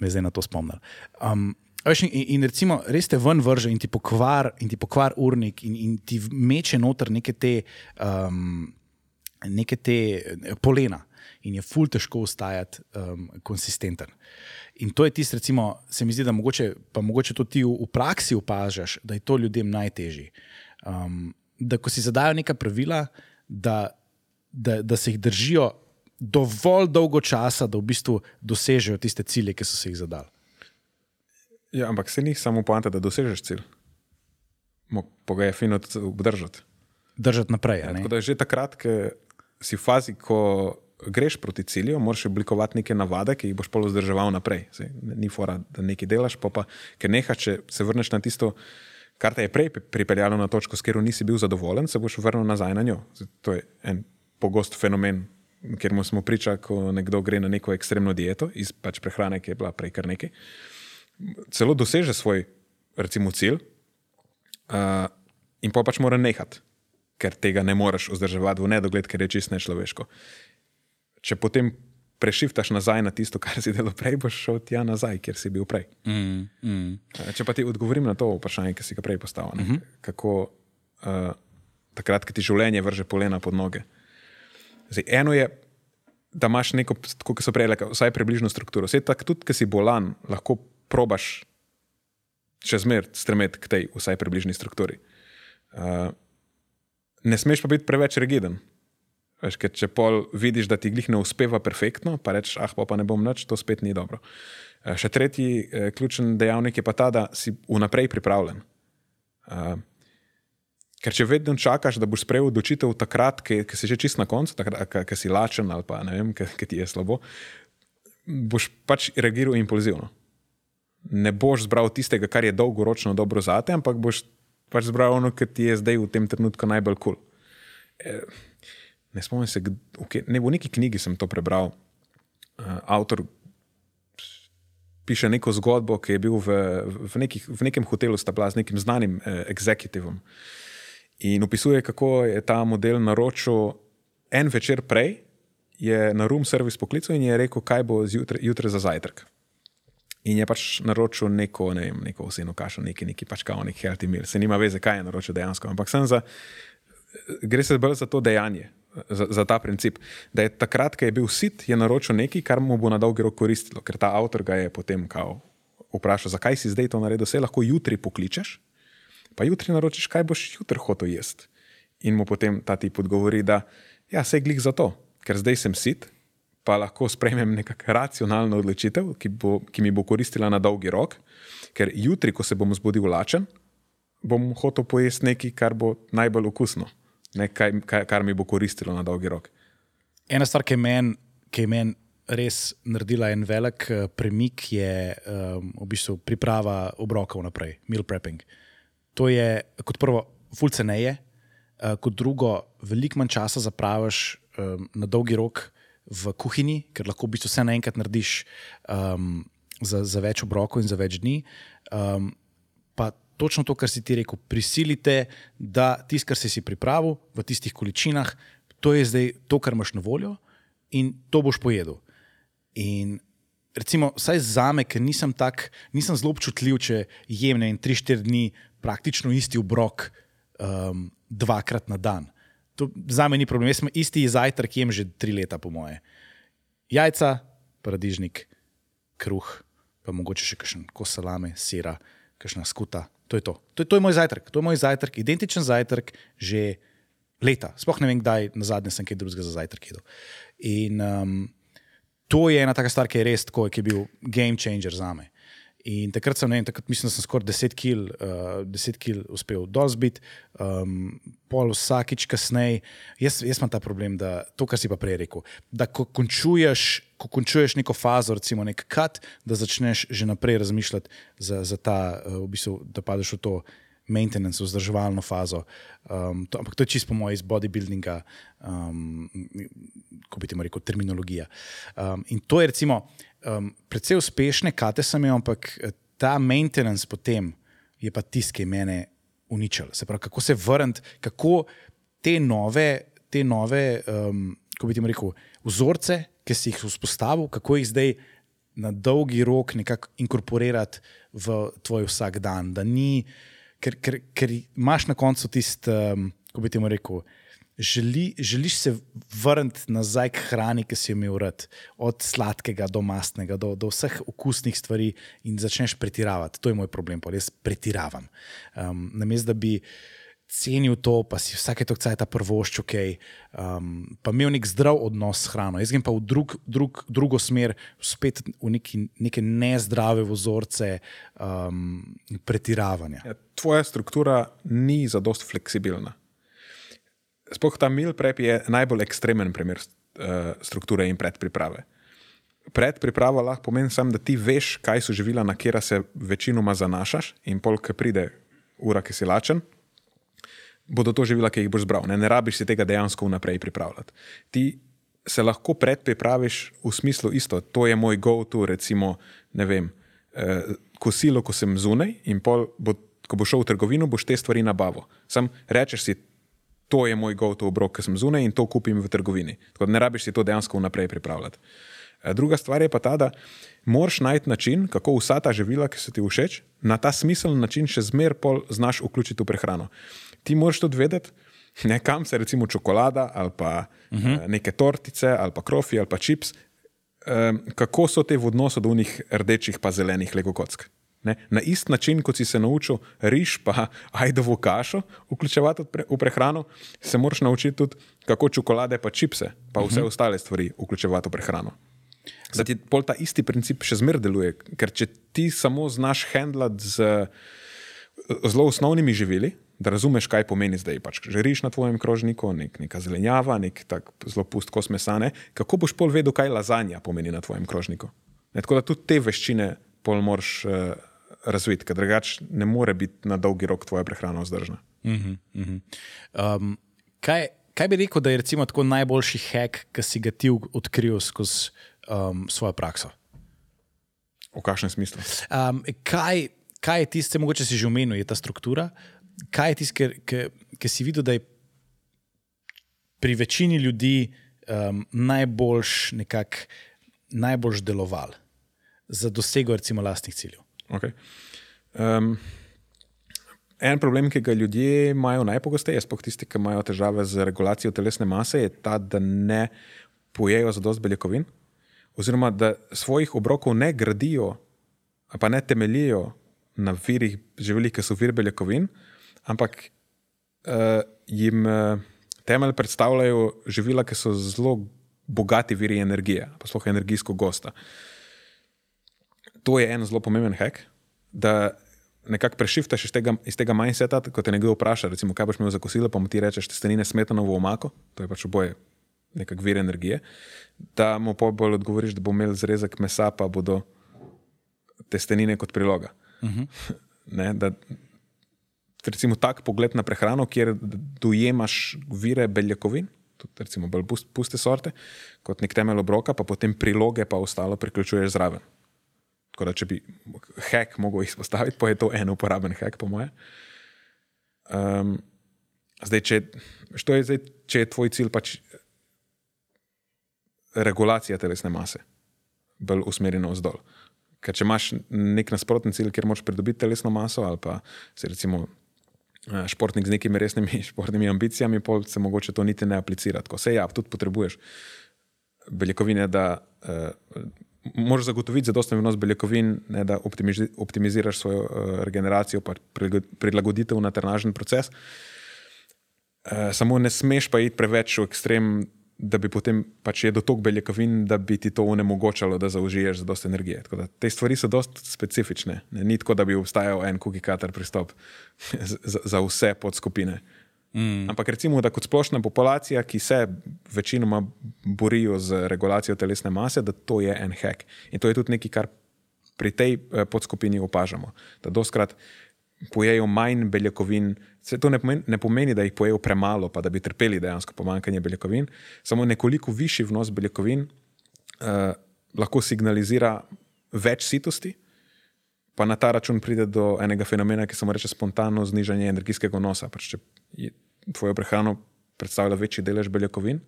Me zdaj na to spomnil. Um, veš, in, in recimo, res te ven vrže in ti pokvar, in ti pokvar urnik, in, in ti meče noter neke te, um, neke te eh, polena. In je ful težko ostajati um, konsistenten. In to je tisto, recimo, se mi zdi, da mogoče, pa mogoče to ti v, v praksi opažaš, da je to ljudem najtežje. Um, da ko si zadajo neka pravila, da, da, da se jih držijo dovolj dolgo časa, da v bistvu dosežejo tiste cilje, ki so se jih zadali. Ja, ampak se ni samo poanta, da dosežeš cilj. Pa ga je fino tudi obdržati. Držati naprej. a ne? Tako da že takrat, ko si v fazi, ko greš proti cilju, moraš oblikovati neke navade, ki jih boš pol vzdrževal naprej. Sej, ni fora, da nekaj delaš, pa, pa ker nehaš, če se vrneš na tisto, kar te je prej pripeljalo na točko, s katero nisi bil zadovoljen, se boš vrnil nazaj na njo. Zdaj, to je en pogost fenomen, ker smo priča, ko nekdo gre na neko ekstremno dieto iz pač prehrane, ki je bila prej kar nekaj. Celo doseže svoj, recimo, cilj, uh, in pa pač mora nehati, ker tega ne moreš vzdrževati v nedogled, ker je čist nečloveško. Če potem prešiftaš nazaj na tisto, kar si delal prej, boš šel tja nazaj, kjer si bil prej. Mm, mm. Eh, Če pa ti odgovorim na to vprašanje, ki si ga prej postavil, uh -huh. kako uh, takrat, ko ti življenje vrže polena pod noge. Zdaj, eno je, da imaš neko, kot so prej rekli, vsaj približno strukturo. Vse tako, tudi, ki si bolan, lahko probaš še zmeraj stremeti k tej vsaj približni strukturi. Uh, ne smeš pa biti preveč rigiden. Veš, ker če pol vidiš, da ti glih ne uspeva perfektno, pa rečeš, ah, pa, pa ne bom nič, to spet ni dobro. Eh, Še tretji eh, ključen dejavnik je pa ta, da si vnaprej pripravljen. Uh, ker če vedno čakaš, da boš sprejel odločitev takrat, ki, si že čist na koncu, ki, si lačen ali pa ne vem, ki ti je slabo, boš pač reagiral impulzivno. Ne boš zbral tistega, kar je dolgoročno dobro zate, ampak boš pač zbral ono, kar ti je zdaj v tem trenutku najbolj kul. Cool. E, ne spomnim se, kje- ne, v neki knjigi sem to prebral. Uh, avtor piše neko zgodbo, ki je bil v, v, nekih, v nekem hotelu, sta bila z nekim znanim eh, executivom. In opisuje, kako je ta model naročil en večer prej, je na room service poklical in je rekel, kaj bo zjutraj, jutraj za zajtrk. In je pač naročil neko, ne vem, neko osebno kašo, neki, neki pač kao, neki healthy meal. Se nima veze, kaj je naročil dejansko, ampak sem za, gre se bolj za to dejanje, za, za ta princip. Da je takrat, ko je bil sit, je naročil nekaj, kar mu bo na dolgi rok koristilo, ker ta avtor ga je potem vprašal, zakaj si zdaj to naredil, vse lahko jutri pokličeš, pa jutri naročiš, kaj boš jutri hotel jesti. In mu potem ta tip odgovori, da ja, se glih za to, ker zdaj sem sit, pa lahko sprejmem nekakšno racionalno odločitev, ki, bo, ki mi bo koristila na dolgi rok, ker jutri, ko se bom zbudil lačen, bom hotel pojesti nekaj, kar bo najbolj okusno, nekaj, kar, kar mi bo koristilo na dolgi rok. Ena stvar, ki je meni men res naredila en velik eh, premik, je um, v bistvu priprava obrokov naprej, meal prepping. To je kot prvo, ful ceneje, uh, kot drugo, veliko manj časa zapraviš um, na dolgi rok v kuhinji, ker lahko v bistvu vse naenkrat narediš um, za, za več obrokov in za več dni. Um, točno to, kar si ti rekel, prisilite, da tisto, kar si si pripravil v tistih količinah, to je zdaj to, kar imaš na voljo in to boš pojedel. In recimo, vsaj za me, ker nisem, tak, nisem zelo občutljiv, če jem ne, 3-4 dni praktično isti obrok um, dvakrat na dan. To za me ni problem. Jaz sem isti zajtrk jem že tri leta, po moje. Jajca, paradižnik, kruh, pa mogoče še kakšen kos salame, sira, kakšna skuta. To je to. To je, to je moj zajtrk. To je moj zajtrk, identičen zajtrk že leta. Sploh ne vem, kdaj na zadnje sem kaj drugega za zajtrk jedel. In um, to je ena taka stvar, ki je res tako, ki je bil game changer za me. In takrat sem, ne vem, takrat mislim, da sem skoraj 10 kil, uh, 10 kil uspel dozbiti, um, pol vsakič kasneje. Jaz, jaz imam ta problem, da to, kar si pa prej rekel, da ko končuješ, ko končuješ neko fazo, recimo nek kat, da začneš že naprej razmišljati za, za ta, uh, v bistvu, da padeš v to maintenance, vzdrževalno fazo. Um, to, ampak to je čisto moj iz bodybuildinga, um, ko bi ti rekel, terminologija. Um, in to je recimo um, precej uspešne kate sem imel, ampak eh, ta maintenance potem je pa tisti, ki je mene uničil. Se pravi, kako se vrniti, kako te nove, te nove um, ko bi ti rekel, vzorce, ki si jih vzpostavil, kako jih zdaj na dolgi rok nekako inkorporirati v tvoj vsak dan. Da ni, ker, ker, ker imaš na koncu tisti, um, ko bi ti rekel. Želi, želiš se vrniti nazaj k hrani, ki si jo imel rad, od sladkega do mastnega, do, do vseh okusnih stvari, in začneš pretiravati. To je moj problem, res pretiravam. Um, Namesto da bi cenil to, pa si vsake to cajt prvoščil, okay, um, pa imel nek zdrav odnos s hrano. Jaz grem pa v drug, drug, drugo smer, spet v neki, neke nezdrave vzorce um, pretiravanja. Ja, tvoja struktura ni zadost fleksibilna. Sploh ta meal prep je najbolj ekstremen primer uh, strukture in predpriprave. Predpriprava lahko pomeni samo, da ti veš, kaj so živila, na katera se večinoma zanašaš, in pol, ki pride ura, ki si lačen, bodo to živila, ki jih boš zbral. Ne, ne rabiš si tega dejansko vnaprej pripravljati. Ti se lahko predpripraviš v smislu isto, to je moj go-to, recimo, ne vem, eh, kosilo, ko sem zunaj in pol, bo, ko boš šel v trgovino, boš te stvari nabavo. Sam rečeš si, to je moj go-to obrok, ki sem zunaj in to kupim v trgovini. Tako da ne rabiš si to dejansko vnaprej pripravljati. Druga stvar je pa ta, da moraš najti način, kako vsa ta živila, ki so ti všeč, na ta smiseln način še zmeraj pol znaš vključiti v prehrano. Ti moraš tudi vedeti, ne, kam se recimo čokolada ali pa uh -huh. neke tortice ali pa krofi ali pa čips, kako so te v odnosu do unih rdečih pa zelenih legokock. Ne? Na iст način, kot si se naučil riž pa ajdovo kašo vključevati v prehrano, se moraš naučiti tudi, kako čokolade pa čipse pa vse uh -huh. ostale stvari vključevati v prehrano. Da ti pol ta isti princip še zmeraj deluje, ker če ti samo znaš handlati z zelo osnovnimi živili, da razumeš, kaj pomeni zdaj, pač že riž na tvojem krožniku, nek, neka zelenjava, nek tak zelo pust kos mesane, kako boš pol vedel, kaj lazanja pomeni na tvojem krožniku. Ne, tako da tudi te veščine pol moraš uh, razviti, ker drugače ne more biti na dolgi rok tvoja prehrana vzdržna. Um, kaj, kaj bi rekel, da je tako najboljši hack, ki si ga ti odkril skozi um, svojo prakso? V kakšnem smislu? Um, kaj, kaj je tisto, mogoče si že omenil, je ta struktura? Kaj je tisto, ki si videl, da je pri večini ljudi um, najboljš, nekak, najboljš deloval za dosego recimo lastnih ciljev? Okay. Um, en problem, ki ga ljudje imajo najpogosteje, sploh tisti, ki imajo težave z regulacijo telesne mase, je ta, da ne pojejo zadost beljakovin, oziroma da svojih obrokov ne gradijo, pa ne temeljijo na virih živelih, ki so vir beljakovin, ampak uh, jim uh, temelj predstavljajo živila, ki so zelo bogati viri energije, pa sploh energijsko gosta. To je en zelo pomemben hek, da nekako prešiftaš iz tega, iz tega mindseta, ko te nekdo vpraša, recimo, kaj boš imel za kosilo, pa mu ti rečeš, testenine smetano v omako, to je pač oboje nekak vir energije, da mu pa bolj odgovoriš, da bo imel zrezek mesa, pa bodo testenine kot priloga. Uh -huh. ne, da, recimo tak pogled na prehrano, kjer dojemaš vire beljakovin, tudi recimo bolj puste sorte, kot nek temelj obroka, pa potem priloge pa ostalo priključuješ zraven. Tako da, če bi hek mogel izpostaviti, pa je to en uporaben hek, po moje. Um, zdaj, če, je, zdaj, če je tvoj cilj pač regulacija telesne mase, bolj usmerjena vzdolj. Ker če imaš nek nasprotni cilj, kjer moš pridobiti telesno maso, ali pa si recimo eh, športnik z nekimi resnimi športnimi ambicijami, pa se mogoče to niti ne aplicira. Tako se ja, tudi potrebuješ beljakovine, da uh, moraš zagotoviti zadostno vnos beljakovin, ne, da optimiziraš svojo uh, regeneracijo, pa prilagoditev na trnažen proces. Uh, samo ne smeš pa iti preveč v ekstrem da bi potem pač jedel toliko beljakovin, da bi ti to onemogočalo, da zaužiješ za dosta energije. Da, te stvari so dosta specifične. Ne? Ni tako, da bi obstajal en kukikater pristop za, za vse podskupine. Mm. Ampak recimo, da kot splošna populacija, ki se večinoma borijo z regulacijo telesne mase, da to je en hack. In to je tudi nekaj, kar pri tej eh, podskupini opažamo. Da doskrat pojejo manj beljakovin. Se to ne pomeni, ne pomeni, da jih pojejo premalo, pa da bi trpeli dejansko pomankanje beljakovin. Samo nekoliko višji vnos beljakovin uh, lahko signalizira več sitosti, pa na ta račun pride do enega fenomena, ki se mu reče spontano znižanje energijskega vnosa. Pač, če tvojo prehrano predstavlja večji delež beljakovin,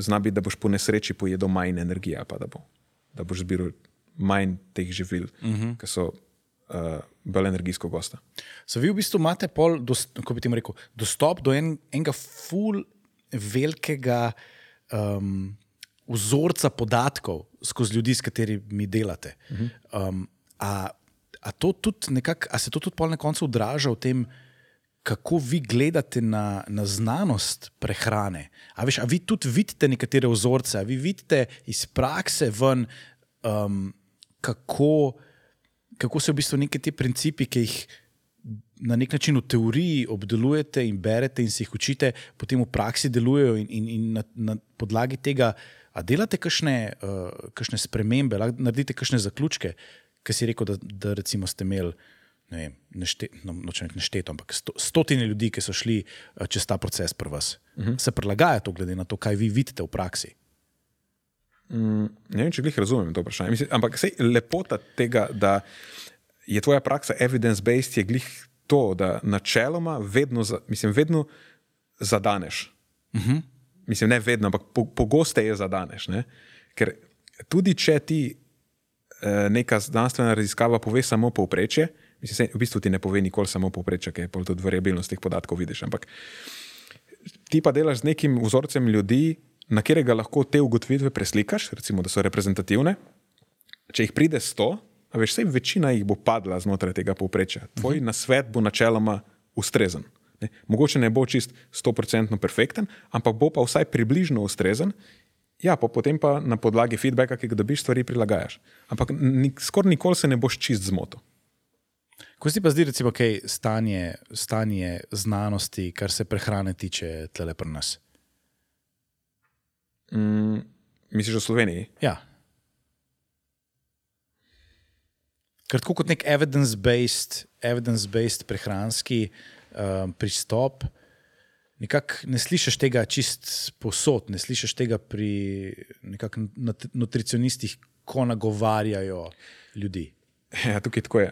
zna biti, da boš po nesreči pojedel manj energije, pa da, bo, da boš zbiral manj teh živil, uh mhm. -huh. ki so uh, bolj energijsko gosta. So vi v bistvu imate pol, kako bi ti rekel, dostop do en, enega ful velikega um, vzorca podatkov skozi ljudi, s katerimi delate. Um, a, a, nekak, a se to tudi na koncu odraža v tem, kako vi gledate na, na znanost prehrane? A, veš, a vi tudi vidite nekatere vzorce, a vi vidite iz prakse ven, um, kako kako se v bistvu neki ti principi, ki jih na nek način v teoriji obdelujete in berete in se jih učite, potem v praksi delujejo in, in, in na, na podlagi tega, a delate kakšne, uh, spremembe, naredite kakšne zaključke, ki si rekel, da, da recimo ste imeli. Ne vem, nešteto, no, nešteto, ampak sto, stotine ljudi, ki so šli uh, čez ta proces pri vas, uh mhm. -huh. se prilagaja to, glede na to, kaj vi vidite v praksi. Mm, ne vem, če jih razumem to vprašanje. Mislim, ampak sej, lepota tega, da je tvoja praksa evidence-based, je glih to, da načeloma vedno, za, mislim, vedno zadaneš. Uh mhm. -huh. Mislim, ne vedno, ampak po, pogosteje zadaneš. Ne? Ker tudi če ti eh, neka znanstvena raziskava pove samo povprečje, mislim, sej, v bistvu ti ne pove nikoli samo povprečje, ker je tudi variabilnost teh podatkov vidiš. Ampak ti pa delaš z nekim vzorcem ljudi na katerega lahko te ugotovitve preslikaš, recimo, da so reprezentativne. Če jih pride 100, veš, vse večina jih bo padla znotraj tega povprečja. Tvoj uh -huh. nasvet bo načeloma ustrezen. Ne? Mogoče ne bo čist 100% perfekten, ampak bo pa vsaj približno ustrezen. Ja, pa potem pa na podlagi feedbacka, ki ga dobiš, stvari prilagajaš. Ampak ni, skoraj nikoli se ne boš čist zmotil. Ko si pa zdi, recimo, okay, stanje, stanje znanosti, kar se prehrane tiče, tle pri nas? Mm, misliš o Sloveniji? Ja. Ker tako kot nek evidence-based, evidence-based prehranski um, pristop, nekako ne slišiš tega čist posod, ne slišiš tega pri nutricionistih, ko nagovarjajo ljudi. Ja, tukaj tako je.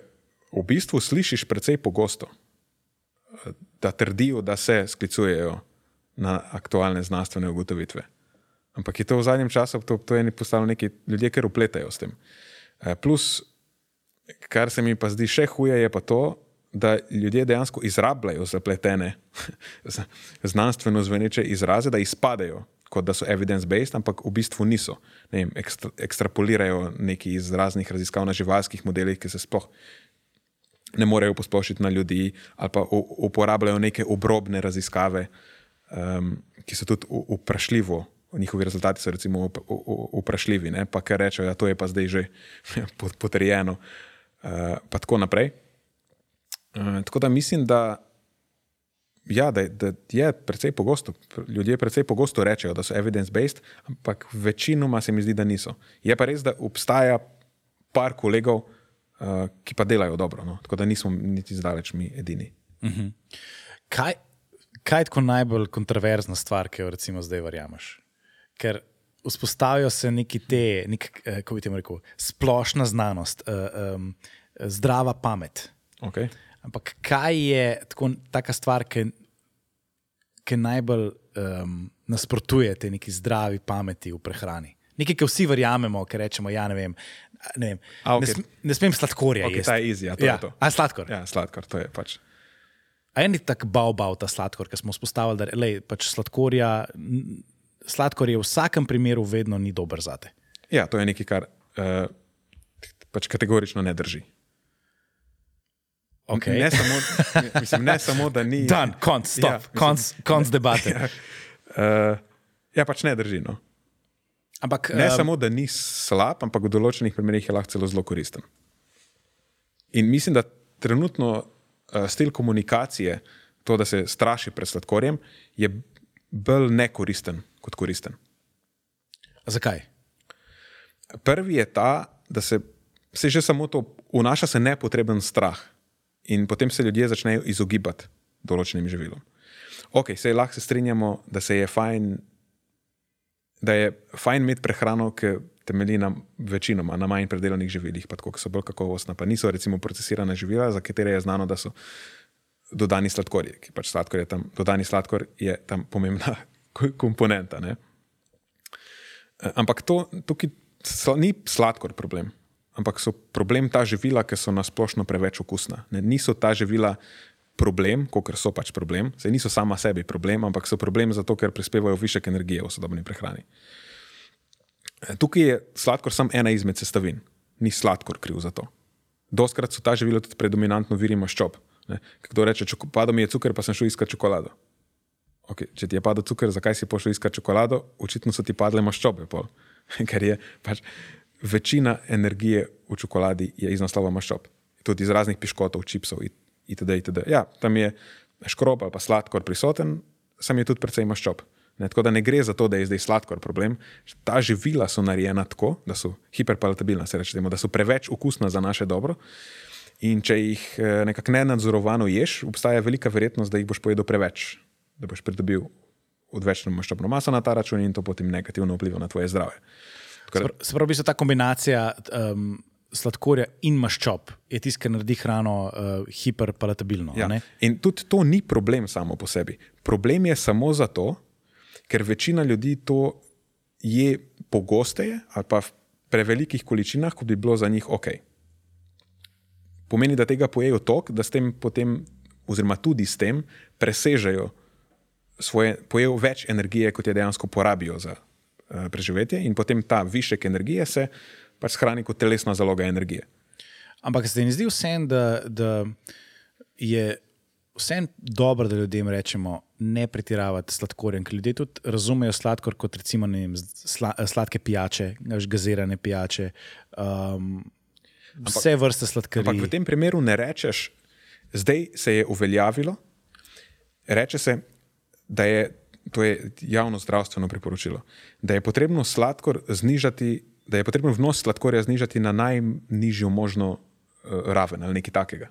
V bistvu slišiš precej pogosto, da trdijo, da se sklicujejo na aktualne znanstvene ugotovitve. Ampak je to v zadnjem času, to, to je postalo neki ljudje, ki upletajo s tem. Eh, Plus, kar se mi pa zdi še huje, je pa to, da ljudje dejansko izrabljajo zapletene, znanstveno zveneče izraze, da izpadejo, kot da so evidence-based, ampak v bistvu niso. Ne vem, ekstra, ekstrapolirajo neki iz raznih raziskav na živalskih modelih, ki se sploh ne morejo posplošiti na ljudi, ali pa u, uporabljajo neke obrobne raziskave, um, ki so tudi vprašljivo. Njihovi rezultati so recimo vprašljivi, pa kar rečejo, da to je pa zdaj že pot- potrjeno, uh, pa tako naprej. Uh, tako da mislim, da, ja, da, da je precej pogosto, ljudje precej pogosto rečejo, da so evidence-based, ampak večinoma se mi zdi, da niso. Je pa res, da obstaja par kolegov, uh, ki pa delajo dobro, no? tako da nismo niti zdaleč mi edini. Kaj, kaj je tako najbolj kontroverzna stvar, ki jo recimo zdaj verjameš? Ker vzpostavijo se neki te, nek, eh, kako bi temu rekel, splošna znanost, uh, um, zdrava pamet. Okay. Ampak kaj je tako, taka stvar, ki, ki najbolj um, nasprotuje te neki zdravi pameti v prehrani? Nekaj, ki vsi verjamemo, ker rečemo, ja, ne vem. Ne, vem A, ne, okej. sm, ne smem sladkorja. Okay, ta je easy, ja, ja. A sladkor. Ja. Sladkor, to je pač. A je ni tako bav ta sladkor, ki smo spostavili, da lej, pač sladkorja, sladkor je v vsakem primeru vedno ni dober za te. Ja, to je nekaj, kar uh, pač kategorično ne drži. Okay. Ne, samo, mislim, ne samo, da ni. Dan, konc, stop, ja, mislim- konc, konc debate. Ja. Uh, ja, pač ne drži. No. Ampak Ne um, samo, da ni slab, ampak v določenih primerih je lahko celo zelo koristen. In mislim, da trenutno uh, stil komunikacije, to, da se straši pred sladkorjem, je bolj nekoristen kot koristen. zakaj? Prvi je ta, da se, se že samo to vnaša se nepotreben strah in potem se ljudje začnejo izogibati določenim živilom. Ok, se lahko se strinjamo, da se je fajn, da je fajn imeti prehrano, ki temelji na večinoma na manj predelanih živilih, pa tako, so bolj kakovostna, pa niso recimo procesirana živila, za katere je znano, da so dodani sladkorji, ki pač sladkor je tam, dodani sladkor je tam pomembna komponenta. Ne? Eh, Ampak to, tukaj ni sladkor problem, ampak so problem ta živila, ki so nasplošno preveč okusna. Ne, niso ta živila problem, kot so pač problem, se niso sama sebi problem, ampak so problem zato, ker prispevajo višek energije v sodobni prehrani. Eh, Tukaj je sladkor samo ena izmed sestavin, ni sladkor kriv za to. Doskrat so ta živila tudi predominantno viri maščob. Kdo reče, "Čoko- padel mi je cuker, pa sem šel iskat čokolado. Okay, če ti je padel cuker, zakaj si pošel iskat čokolado? Očitno so ti padle maščobe, pol. ker je pač večina energije v čokoladi je iz naslova maščob. Tudi iz raznih piškotov, čipsov itd. itd. Ja, tam je škrob ali pa sladkor prisoten, sam je tudi precej maščob. Ne, tako da ne gre za to, da je zdaj sladkor problem. Ta živila so narejena tako, da so hiperpalatabilna, se reče temu, da so preveč okusna za naše dobro. In če jih eh, nekako nenadzorovano ješ, obstaja velika verjetnost, da jih boš pojedel preveč, da boš pridobil odvečno maščobno maso na ta račun in to potem negativno vpliva na tvoje zdravje. Tako Se pravi, v bistvu ta kombinacija um, sladkorja in maščob je tisto, kar naredi hrano uh, hiperpalatabilno. ja. ne? In tudi to ni problem samo po sebi. Problem je samo zato, ker večina ljudi to je pogosteje ali pa v prevelikih količinah, kot bi bilo za njih ok. Pomeni, da tega pojejo tok, da s tem potem, oziroma tudi s tem, presežejo svoje, pojejo več energije, kot je dejansko porabijo za preživetje, in potem ta višek energije se pač shrani kot telesna zaloga energije. Ampak se ti ne zdi vsem, da, da je vsem dobro, da ljudem rečemo, ne pretiravati s sladkorjem, ker ljudje tudi razumejo sladkor kot recimo vem, sla, sladke pijače, gazirane pijače, um, vse vrste sladkarij. Ampak v tem primeru ne rečeš, zdaj se je uveljavilo, reče se, da je to je javno zdravstveno priporočilo, da je potrebno sladkor znižati, da je potrebno vnos sladkorja znižati na najnižjo možno raven ali nekaj takega.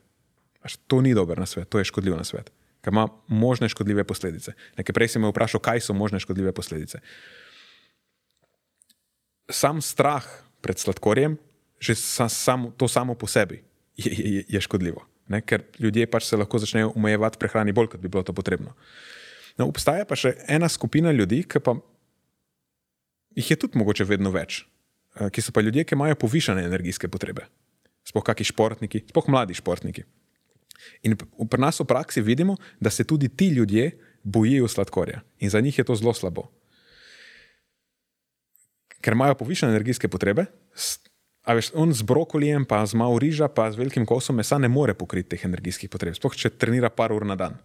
Až to ni dober na svet, to je škodljiv na svet, ker ima možne škodljive posledice. Nekaj prej si me vprašal, kaj so možne škodljive posledice. Sam strah pred sladkorjem, že sa, sam, to samo po sebi je, je, je škodljivo, ne? ker ljudje pač se lahko začnejo omejevati prehrani bolj, kot bi bilo to potrebno. No, obstaja pa še ena skupina ljudi, ki pa jih je tudi mogoče vedno več, eh, ki so pa ljudje, ki imajo povišene energijske potrebe. Sploh kakšni športniki, sploh mladi športniki. In pri nas v praksi vidimo, da se tudi ti ljudje bojijo sladkorja in za njih je to zelo slabo. Ker imajo povišene energijske potrebe, a veš, on z brokolijem, pa z malo riža, pa z velikim kosom mesa ne more pokriti teh energijskih potreb, sploh če trenira par ur na dan.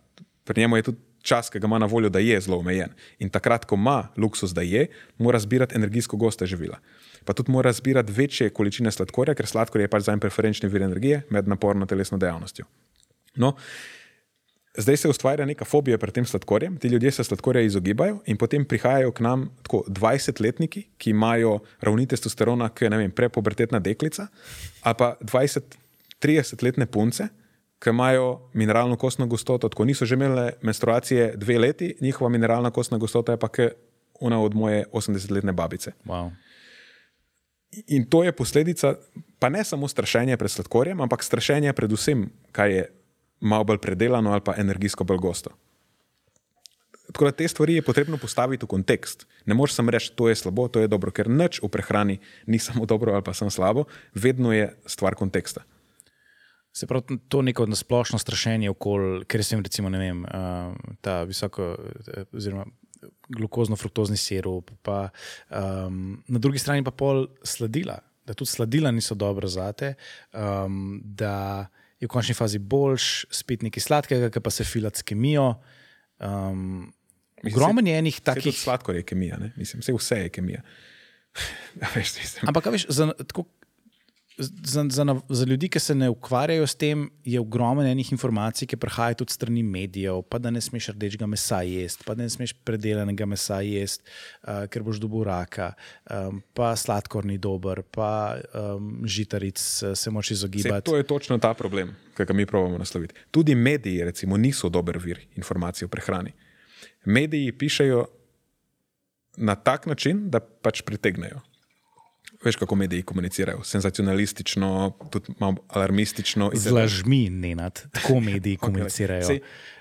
Pri njemu je tudi čas, ki ga ima na voljo, da je zelo omejen. In takrat, ko ima luksus, da je, mora zbirati energijsko gosta živila. Pa tudi mora zbirati večje količine sladkorja, ker sladkor je pač za en preferenčni vir energije med naporno telesno dejavnostjo. No, zdaj se ustvarja neka fobija pred tem sladkorjem, ti ljudje se sladkorja izogibajo in potem prihajajo k nam tako 20-letniki, ki imajo ravni testosterona, ki je vem, prepobertetna deklica, ali pa 20-30-letne punce, ki imajo mineralno kostno gostoto, tako niso že imeli menstruacije dve leti, njihova mineralna kostna gostota je pa ona od moje 80-letne babice. Wow. In to je posledica, pa ne samo strašenja pred sladkorjem, ampak strašenja pred vsem, kar je malo bolj predelano ali pa energijsko bolj gosto. Tako da te stvari je potrebno postaviti v kontekst. Ne moreš samo reči, to je slabo, to je dobro, ker nič v prehrani ni samo dobro ali pa samo slabo, vedno je stvar konteksta. Se pravi, to neko nasplošno strašenje okoli, ker sem recimo, ne vem, uh, ta visoko, oziroma glukozno-fruktozni sirup, pa um, na drugi strani pa pol sladila, da tudi sladila niso dobro zate, um, da je v končni fazi boljš spet nekaj sladkega, ki pa se filat s kemijo. Um, Ogromno je enih takih. Sladkor je kemija, ne? mislim, vse, vse je kemija. veš, Ampak, veš, za, tako, za, za, za ljudi, ki se ne ukvarjajo s tem, je ogromno enih informacij, ki prihajajo tudi strani medijev. Pa da ne smeš rdečega mesa jesti, pa da ne smeš predelanega mesa jesti, uh, ker boš dobil raka, um, pa sladkor ni dober, pa um, žitaric se moč izogibati. Se, to je točno ta problem, ki ga mi pravimo nasloviti. Tudi mediji, recimo, niso dober vir informacij o prehrani. Mediji pišajo na tak način, da pač pritegnejo veš, kako mediji komunicirajo, senzacionalistično, tudi malo alarmistično. Z lažmi, ne nad, tako mediji komunicirajo. okay,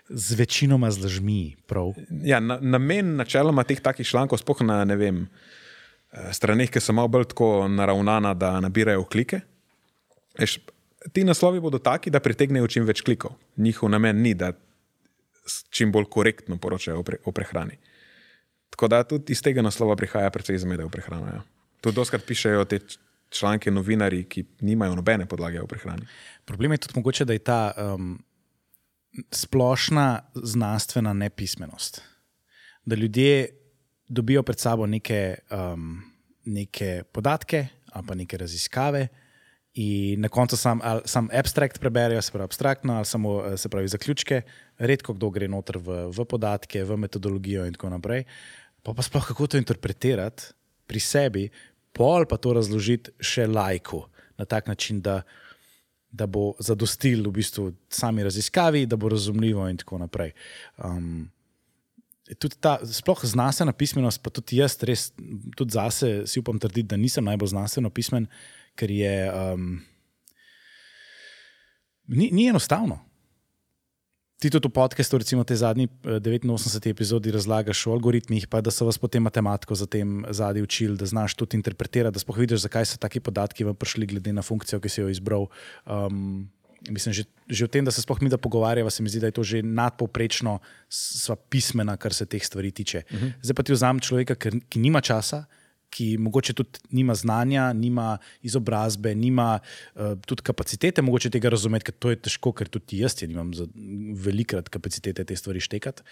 z večinoma z lažmi. Ja, na, namen načeloma teh takih člankov, spoh na ne vem, eh, straneh, ki so malo bolj tako naravnana, da nabirajo klike. Veš, ti naslovi bodo taki, da pritegnejo čim več klikov. Njihov namen ni, da čim bolj korektno poročajo o, pre, o prehrani. Tako da tudi iz tega naslova prihaja precej zmede v prehrano. Ja. To doskrat pišejo te članke novinari, ki nimajo nobene podlage v prehrani. Problem je tudi mogoče, da je ta um, splošna znanstvena nepismenost. Da ljudje dobijo pred sabo neke, um, neke podatke ali pa neke raziskave. In na koncu sam, sam abstrakt preberejo, se pravi abstraktno, ali samo se pravi zaključke, redko kdo gre noter v, v podatke, v metodologijo in tako naprej. Pa, pa sploh kako to interpretirati, pri sebi, pol pa to razložiti še lajku na tak način, da, da bo zadostil v bistvu sami raziskavi, da bo razumljivo in tako naprej. Um, ta sploh znanstvena pismenost, pa tudi jaz, res, tudi zase si upam trditi, da nisem najbolj znanstveno pismen, ker je. Um, ni, ni enostavno. Ti tudi v podkastu, recimo te zadnji 89 eh, epizodi, razlagaš o algoritmih, pa da so vas potem matematiko za tem zadnji učili, da znaš tudi interpretirati, da spoh vidiš, zakaj so taki podatki vam prišli, glede na funkcijo, ki si jo izbral. Um, mislim, že, že v tem, da se spoh mi da pogovarjava, se mi zdi, da je to že nadpoprečno sva pismena, kar se teh stvari tiče. Uh mhm. -huh. Zdaj pa ti vzamem človeka, ki, ki nima časa, ki mogoče tudi nima znanja, nima izobrazbe, nima uh, tudi kapacitete, mogoče tega razumeti, ker to je težko, ker tudi jaz nimam velikrat kapacitete te stvari štekati.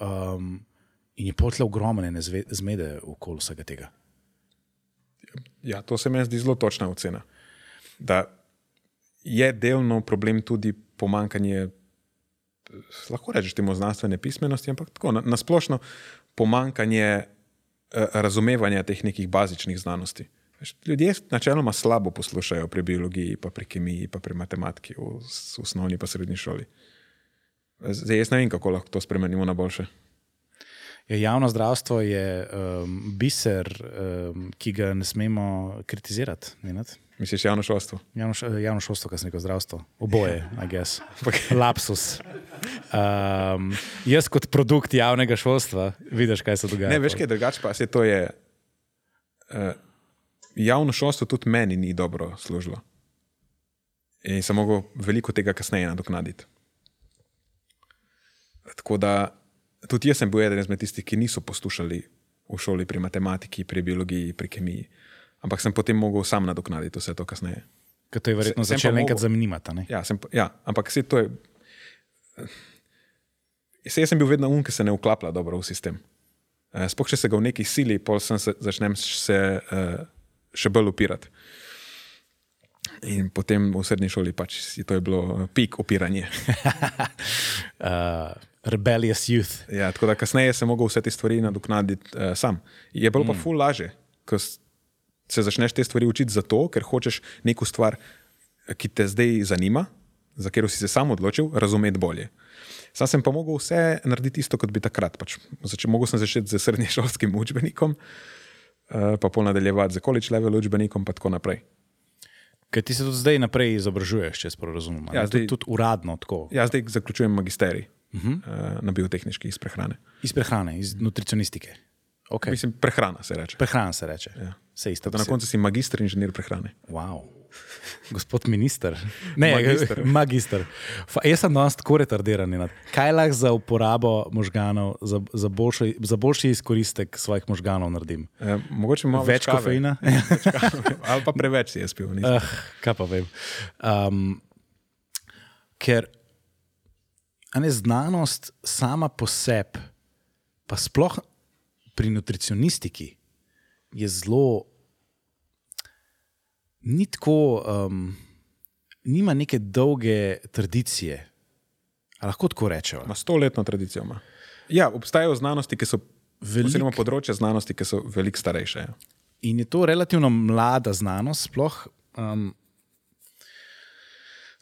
Um, in je potle ogromne zmede okoli vsega tega. Ja, to se mi zdi zelo točna ocena. Da je delno problem tudi pomankanje, lahko rečemo, znanstvene pismenosti, ampak tako na, na splošno pomankanje razumevanja teh nekih bazičnih znanosti. Ljudje načeloma slabo poslušajo pri biologiji, pa pri kemiji, pa pri matematiki v, v osnovni pa srednji šoli. Zdaj, jaz ne vem, kako lahko to spremenimo na boljše. Ja, javno zdravstvo je um, biser, um, ki ga ne smemo kritizirati. Nenad? Misliš, javno šolstvo? Javno, š- javno šolstvo, kaj sem rekel, zdravstvo. Oboje, a gess. Lapsus. Um, jaz kot produkt javnega šolstva, vidiš, kaj se dogaja. Ne, veš, kaj je drugače, pa se to je. Uh, javno šolstvo tudi meni ni dobro služilo. In sem mogel veliko tega kasneje nadoknaditi. Tako da tudi jaz sem bil eden izmed tistih, ki niso poslušali v šoli pri matematiki, pri biologiji, pri kemiji. Ampak sem potem mogel sam nadoknaditi vse to kasneje. Ker to je verjetno Se- začelo enkrat zanimati. Ja, sem, ja ampak se to je. Se, jaz sem bil vedno um, ki se ne vklaplja dobro v sistem. Eh, Sploh če se ga v neki sili, pol sem se, začnem se uh, še bolj upirati. In potem v srednji šoli pač si to je bilo eh, pik upiranje. Uh, rebellious youth. Ja, tako da kasneje sem mogel vse te stvari nadoknaditi uh, sam. Je bilo mm. pa ful laže, ko se začneš te stvari učiti zato, ker hočeš neko stvar, ki te zdaj zanima, za katero si se sam odločil, razumeti bolje. Sam sem pa mogel vse narediti isto, kot bi takrat. Pač. Začel, mogel sem začeti z srednješolskim učbenikom, uh, pa pol nadaljevati z college level učbenikom, pa tako naprej. Ker ti se tudi zdaj naprej izobražuješ, če prav razumem. Ja, zdaj- tudi, tudi uradno tako. Ja, zdaj zaključujem magisterij uh -huh. uh, na biotehnički iz prehrane. Iz prehrane, iz nutricionistike. Okay. Mislim, prehrana se reče. Prehrana se reče. Ja. Se isto. Na koncu si magistr inženir prehrane. Wow. Gospod minister. Ne, Magister. magister. Fa, jaz sem danes tako retardiran. Nenad. Kaj lahko za uporabo možganov, za, za, boljši, za boljši izkoristek svojih možganov naredim? E, mogoče malo Več kave. kofeina? Ali pa preveč si spil. nisem. Uh, kaj pa vem. Um, ker ne, znanost sama po sebi, pa sploh pri nutricionistiki, je zelo. Ni tako, um, nima neke dolge tradicije. A lahko tako rečemo. Ima stoletno tradicijo. Ima. Ja, obstajajo znanosti, ki so. Velik. Oziroma področja znanosti, ki so veliko starejše. ja. In je to relativno mlada znanost, sploh, um,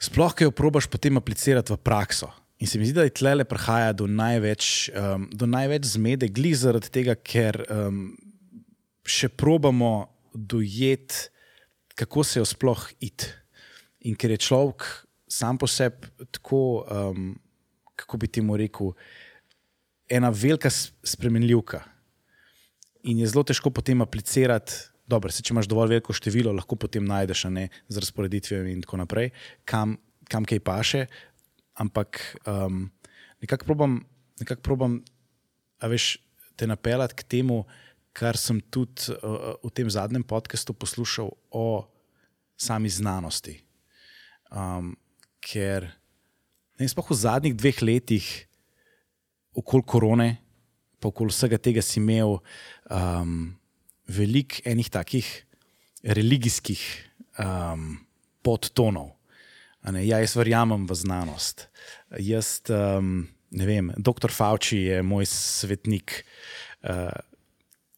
sploh ki jo probaš potem aplicirati v prakso. In se mi zdi, da je tle prihaja do največ, um, do največ zmede, glih zaradi tega, ker um, še probamo dojeti, kako se jo sploh id. In ker je človek sam po sebi tako, um, kako bi temu rekel, ena velika spremenljivka. In je zelo težko potem aplicirati. Dobro, se, če imaš dovolj veliko število, lahko potem najdeš ne, z razporeditvijo in tako naprej, kam, kam kaj paše. Ampak um, nekako probam, nekak probam veš, te napeljati k temu, kar sem tudi uh, v tem zadnjem podkastu poslušal o sami znanosti. Um, ker ne, vem, sploh v zadnjih dveh letih, okoli korone, pa okoli vsega tega si imel um, veliko enih takih religijskih um, podtonov. Ne, ja, jaz verjamem v znanost. Jaz, um, ne vem, doktor Fauci je moj svetnik, uh,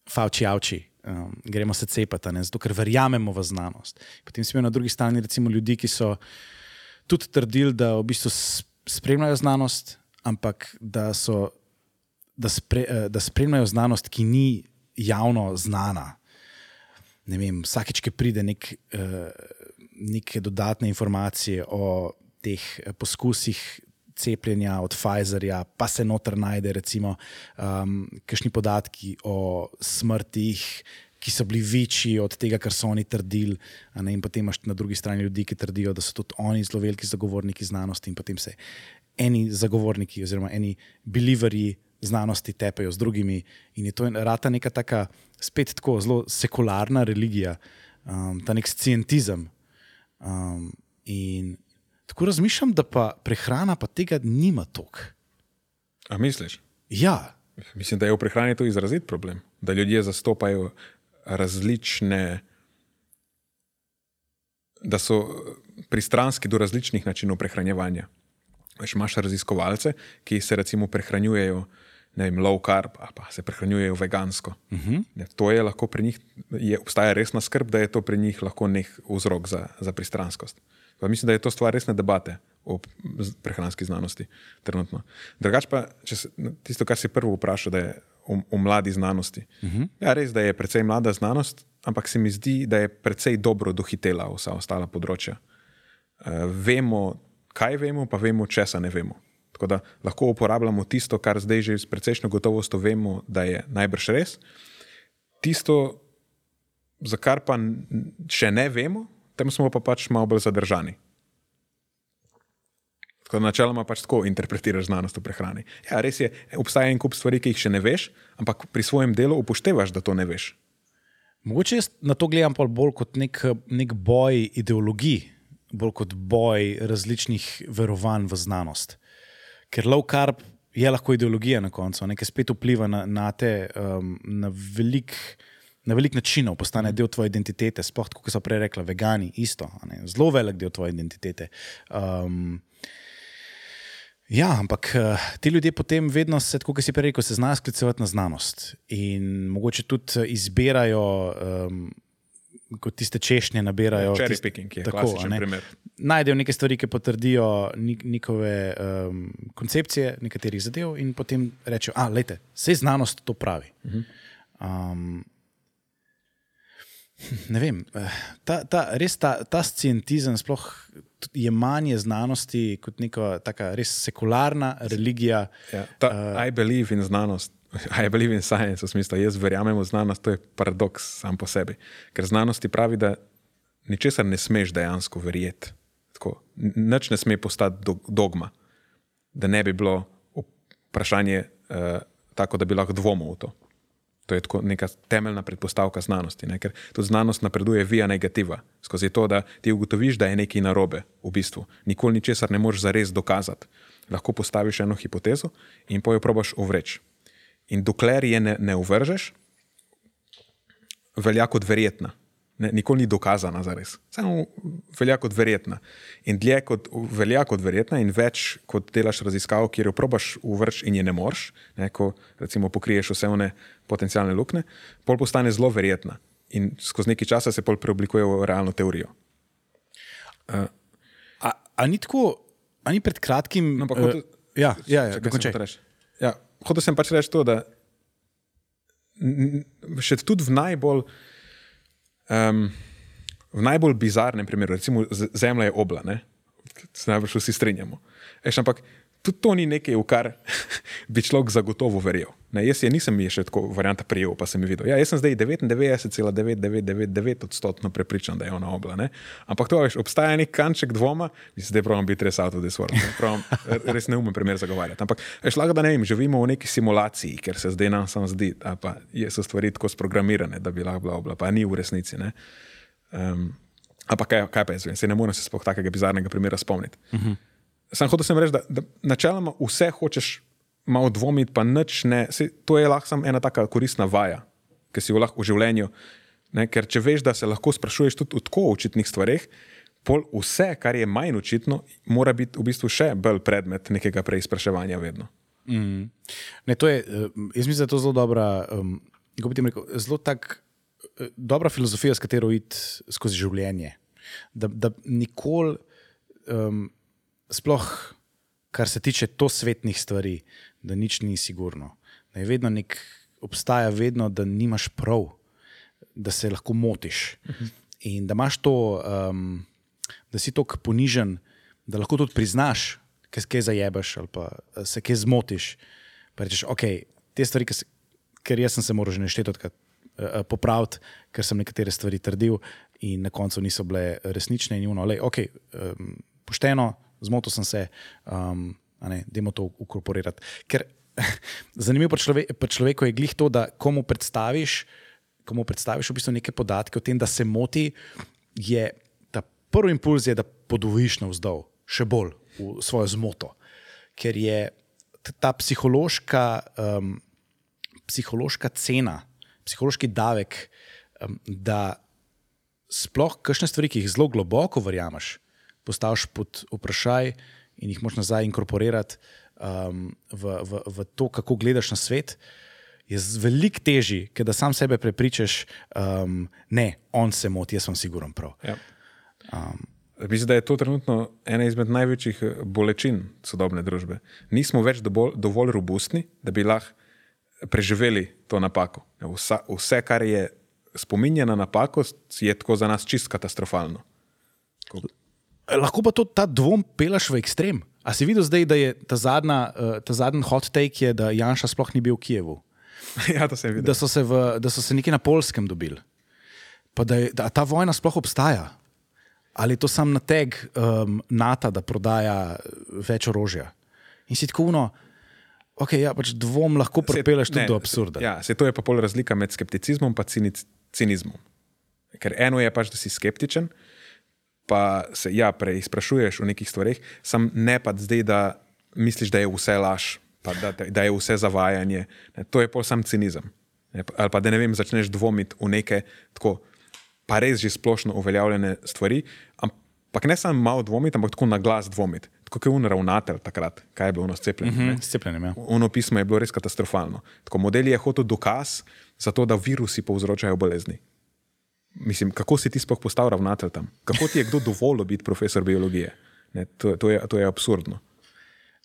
Fauci, avči. Um, gremo se cepati, ne, zato ker verjamemo v znanost. Potem smo na drugi strani recimo ljudi, ki so tudi trdili, da v bistvu spremljajo znanost, ampak da, so, da, spre, eh, da spremljajo znanost, ki ni javno znana. Ne vem, vsakeč, ki pride nek, eh, neke dodatne informacije o teh eh, poskusih cepljenja od Pfizerja, pa se noter najde, recimo, um, kakšni podatki o smrtih, ki so bili večji od tega, kar so oni trdili. ne, In potem imaš na drugi strani ljudi, ki trdijo, da so tudi oni zelo veliki zagovorniki znanosti, in potem se eni zagovorniki, oziroma eni beliverji znanosti tepejo z drugimi. In je to en- rata neka taka, spet tako zelo sekularna religija, um, ta nek scientizem. Um, in tako razmišljam, da pa prehrana pa tega nima toliko. A misliš? Ja, Mislim, da je v prehrani to izrazit problem, da ljudje zastopajo različne, da so pristranski do različnih načinov prehranjevanja. Veš, imaš raziskovalce, ki se recimo prehranjujejo vem, low carb, pa se prehranjujejo vegansko. Uh -huh. ne, to je lahko pri njih, je, obstaja resna skrb, da je to pri njih lahko nek vzrok za, za pristranskost. Pa mislim, da je to stvar resne debate o prehranski znanosti trenutno. Drugač pa, če se, tisto, kar si prvo vprašal, da je o, o mladi znanosti. Uh -huh. Ja, res, da je precej mlada znanost, ampak se mi zdi, da je precej dobro dohitela vsa ostala področja. Uh, vemo, kaj vemo, pa vemo, česa ne vemo. Tako da lahko uporabljamo tisto, kar zdaj že s precejšno gotovostjo vemo, da je najbrž res. Tisto, za kar pa še ne vemo, tam smo pa pač malo bolj zadržani. Tako da načeloma pač tako interpretiraš znanost v prehrani. Ja, res je, obstaja en kup stvari, ki jih še ne veš, ampak pri svojem delu upoštevaš, da to ne veš. Mogoče jaz na to gledam bolj kot nek, nek boj ideologij, bolj kot boj različnih verovanj v znanost. Ker low carb je lahko ideologija na koncu, nekaj spet vpliva na, na te um, na velik. Na velik načinov postane del tvoje identitete, sploh kot so prej rekla, vegani, isto, zelo velik del tvoje identitete. Um, ja, ampak eh, ti ljudje potem vedno se, kot si prej rekel, se znajo sklicevati na znanost in mogoče tudi eh, izbirajo, um, kot tiste češnje, nabirajo. Cherry tist- picking je tako, primer. Najdejo neke stvari, ki potrdijo njihove um, koncepcije, nekaterih zadev, in potem rečejo, da je vse znanost to pravi. Um, ne vem, eh, ta, ta, res ta, ta scientizem sploh je manje znanosti kot neka taka res sekularna religija. Ja, ta, uh, I believe in znanost. I believe in science, v smislu, jaz verjamem v znanost, to je paradoks sam po sebi. Ker znanost ti pravi, da ničesar ne smeš dejansko verjeti. Tako, Nič ne sme postati do, dogma, da ne bi bilo vprašanje uh, tako, da bi lahko dvomil v to. To je tako neka temeljna predpostavka znanosti, ne? ker tudi znanost napreduje via negativa, skozi to, da ti ugotoviš, da je nekaj narobe v bistvu. Nikoli ničesar ne moreš zares dokazati. Lahko postaviš eno hipotezo in pojo probaš uvreči. In dokler je ne, ne uvržeš, velja kot verjetna. Ne, nikoli ni dokazana za res. Samo velja kot verjetna. In dlje kot velja kot verjetna, in več kot delaš raziskav, kjer jo probaš uvrči in je ne moreš, ne, ko recimo pokriješ vse one potencijalne luknje, pol postane zelo verjetna. In skozi nekaj časa se pol preoblikuje v realno teorijo. A, a ni tako, a ni pred kratkim. No, ampak eh, hotel- ja, ja, ja, Čakaj, dokončaj. sem hotel reči. Ja, hotel sem pač reči to, da še tudi v najbolj, um, v najbolj bizarnem primeru, recimo Zemlja je obla, ne? se najbrž vsi strinjamo. Eš, ampak tudi to ni nekaj, v kar bi človek zagotovo verjel. Ne, jaz je nisem je še tako varianta prijel, pa sem videl. Ja, jaz sem zdaj 99,9999 odstotno prepričan, da je ona obla. Ne? Ampak to veš, obstaja nek kanček dvoma, mislim, da je pravim biti res ne. Pravim, res ne umem primer zagovarjati. Ampak veš, lahko da ne vem, živimo v neki simulaciji, ker se zdaj nam samo zdi, pa so stvari tako sprogramirane, da bi lahko bila obla, pa ni v resnici. Ne? Um, ampak kaj, kaj pa jaz vem, se ne morem se sploh takega bizarnega primera spomniti. Uh -huh. Sam hotel sem reči, da, da načeloma vse hočeš malo dvomiti, pa nič ne. Sej, to je lahko samo ena taka koristna vaja, ki si jo lahko v življenju. Ne, ker če veš, da se lahko sprašuješ tudi o tako očitnih stvareh, pol vse, kar je manj očitno, mora biti v bistvu še bolj predmet nekega preizpraševanja vedno. Ne, to je, eh, jaz mislim, da je to zelo dobra, um, kako bi ti rekel, zelo tak, eh, dobra filozofija, s katero iti skozi življenje. Da, da nikoli, um, sploh kar se tiče to svetnih stvari, da nič ni sigurno. Da je vedno nek, obstaja vedno, da nimaš prav, da se lahko motiš. In da imaš to, um, da si tako ponižen, da lahko tudi priznaš, kaj kaj zajebeš ali pa eh, se kaj zmotiš. Pa rečeš, ok, te stvari, se, ker jaz sem se moral že neštetokrat uh, popraviti, ker sem nekatere stvari trdil in na koncu niso bile resnične in juno, ok, um, pošteno, zmotil sem se, um, da to ukorporirati. Ker zanimivo pri, človek, pri človeku je glih to, da komu predstaviš, komu predstaviš v bistvu neke podatke o tem, da se moti, je ta prvi impuls, je, da podvojiš navzdol, še bolj v svojo zmoto. Ker je ta psihološka, um, psihološka cena, psihološki davek, um, da sploh kakšne stvari, ki jih zelo globoko verjameš, postaviš pod vprašaj in jih moš nazaj inkorporirati, um, v, v, v to, kako gledaš na svet, je veliko težji, ker da sam sebe prepričaš, um, ne, on se moti, jaz sem siguren prav. Ja. Um, Mislim, da je to trenutno ena izmed največjih eh, bolečin sodobne družbe. Nismo več dovolj, dovolj robustni, da bi lahko preživeli to napako. Vsa, vse, kar je spominja na napako, je tako za nas čist katastrofalno. Lahko pa to ta dvom pelaš v ekstrem. A si videl zdaj, da je ta, zadnja, uh, ta zadnji hot take, je, da Janša sploh ni bil v Kijevu? ja, to sem videl. Da so se, v, da so se nekje na polskem dobili. Pa da, je, da ta vojna sploh obstaja. Ali je to sam nateg um, NATO, da prodaja več orožja? In si tako uno, okay, ja, pač dvom lahko pripeleš tudi ne, do absurda. Ja, se to je pa pol razlika med skepticizmom in cinic, cinizmom. Ker eno je pač, da si skeptičen, pa se ja, preizprašuješ o nekih stvarih, sam ne pa zdaj, da misliš, da je vse laž, pa da, da je vse zavajanje. Ne, to je pol sam cinizem. Ne, pa- ali pa da ne vem, začneš dvomiti v neke tako, pa res že splošno uveljavljene stvari, ampak ne samo malo dvomiti, ampak tako na glas dvomiti. Tako je unravnatelj takrat, kaj je bilo ono scepljenje. Mm. -hmm, Cepljenjem, ja. Ono pismo je bilo res katastrofalno. Tako model je hotel dokaz za to, da virusi povzročajo bolezni. Mislim, kako si ti sploh postal ravnatelj tam? Kako ti je kdo dovolil biti profesor biologije? Ne, to, to, je, to je absurdno.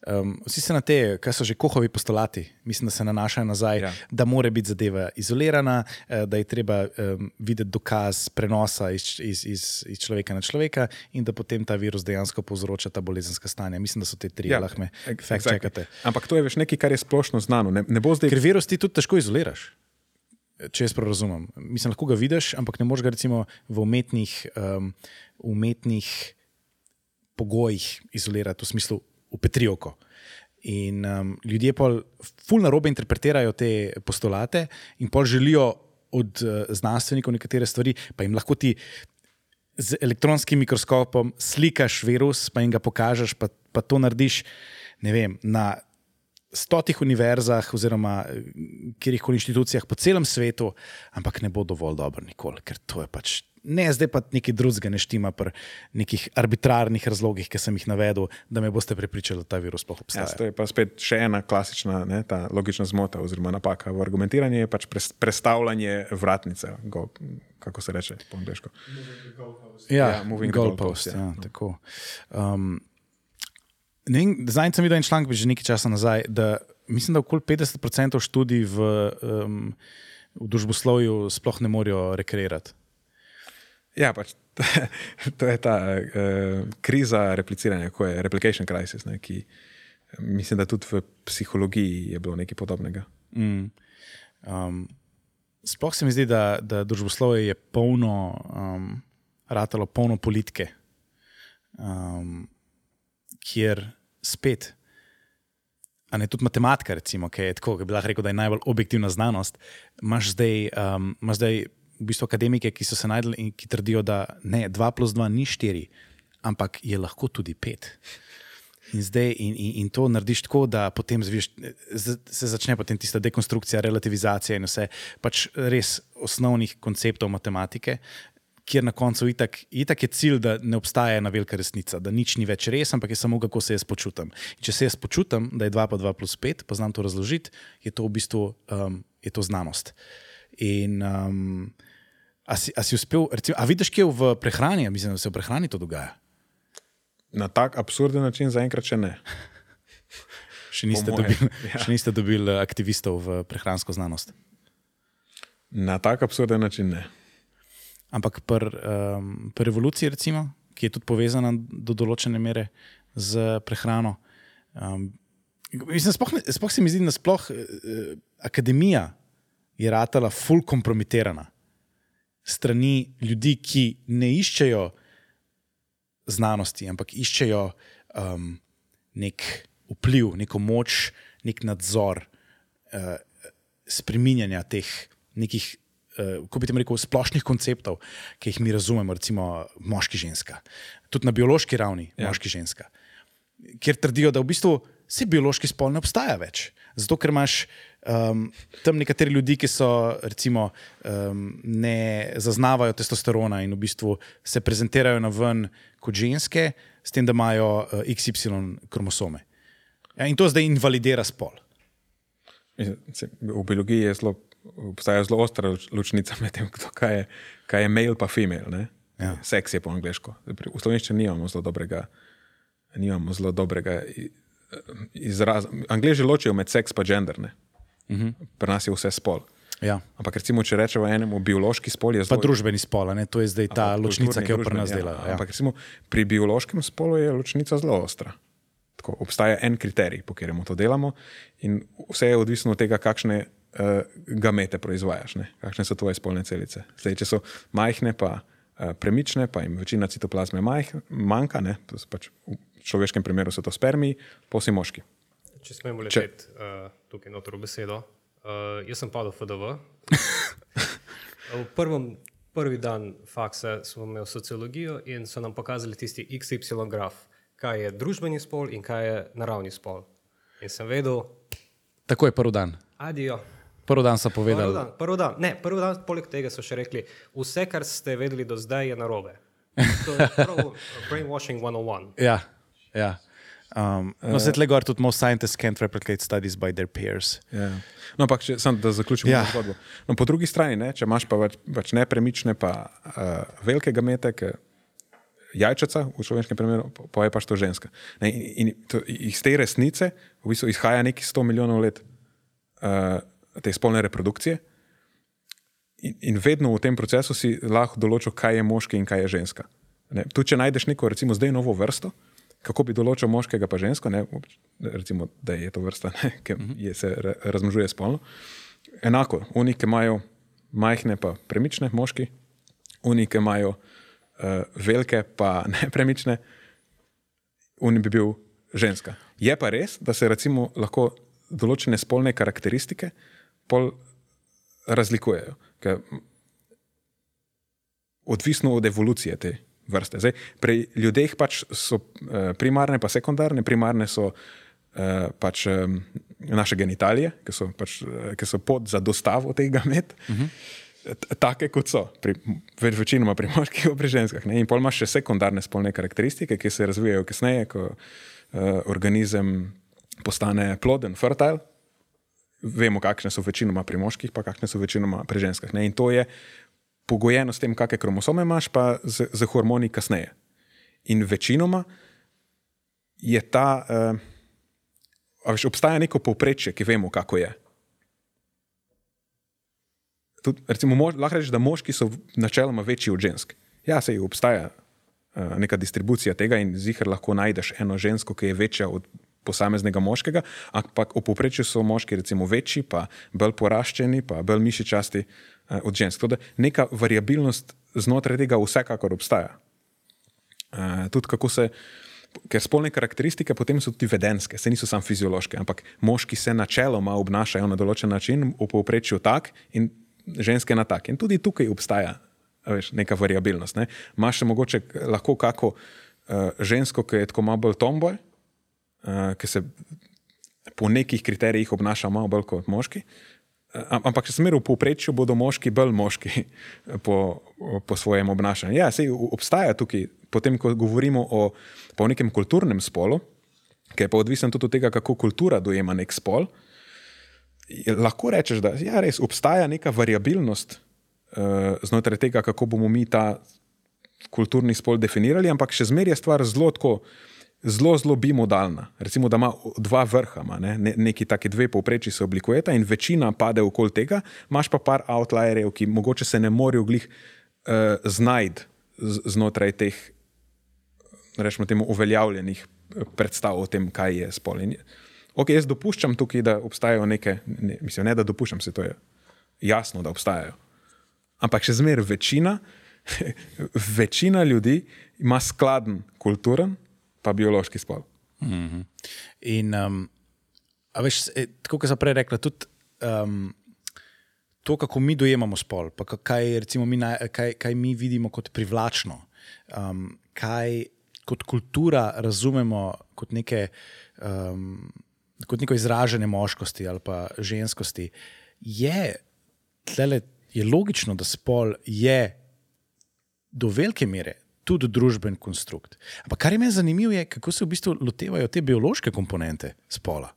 Um, vsi se na te, kaj so že kohovi postulati, mislim, da se nanašajo nazaj, Ja. da mora biti zadeva izolirana, eh, da je treba um, videti dokaz prenosa iz, iz, iz, iz človeka na človeka in da potem ta virus dejansko povzroča ta bolezenska stanja. Mislim, da so te tri, ja, lahko me fact exactly. checkate. Ampak to je veš nekaj, kar je splošno znano. Ne, ne zdaj, Ker virus ti tudi težko izoliraš. Če jaz prav razumem. Mislim, lahko ga vidiš, ampak ne moreš ga recimo v umetnih, um, umetnih pogojih izolirati, v smislu v Petrijoko. In um, ljudje pa ful na robe interpretirajo te postulate in pa želijo od uh, znanstvenikov nekatere stvari, pa jim lahko ti z elektronskim mikroskopom slikaš virus, pa jim ga pokažeš, pa, pa to narediš ne vem, na stotih univerzah oziroma eh, kjerkoli inštitucijah po celem svetu, ampak ne bo dovolj dobro nikoli, ker to je pač. Ne, zdaj pa nekaj drugega ne štima pri nekih arbitrarnih razlogih, ki sem jih navedel, da me boste prepričali, da ta virus sploh ja, obstaja. to je pa spet še ena klasična ne, ta logična zmota oziroma napaka v argumentiranju, je pač pres, prestavljanje vratnice, go, kako se reče po angliško. Ja, Ja, moving goalpost. goalpost, ja. Ja, tako. um, ne Zdaj sem videl en članek, že nekaj časa nazaj, da mislim, da okoli 50% študij v, um, v družboslovju sploh ne morejo rekreirati. Ja, pač, to je ta uh, kriza repliciranja, ko je replication crisis, ne, ki mislim, da tudi v psihologiji je bilo nekaj podobnega. Mm. Um, sploh se mi zdi, da, da družboslovje je polno, um, ratalo polno politike, um, kjer spet. A ne tudi matematika, recimo, ki je tako, ki bi lahko rekel, da je najbolj objektivna znanost. Imaš zdaj, um, imaš zdaj v bistvu akademike, ki so se najdli in ki trdijo, da ne, 2 plus 2 ni 4, ampak je lahko tudi 5. In, zdaj, in, in, in to narediš tako, da potem zviš, se začne potem tista dekonstrukcija, relativizacija in vse, pač res osnovnih konceptov matematike, kjer na koncu itak, itak je cilj, da ne obstaja ena velika resnica, da nič ni več res, ampak je samo kako se jaz počutim. In če se jaz počutim, da je 2 pa 2 plus 5, pa znam to razložiti, je to v bistvu um, to znanost. In um, a si, a si uspel, recimo, a vidiš, kje je v prehrani, mislim, da se v prehrani to dogaja. Na tak absurden način zaenkrat še ne. Še niste, moje, dobili, ja. še niste dobili eh, aktivistov v prehransko znanost. Na tak absurden način ne. Ampak pri um, pri revoluciji, recimo, ki je tudi povezana do določene mere z prehrano. Um, mislim, sploh, ne- sploh se mi zdi, da sploh uh, akademija je ratala ful kompromitirana strani ljudi, ki ne iščejo znanosti, ampak iščejo um, nek vpliv, neko moč, nek nadzor uh, spreminjanja teh nekih, kako bi temu rekel, splošnih konceptov, ki jih mi razumemo, recimo moški ženska. Tudi na biološki ravni, ja. moški ženska. Ker trdijo, da v bistvu se biološki spol ne obstaja več. Zato, ker imaš um, tam nekateri ljudi, ki so, recimo, um, ne zaznavajo testosterona in v bistvu se prezentirajo na ven kot ženske, s tem, da imajo uh, XY kromosome. Ja, in to zdaj invalidira spol. V biologiji je zelo, obstaja zelo ostra loč- ločnica med tem, kdo, kaj, je, kaj je male pa female. Ne? Ja. Seks je po angliško. V slovenščini nimamo zelo dobrega, nimamo zelo dobrega izraza. Angliži ločijo med seks in gender. Uh Mhm. -huh. Pri nas je vse spol. Ja. Ampak recimo, če rečemo enemu biološki spol, je Pa zelo. družbeni spol, ne? to je zdaj ta Ampak ločnica, ki jo pri nas ja. dela. Ja. Ampak recimo, pri biološkem spolu je ločnica zelo ostra. Tako, obstaja en kriterij, po katerem to delamo, in vse je odvisno od tega, kakšne gamete proizvajaš, ne? kakšne so tvoje spolne celice. Zdaj, če so majhne, pa uh, premične, pa jim večina citoplazme majh, manjka, ne? to so pač v človeškem primeru so to spermiji, posi moški. Če smemo leteti uh, tukaj noter v besedo. Uh, jaz sem padel v FDV. v prvem, prvi dan faksa smo imeli sociologijo in so nam pokazali tisti XY graf, kaj je družbeni spol in kaj je naravni spol. In sem vedel, Tako je prvi dan. adijo. Prvi dan so Prvi povedali. dan, prvi dan, ne, prvi dan, poleg tega so še rekli, vse, kar ste vedeli do zdaj, je narobe. To je brainwashing 101. Ja, ja. Um, no, se tle gor tudi most scientists can't replicate studies by their peers. Ja. No, ampak če sam da zaključim Ja. ja. zgodbo. No, po drugi strani, ne, če imaš pa več, več nepremične, pa uh, velike gamete, ki jajčaca v človeškem primeru, pa- pa je pač to ženska. Ne, in, in to, iz te resnice v bistvu izhaja neki 100 milijonov let uh, te spolne reprodukcije. In, in vedno v tem procesu si lahko določil, kaj je moški in kaj je ženska. Ne, tudi če najdeš neko, recimo, zdaj novo vrsto, kako bi določil moškega pa žensko, ne, recimo, da je to vrsta, ne, ki je, se ra- razmnožuje spolno. Enako, oni, ki imajo majhne, pa premične, moški, oni, ki imajo uh, velike, pa nepremične, oni bi bil ženska. Je pa res, da se recimo lahko določene spolne karakteristike pol razlikujejo. Ker odvisno od evolucije te vrste. Zdaj, pri ljudeh pač so uh, primarne, pa sekundarne. Primarne so uh, pač naše genitalije, ki so, pač, uh, ki so pod za dostavo tega med. Uh -huh. Take kot so, pri, več, večinoma pri moških, pri ženskah. Ne? In pol imaš še sekundarne spolne karakteristike, ki se razvijajo kasneje, ko uh, organizem postane ploden, fertile. Vemo, kakšne so večinoma pri moških, pa kakšne so večinoma pri ženskah. Ne? In to je pogojeno s tem, kakšne kromosome imaš, pa z, z hormoni kasneje. In večinoma je ta, uh, veš, obstaja neko povprečje, ki vemo, kako je. Tud, recimo, mož, lahko rečeš, da moški so načeloma večji od žensk. Ja, se obstaja uh, neka distribucija tega in zihar lahko najdeš eno žensko, ki je večja od posameznega moškega, ampak v povprečju so moški recimo večji, pa bolj poraščeni, pa bolj mišičasti uh, od žensk. Toda neka variabilnost znotraj tega vsekakor obstaja. Uh, tudi kako se, ker spolne karakteristike potem so tudi vedenske, se niso samo fiziološke, ampak moški se načeloma obnašajo na določen način, v povprečju tak in ženske na tak. In tudi tukaj obstaja veš, neka variabilnost. Ne? Imaš še mogoče lahko kako uh, žensko, ki je tako malo bolj tomboj, uh, ki se po nekih kriterijih obnaša malo bolj kot moški. Am- Ampak, če smer v povprečju, bodo moški bolj moški po, po svojem obnašanju. Ja, sej obstaja tukaj, potem, ko govorimo o, o nekem kulturnem spolu, ki je pa odvisen tudi od tega, kako kultura dojema nek spol. Lahko rečeš, da ja, res obstaja neka variabilnost uh, znotraj tega, kako bomo mi ta kulturni spol definirali, ampak še zmeraj je stvar zelo tako. Zelo, zelo bimodalna. Recimo, da ima dva vrha, ima, ne? Ne, neki taki dve povprečji se oblikujeta in večina pade okoli tega, imaš pa par outlierjev, ki mogoče se ne morejo glih uh, znajti znotraj teh, rečemo temu, uveljavljenih eh, predstav o tem, kaj je spol. In, ok, jaz dopuščam tukaj, da obstajajo neke, ne, mislim, ne da dopuščam se, to je jasno, da obstajajo. Ampak še zmeraj večina, večina ljudi ima skladen kulturen, pa biološki spol. In, um, a veš, e, tako kot sem prej rekla, tudi um, to, kako mi dojemamo spol, pa ka- kaj, recimo, mi, naj- kaj, kaj mi vidimo kot privlačno, um, kaj kot kultura razumemo kot, neke, um, kot neko izražanje moškosti ali pa ženskosti, je, tlele, je logično, da spol je do velike mere tudi družben konstrukt. Ampak kar je meni zanimivo, je, kako se v bistvu lotevajo te biološke komponente spola.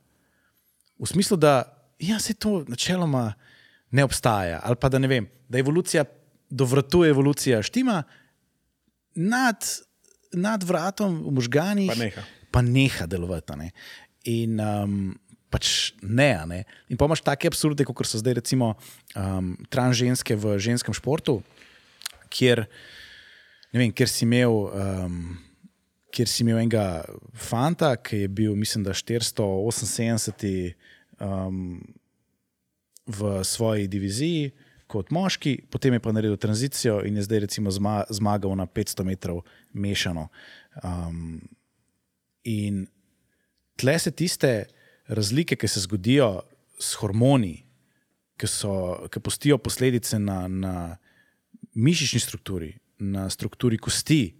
V smislu, da ja, se to načeloma ne obstaja, ali pa da ne vem, da evolucija do vrtu evolucija štima, nad, nad vratom v možganjih Pa neha. pa neha delovati. Ne? In um, pač ne, ne. In pa imaš take absurde, kot so zdaj recimo um, transženske v ženskem športu, kjer, ne vem, kjer si imel. Um, Ker si imel enega fanta, ki je bil, mislim, da 478 um, v svoji diviziji kot moški, potem je pa naredil tranzicijo in je zdaj recimo zma, zmagal na 500 metrov mešano. Um, in tle se tiste razlike, ki se zgodijo s hormoni, ki, so, ki postijo posledice na, na mišični strukturi, na strukturi kosti.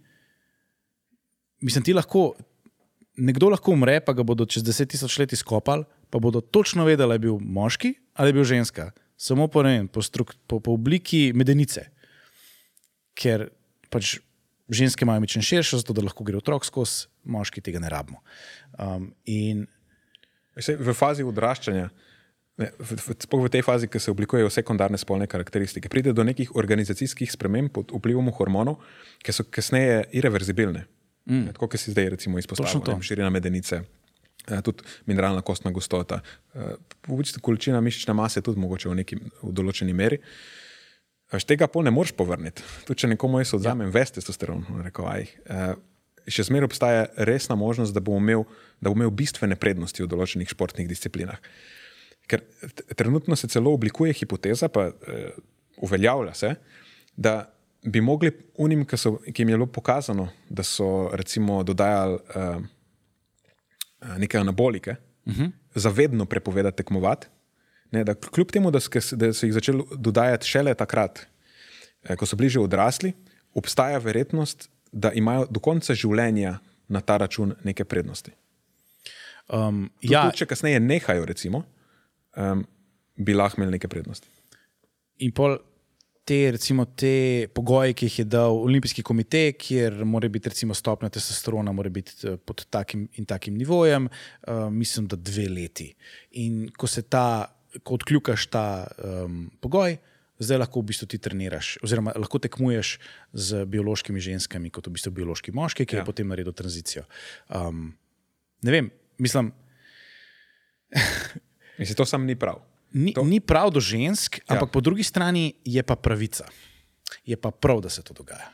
Mislim, ti lahko, nekdo lahko umre, pa ga bodo čez 10 tisoč let izkopali, pa bodo točno vedeli, ali je bil moški ali je bil ženska. Samo po, vem, po, struk, po, po obliki medenice. Ker pač ženske imajo mičen širšo, zato da lahko gre otrok skozi, moški tega ne rabimo. Um, in Sej, v fazi odraščanja, ne, v, v, sploh v tej fazi, ki se oblikujejo sekundarne spolne karakteristike, pride do nekih organizacijskih sprememb pod vplivom hormonov, ki so kasneje irreverzibilne. Mm. Tako kot si zdaj recimo ne vem, širina medenice. eh, Tudi mineralna kostna gostota, povečna količina mišične mase, tudi mogoče v, neki, v določeni meri. Veš, tega pol ne moreš povrniti. Tudi če nekomu jaz odzamem ja. ves testosteron, rekel, aj, eh, še zmeraj obstaja resna možnost, da bo, imel, da bo imel bistvene prednosti v določenih športnih disciplinah. Ker trenutno se celo oblikuje hipoteza, pa eh, uveljavlja se, da bi mogli unim, ki, so, ki jim je bilo pokazano, da so recimo dodajali eh, eh, neke anabolike, uh -huh. zavedno prepovedati tekmovati. Ne, da kljub temu, da, sk- da so jih začeli dodajati šele takrat, eh, ko so bliže odrasli, obstaja verjetnost, da imajo do konca življenja na ta račun neke prednosti. um, Tudi, ja, tudi, če kasneje nehajo, recimo, um, bi lahko imeli neke prednosti. in pol te, recimo, te pogoje, ki jih je dal Olimpijski komitej, kjer mora biti recimo, stopnja testosterona biti eh, pod takim in takim nivojem, uh, mislim, da dve leti. In ko se ta, ko odkljukaš ta um, pogoj. Zdaj lahko v bistvu ti treniraš, oziroma lahko tekmuješ z biološkimi ženskami, kot v bistvu biološki moški, ki. Ja. je potem naredil tranzicijo. Um, ne vem, mislim, Mislim, to sam ni prav. Ni, To- ni prav do žensk, Ja. ampak po drugi strani je pa pravica. Je pa prav, da se to dogaja.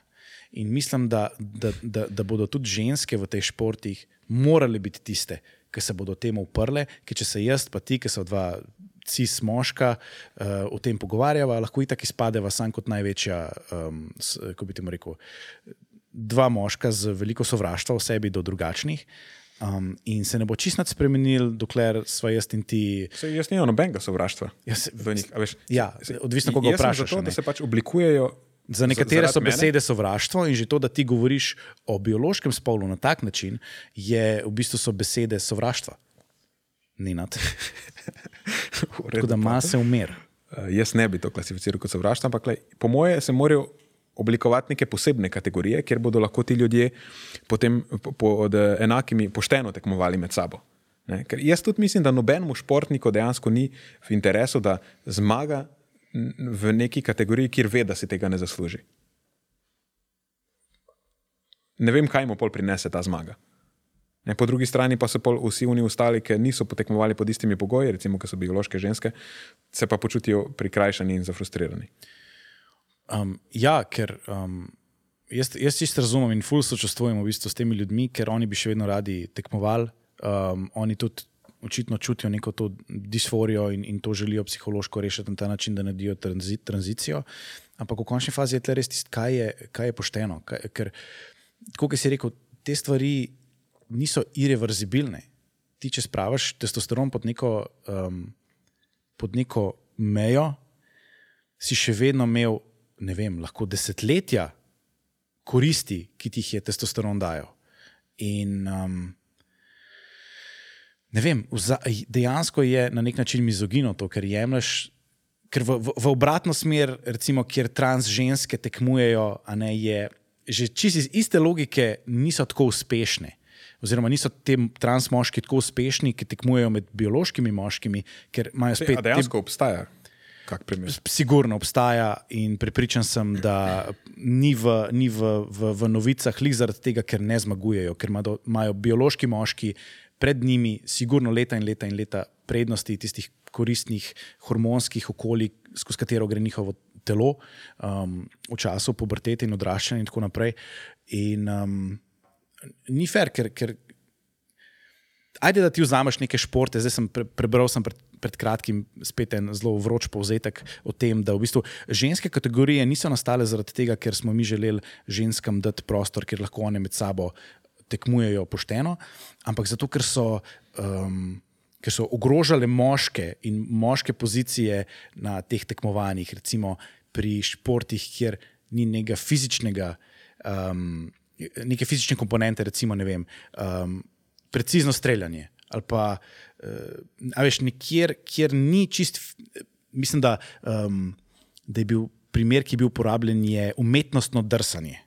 In mislim, da, da, da, da bodo tudi ženske v teh športih morale biti tiste, ki se bodo temu uprle. Ker če se jaz, pa ti, ki so dva cis moška, uh, o tem pogovarjava, lahko itak izpadeva sam kot največja, um, s, kako bi temu rekel, dva moška z veliko sovraštva v sebi do drugačnih. Um, in se ne bo čist nad spremenil, dokler sva jaz in ti. Se, jaz nimam nobenega sovraštva. Jaz, njih, veš. Ja, odvisno, koga vprašaš, Zato, ne. da se pač oblikujejo. Za nekatere so mene. besede sovraštvo, in že to, da ti govoriš o biološkem spolu na tak način, je v bistvu so besede sovraštva. Ni nad. V redu, Tako da ima se umer. Uh, jaz ne bi to klasificiral kot sovraštvo, ampak lej, po moje se morajo oblikovati neke posebne kategorije, kjer bodo lahko ti ljudje potem po, pod enakimi pošteno tekmovali med sabo. Ne? Ker jaz tudi mislim, da nobenemu športniku dejansko ni v interesu, da zmaga v neki kategoriji, kjer ve, da si tega ne zasluži. Ne vem, kaj mu pol prinese ta zmaga. Ne, po drugi strani pa so pol vsi oni ostali, ki niso potekmovali pod istimi pogoji, recimo, ki so biološke ženske, se pa počutijo prikrajšani in zafrustrirani. Um, ja, ker um, jaz, jaz čisto razumem in ful sočustvujem v bistvu s temi ljudmi, ker oni bi še vedno radi tekmovali. Um, oni tudi očitno čutijo neko to disforijo in, in to želijo psihološko rešiti na ta način, da naredijo tranzi, tranzicijo. Ampak v končni fazi je tle res tisto, kaj, je- kaj je pošteno. Kaj, ker, tako kot si rekel, te stvari niso irreverzibilne. Ti, če spravaš testosteron pod neko, um, pod neko mejo, si še vedno imel, ne vem, lahko desetletja koristi, ki ti jih je testosteron dajal. In um, ne vem, vza, dejansko je na nek način mizogino to, ker jemliš. Ker v, v, v obratno smer, recimo, kjer trans ženske tekmujejo, a ne je že čisto iz iste logike niso tako uspešne. Oziroma, niso ti transmoški tako uspešni, ki tekmujejo med biološkimi moškimi, ker imajo spet. A dejansko obstaja kak primer. Sigurno obstaja in prepričan sem, da ni v, ni v, v, v novicah lih zaradi tega, ker ne zmagujejo, ker imajo, imajo biološki moški pred njimi, sigurno leta in leta in leta prednosti tistih koristnih hormonskih okolij, skozi katero gre njihovo telo um, v času pubertete in odraščanja in tako naprej. In um, ni fair, ker. ker Ajde, da ti vzameš neke športe. Zdaj sem pre, prebral sem pred, pred kratkim spet en zelo vroč povzetek o tem, da v bistvu ženske kategorije niso nastale zaradi tega, ker smo mi želeli ženskam dati prostor, kjer lahko one med sabo tekmujejo pošteno, ampak zato, ker so. Um, Ker so ogrožale moške in moške pozicije na teh tekmovanjih, recimo pri športih, kjer ni nekega fizičnega, um, neke fizične komponente, recimo, ne vem, um, precizno streljanje. Ali pa, uh, veš, nekjer, kjer ni čist, mislim, da, um, da je bil primer, ki je bil uporabljen, je umetnostno drsanje.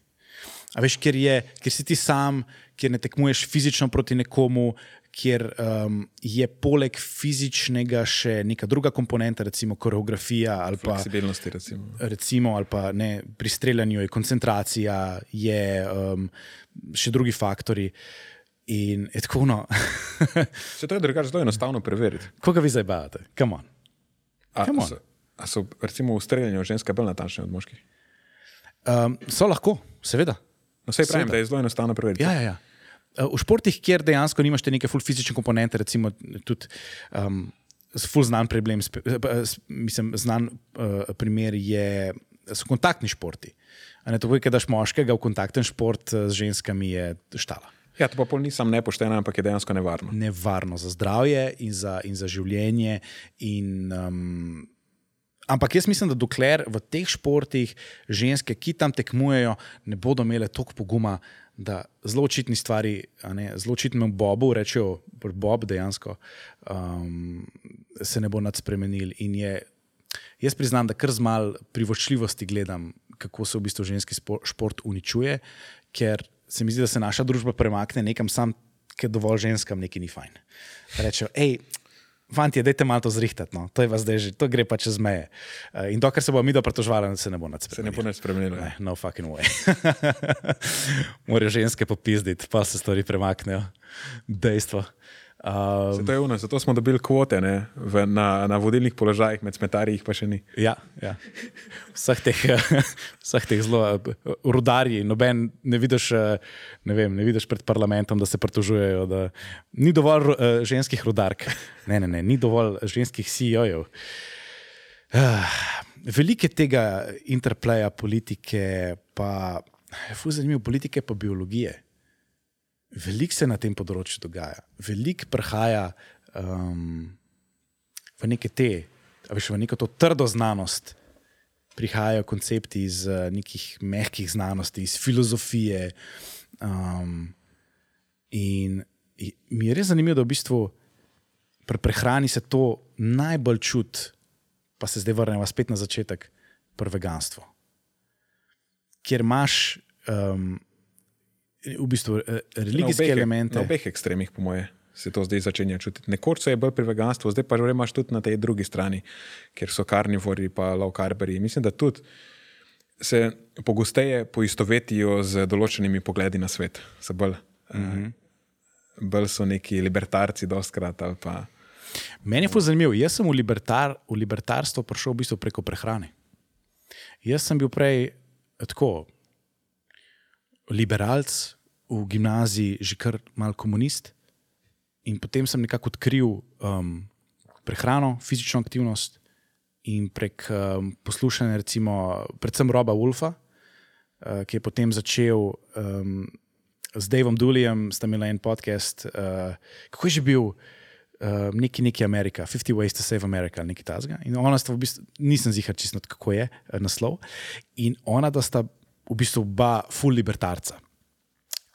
A veš, ker, je, ker si ti sam, ker ne tekmuješ fizično proti nekomu, kjer um, je poleg fizičnega še neka druga komponenta, recimo koreografija ali pa fleksibilnosti. Recimo. recimo ali pa ne, pri streljanju je koncentracija, je um, še drugi faktori. In je tako, no. Se to je drugače zelo enostavno preveriti. Koga vi zdaj bavate? Come on. A, so, a so, recimo, v streljanju ženske bolj natančne od moških? Um, so lahko, seveda. No, sej pravim, Seveda. da je zelo enostavno preveriti. Ja, ja, ja. Uh, V športih, kjer dejansko nimaš te neke full fizične komponente, recimo tudi um, full znan problem, spe- mislim, znan uh, primer je, so kontaktni športi. A Ne, to je, da daš moškega v kontakten šport eh, z ženskami, je štala. Ja, to pa pol nisem nepošteno, ampak je dejansko nevarno. Nevarno za zdravje in za, in za življenje. In, um, ampak jaz mislim, da dokler v teh športih ženske, ki tam tekmujejo, ne bodo imele toliko poguma, da zelo očitni stvari, ne, zelo očitnemu Bobu rečejo, Bob dejansko um, se ne bo nad spremenil. In je, jaz priznam, da kar z mal privoščljivosti gledam, kako se v bistvu ženski šport uničuje, ker se mi zdi, da se naša družba premakne nekam sam, ker dovolj ženskam nekaj ni fajn. Rečejo, hej. Fanti, dajte malo to zrihtati, no. to je vas že, to gre pa čez meje. Uh, in dokler se bo mi dopratožvali, se ne bo nad Se ne bo nič spremenilo. Ne, no fucking way. Morajo ženske popizditi, pa se stvari premaknejo. Dejstvo. Um, Se to je uno, zato smo dobili kvote ne, v, na, na vodilnih položajih, med smetarji pa še ni. ja, ja. Vseh teh, vseh teh zelo rudarji, noben ne vidiš, ne, vem, ne vidiš pred parlamentom, da se pritožujejo, da ni dovolj uh, ženskih rudark. Ne, ne, ne, ni dovolj ženskih CEO-jev. Uh, veliko je tega interpleja politike, pa fu zanimivo, politike pa biologije. Veliko se na tem področju dogaja, veliko prihaja um, v neke te, veš, v neko to trdo znanost, prihajajo koncepti iz uh, nekih mehkih znanosti, iz filozofije. Um, in i- mi je res zanimivo, da v bistvu pri prehrani se to najbolj čuti, pa se zdaj vrnemo spet na začetek, pri veganstvu. Kjer imaš um, v bistvu eh, religijske na obeh, elemente. Na obeh ekstremih, po moje, se to zdaj začenja čutiti. Nekoč se je bolj pri veganstvu, zdaj pa že imaš tudi na tej drugi strani, kjer so karnivori in low carberi. Mislim, da tudi se pogosteje poistovetijo z določenimi pogledi na svet. So bolj, mm. -hmm. bolj so neki libertarci, dostkrat ali pa. Meni je fuz zanimivo. Jaz sem v, libertar, v libertarstvo prišel v bistvu preko prehrane. Jaz sem bil prej tako liberalc v gimnaziji, že kar mal komunist. In potem sem nekako odkril um, prehrano, fizično aktivnost in prek um, poslušanja, recimo, predvsem Roba Wolfa, uh, ki je potem začel um, z Davom Dulijem, sta imela en podcast, uh, kako je že bil. Uh, neki, neki Amerika, 50 Ways to Save America, ali nekaj tasga. In ona sta v bistvu, nisem zihar čisto, kako je uh, naslov. In ona, sta v bistvu oba full libertarca.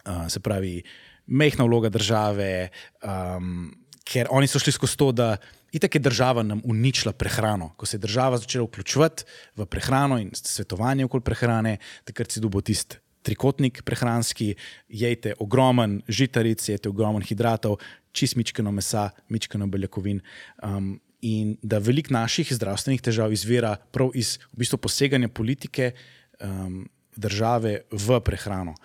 Uh, se pravi, mehna vloga države, um, ker oni so šli skozi to, da itak je država nam uničila prehrano. Ko se je država začela vključevati v prehrano in svetovanje okoli prehrane, takrat si dobil tisti trikotnik prehranski, jejte ogromen žitaric, jejte ogromen hidratov, čist mičkano mesa, mičkano beljakovin. Um, in da velik naših zdravstvenih težav izvira prav iz v bistvu, poseganja politike um, države v prehrano.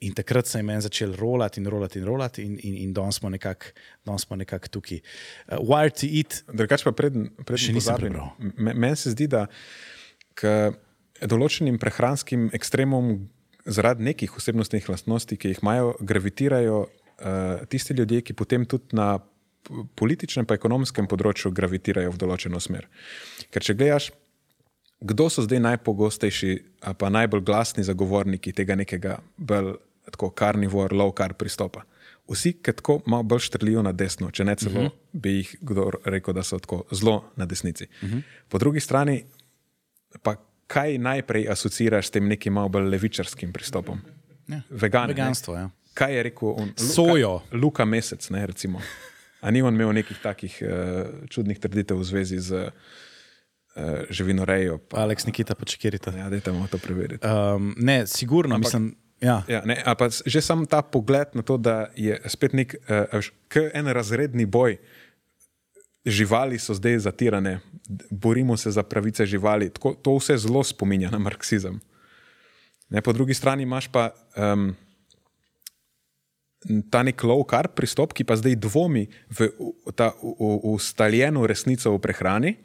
In takrat se je meni začel rolati in rolati in rolati, in, in, in danes smo nekako nekak tukaj. Uh, Wired to eat. Drugač pa predn, predn Še nisem prebral. Me- Meni se zdi, da k določenim prehranskim ekstremom zaradi nekih osebnostnih lastnosti, ki jih imajo, gravitirajo uh, tisti ljudje, ki potem tudi na političnem in ekonomskem področju gravitirajo v določeno smer. Ker če gledaš, kdo so zdaj najpogostejši pa najbolj glasni zagovorniki tega nekega bolj tako karnivor, low carb pristopa. Vsi, ki tako malo bolj štrlijo na desno, če ne celo, uh -huh. bi jih kdo rekel, da so tako zelo na desnici. Uh -huh. Po drugi strani, pa kaj najprej asociraš s tem nekim malo bolj levičarskim pristopom? Ja. Vegane, Veganstvo, ne? ja. Kaj je rekel on? Luka, Sojo. Luka Mesec, ne recimo. A ni on imel nekih takih uh, čudnih trditev v zvezi z uh, živinorejo? Pa, Aleks Nikita, pa čekirite. ja, dajte mu to preveriti. Um, ne, sigurno, Ampak, mislim. Ja. Ja, ne, pa že sam ta pogled na to, da je spet nek uh, en razredni boj. Živali so zdaj zatirane, borimo se za pravice živali. Tako, to vse zelo spominja na marksizem. Ne, po drugi strani imaš pa um, ta nek low carb pristop, ki pa zdaj dvomi v v ta v- v- ustaljeno resnico o prehrani,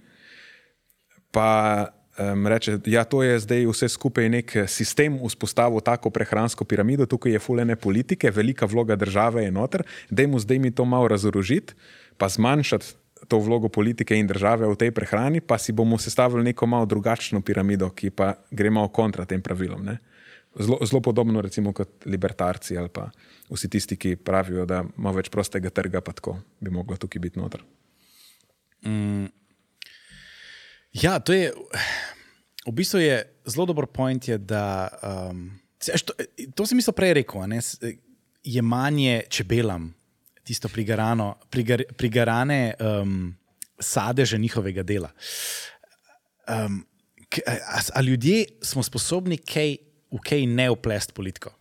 pa um, reče, da ja, to je zdaj vse skupaj nek eh, sistem vzpostavil tako prehransko piramido, tukaj je fulene politike, velika vloga države je noter, dajmo zdaj mi to malo razorožiti, pa zmanjšati to vlogo politike in države v tej prehrani, pa si bomo sestavili neko malo drugačno piramido, ki pa gre malo kontra tem pravilom. Ne? Zelo, zelo podobno, recimo, kot libertarci ali pa vsi tisti, ki pravijo, da ima več prostega trga, pa tako bi moglo tukaj biti noter. Ja, to je. V bistvu je zelo dober point, je, da. Um, to, to sem mislil prej rekel, ne, s- je manje čebelam, tisto prigarano, prigar, prigarane um, sadeže njihovega dela. Um, a, a ljudje smo sposobni kaj, v kaj ne uplesti politiko?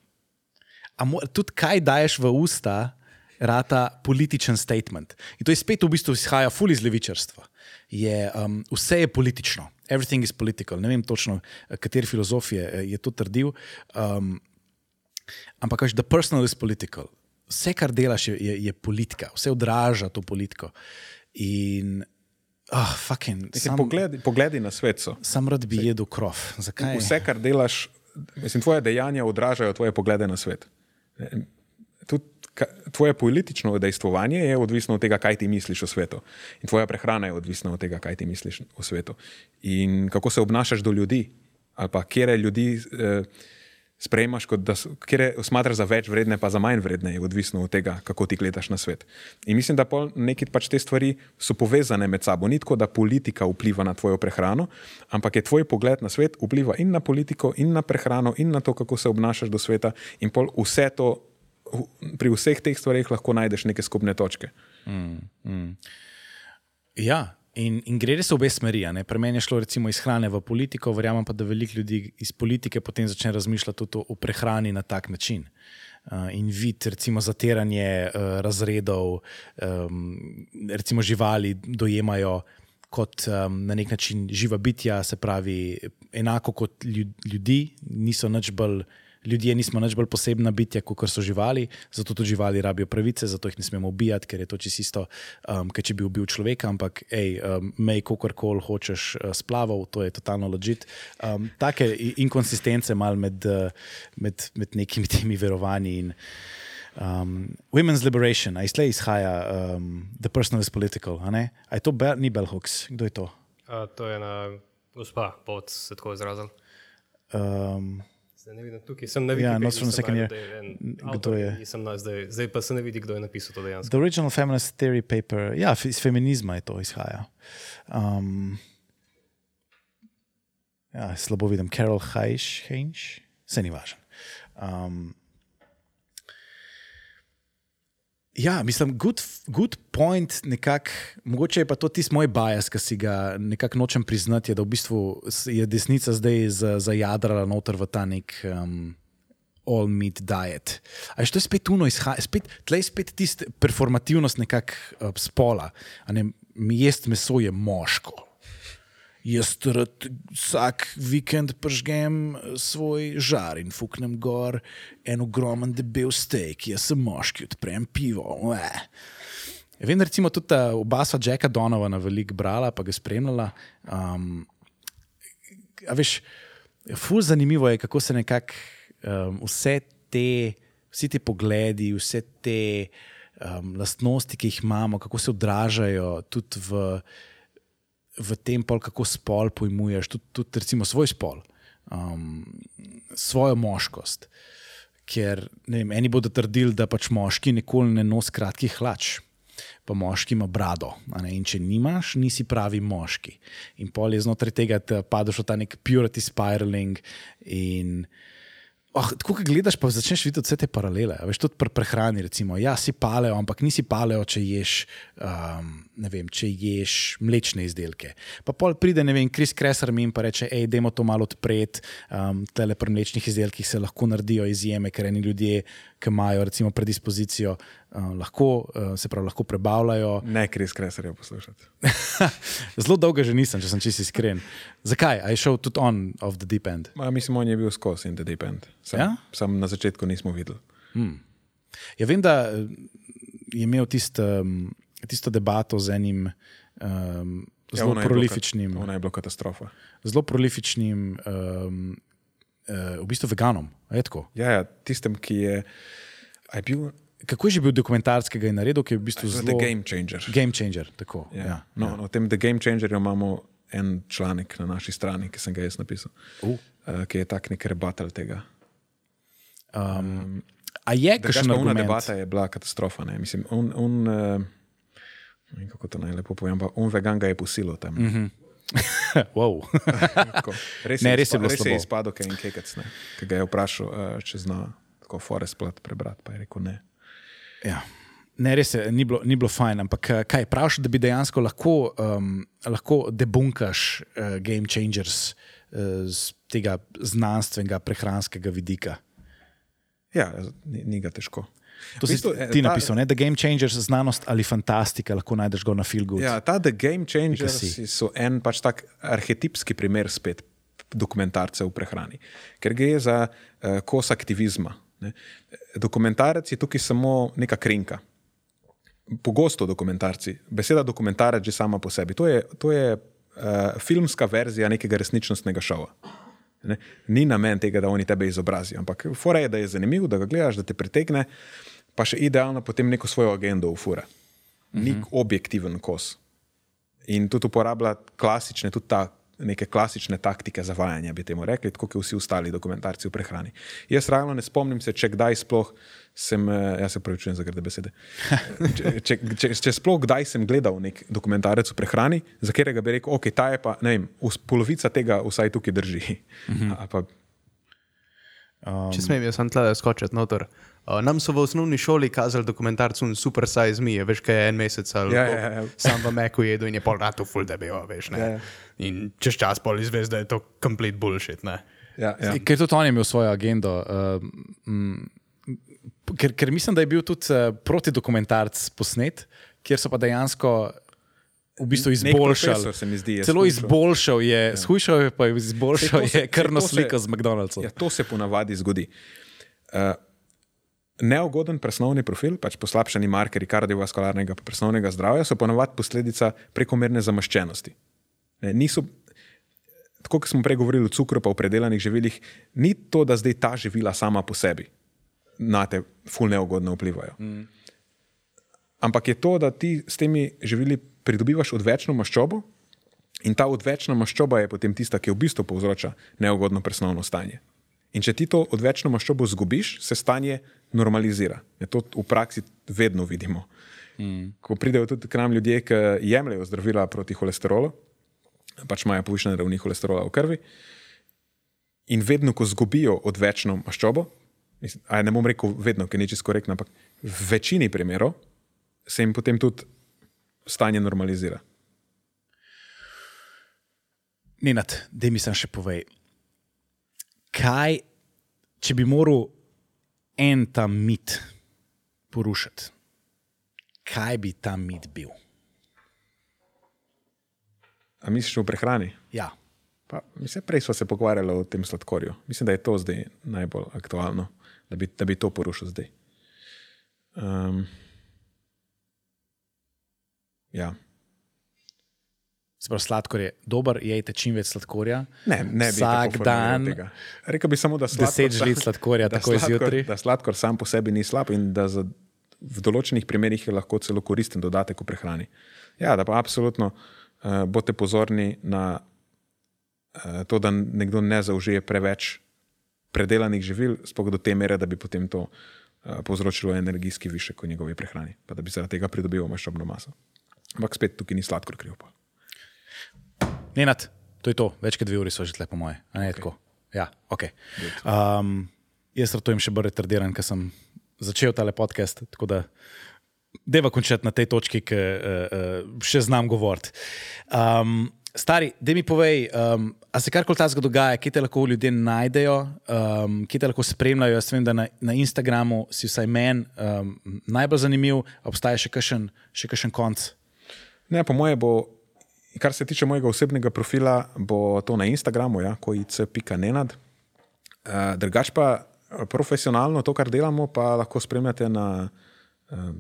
A mo, tudi kaj daješ v usta, rata političen statement. In to je spet v bistvu izhaja ful iz levičarstva. Je, um, vse je politično, everything is political. Ne vem točno, kateri filozof je, eh, je to trdil. Um, ampak, veš, the personal is political. Vse, kar delaš, je, je, je politika, vse odraža to politiko. In, ah, fucking, Sam, pogledi, pogledi na svet so. sam rad bi jedel krov. Zakaj? Vse, kar delaš, mislim, tvoje dejanja odražajo tvoje poglede na svet. Tvoje politično dejstvovanje je odvisno od tega, kaj ti misliš o svetu. In tvoja prehrana je odvisna od tega, kaj ti misliš o svetu. In kako se obnašaš do ljudi, ali pa kje ljudi eh, sprejemaš, kot da kje smatraš za več vredne, pa za manj vredne, je odvisno od tega, kako ti gledaš na svet. In mislim, da neki pač te stvari so povezane med sabo. Ni tako, da politika vpliva na tvojo prehrano, ampak je tvoj pogled na svet vpliva in na politiko, in na prehrano, in na to, kako se obnašaš do sveta. In pol vse to, pri vseh teh stvareh lahko najdeš neke skupne točke. Ja, in, in gre res v obe smeri. Pri meni je šlo recimo iz hrane v politiko, verjamem pa, da veliko ljudi iz politike potem začne razmišljati tudi o, o prehrani na tak način. Uh, in vid, recimo, zatiranje uh, razredov, um, recimo živali dojemajo kot um, na nek način živa bitja, se pravi, enako kot ljud, ljudi, niso nič bolj. Ljudje nismo nič bolj posebna bitja, kot so živali, zato tudi živali rabijo pravice, zato jih ne smemo ubijati, ker je to čisto isto, um, kot če bi ubil človeka, ampak hej, um, mej, kakorkoli hočeš uh, splaval, to je totalno ložit. Um, take inkonsistence mal med, uh, med, med nekimi temi verovanji. In, um, women's liberation, a iz tle izhaja um, the personal is political, a ne? A je to Bell, ni Bell Hooks, kdo je to? A, to je ena gospa, pot se tako izrazil. Um, Zdaj ne vidim tukaj, sem na Ja. Notes from the sem Second Year. je en Kdo je? Nisem na, zdaj, zdaj pa se ne vidi, kdo je napisal to dejansko. The original feminist theory paper, ja, iz feminizma je to izhaja. Um, ja, slabo vidim, Carol Heinz, Heinz? se ni važno. Um, ja, mislim, good, good point, nekak, mogoče je pa to tisti moj bias, ki si ga nekako nočem priznati, je, da v bistvu je desnica zdaj za- zajadrala noter v ta nek. Um, all meat diet. A veš, to je spet izhaja, spet, tle je spet tista performativnost nekako uh, spola. Ne, jest meso je moško. Jaz rad vsak vikend pržgem svoj žar in fuknem gor en ogromen debel steak, jaz sem moški, odprem pivo. Ue. Vem, da recimo tudi ta oba sva Jacka Donovana veliko brala, pa ga spremljala. Um, a veš, ful zanimivo je, kako se nekako um, vse te, vsi ti pogledi, vse te um, lastnosti, ki jih imamo, kako se odražajo tudi v, v tem, pol, kako spol pojmuješ, tudi, tudi recimo svoj spol, um, svojo moškost. Ker vem, eni bodo trdili, da pač moški nikoli ne nos kratkih hlač. Pa moški ima brado. In če nimaš, nisi pravi moški. In pol je znotraj tega, da padeš v ta nek purity spiraling. In oh, tako, ko gledaš, pa začneš videti vse te paralele. Veš, tudi pri prehrani, recimo, ja, si paleo, ampak nisi paleo, če ješ, um, vem, če ješ mlečne izdelke. Pa pol pride, ne vem, Kris Kresar mi in pa reče, hej, dajmo to malo odpreti. Um, tele pri mlečnih izdelkih se lahko naredijo izjeme, ker eni ljudje, ki imajo recimo predispozicijo, uh, lahko, uh, se pravi, lahko prebavljajo. Ne, Kris Kresarja poslušati. Zelo dolgo že nisem, če sem čisto iskren. Zakaj? A je šel tudi on of the deep end? Ma, mislim, on je bil skozi in the deep end. Sam, Ja? sam na začetku nismo videli. Ja, vem, da eh, je imel tist, um, tisto debato z enim um, Ja, zelo je bilo prolifičnim, Ona je bila katastrofa. zelo prolifičnim um, uh, v bistvu veganom. je? Ja, ja, tistem, ki je, je bil Kako je že bil dokumentarskega in naredil, ki je v bistvu zelo zelo game changer. game changer. Tako, Ja. ja. No, ja. O tem The Game Changerju imamo en članek na naši strani, ki sem ga jaz napisal, Uh. uh, ki je tak nek rebatel tega. Um, a je una argument? debata je bila katastrofa. Ne? Mislim, on, on, uh, ne vem, kako to najlepo povem, pa on vegan ga je posilil tam. Mm -hmm. wow. Res, Ne, je res je izpa- res je izpadel kaj in kekec, ne? ki ga je vprašal, uh, če zna tako Forest plat prebrati, pa je rekel ne. Ja. Ne, res je, ni bilo, ni bilo fajn, ampak eh, kaj praviš, da bi dejansko lahko, um, lahko debunkaš uh, game changers uh, z tega znanstvenega, prehranskega vidika. Ja, ni, ni ga težko. To si bistvu, eh, ti ta- napisal, ne? da game changers, znanost ali fantastika, lahko najdeš ga na filgu. Ja, ta The Game Changers so en pač tak arhetipski primer spet dokumentarcev v prehrani, ker gre za uh, kos aktivizma. Ne. Dokumentarec je tukaj samo neka krinka. Pogosto dokumentarci, beseda dokumentarec že sama po sebi, to je, to je uh, filmska verzija nekega resničnostnega šova. Ne? Ni namen tega, da oni tebe izobrazijo, ampak fora je, da je zanimiv, da ga gledaš, da te pritegne, pa še idealno potem neko svojo agendo ufura. Nek objektiven kos. In tudi uporablja klasične, tudi ta neke klasične taktike zavajanja, bi temu rekli, tako kot vsi ostali dokumentarci v prehrani. Jaz realno ne spomnim se, če kdaj sploh sem, eh, jaz se pravičujem za grde besede, če, če, če, če sploh kdaj sem gledal nek dokumentarec v prehrani, za katerega bi rekel, ok, ta je pa, ne vem, polovica tega vsaj tukaj drži. A pa, Um, Če smem, jaz sem tle skočiti noter. Uh, nam so v osnovni šoli kazali dokumentarc un Super Size Me, veš, kaj je en mesec ali Ja, ja, ja. sam v Meku jedu in je pol ratu full debel, veš. Ne? Ja, ja. In čez čas pol izveš, da je to complete bullshit. Ne? ja, ja. Ker tudi on je imel svojo agendo. Uh, mm, ker, ker mislim, da je bil tudi uh, protidokumentarc posnet, kjer so pa dejansko v bistvu se mi zdi, je Celo izboljšal je, ja. shujšal je pa je izboljšal se- je krvno to se- sliko z McDonald'som. Ja, to se ponavadi zgodi. Uh, neugoden presnovni profil, pač poslabšani markerji kardiovaskularnega pa presnovnega zdravja, so ponavadi posledica prekomerne zamaščenosti. Ne, niso, tako kot smo prej govorili o cukru, pa o predelanih živilih, ni to, da zdaj ta živila sama po sebi na te ful neugodno vplivajo. Mm. Ampak je to, da ti s temi živili pridobivaš odvečno maščobo in ta odvečna maščoba je potem tista, ki v bistvu povzroča neugodno presnovno stanje. In če ti to odvečno maščobo zgubiš, se stanje normalizira. Je to v praksi vedno vidimo. Mm. Ko pridejo tudi k nam ljudje, ki jemljajo zdravila proti holesterolu, pač imajo povišene ravni holesterola v krvi, in vedno, ko zgubijo odvečno maščobo, ne bom rekel vedno, ker ni čisto korektno, ampak v večini primerov se jim potem tudi stanje normalizira. Nenad, da mi sem še povej. Kaj, če bi moral en ta mit porušiti, kaj bi ta mit bil? A misliš v prehrani? Ja. Pa, mislim, prej smo se pogovarjali o tem sladkorju. Mislim, da je to zdaj najbolj aktualno, da bi, da bi to porušil zdaj. Um, ja. Pravi, sladkor je dober, jejte čim več sladkorja. Ne, ne bi Vsak tako dan tega. Rekel bi samo, da sladkor, 10 žlic sladkorja, da sladkor- zjutraj. Da sladkor sam po sebi ni slab in da za, v določenih primerjih je lahko celo koristen dodatek v prehrani. Ja, da pa absolutno uh, bodite pozorni na uh, to, da nekdo ne zaužije preveč predelanih živil, sploh do te mere, da bi potem to uh, povzročilo energijski višek v njegovi prehrani, pa da bi zaradi tega pridobival maščobno maso. Ampak spet tukaj ni sladkor kriv. Pa. Nenad, to je to, več kot dve uri so že tle, po moje. A ne, okay. ja, okay. um, jaz ratujem še bolj retardiran, ker sem začel tale podcast. Tako da deva končati na tej točki, ki uh, uh, še znam govoriti. Um, stari, da mi povej, um, a se karkoli tazga dogaja, kje te lahko ljudje najdejo, um, kje te lahko spremljajo. Jaz vem, da na, na Instagramu si vsaj meni um, najbolj zanimiv, obstaja še kakšen, še kakšen konc. Ne, po moje bo, kar se tiče mojega osebnega profila, bo to na Instagramu, ja, kojice.nenad. Uh, drugač pa eh, profesionalno to, kar delamo, pa lahko spremljate na, uh,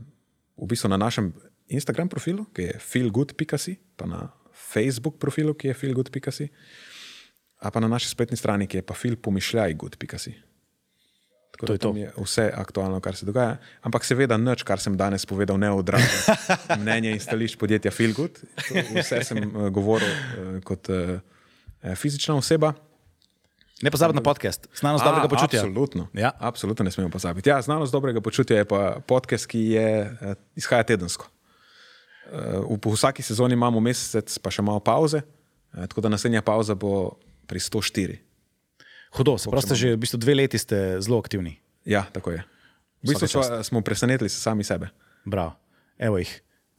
v bistvu na našem Instagram profilu, ki je feelgood.si, pa na Facebook profilu, ki je feelgood.si, a pa na naši spletni strani, ki je pa feelpomišljajgood.si. Tako To da je to. je vse aktualno, kar se dogaja. Ampak seveda, nič, kar sem danes povedal, ne odraža mnenja in stališč podjetja. To Vse sem uh, govoril uh, kot uh, fizična oseba. Ne pozabiti na podcast, znanost dobrega počutja. Absolutno. Ja. absolutno ne smemo pozabiti. Ja, znanost dobrega počutja je pa podcast, ki je, uh, izhaja tedensko. Uh, v, v vsaki sezoni imamo mesec, pa še malo pauze, uh, tako da naslednja pauza bo pri 104. Hudo, se pravi, že v bistvu dve leti ste zelo aktivni. Ja, tako je. V bistvu sva, smo presenetili sami sebe. Bravo. Evo jih,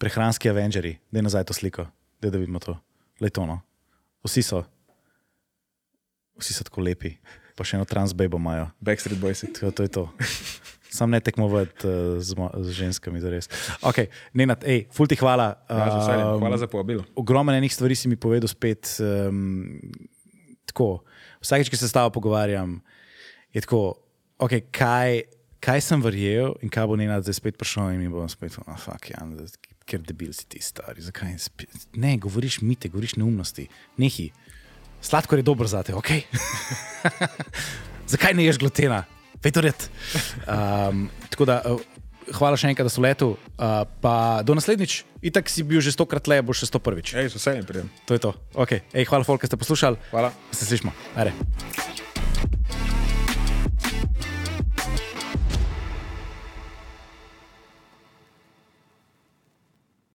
prehranski Avengers, da je nazaj to sliko, da vidimo to. Letono. Vsi so. Vsi so tako lepi, pa še eno transbebo imajo. Backstreet Boys. Tako, to je to. Sam ne tekmovati uh, z, z ženskami, za res. Ok, Nenad, hej, ful ti hvala. Ja, veseljem. Um, Hvala za povabilo. ogromno enih stvari si mi povedal spet. Um, tako, vsakeč, ki se s tabo pogovarjam, je tako, okay, kaj, kaj sem verjel in kaj bo njena zdaj spet prišel in mi bom spet, oh, fuck, ja, ker debil si ti stari. Zakaj spet? Ne, govoriš mite, govoriš neumnosti, nehi. Sladkor je dobro za te, ok. Zakaj ne ješ glutena? Petoret. Um, tako da, hvala še enkrat, da so letu. Uh, pa do naslednjič, itak si bil že stokrat le, boš še sto prvič. Ej, z veseljem pridem. To je to. Okay. Ej, hvala, folk, da ste poslušali. Hvala. Se slišmo. Ajde.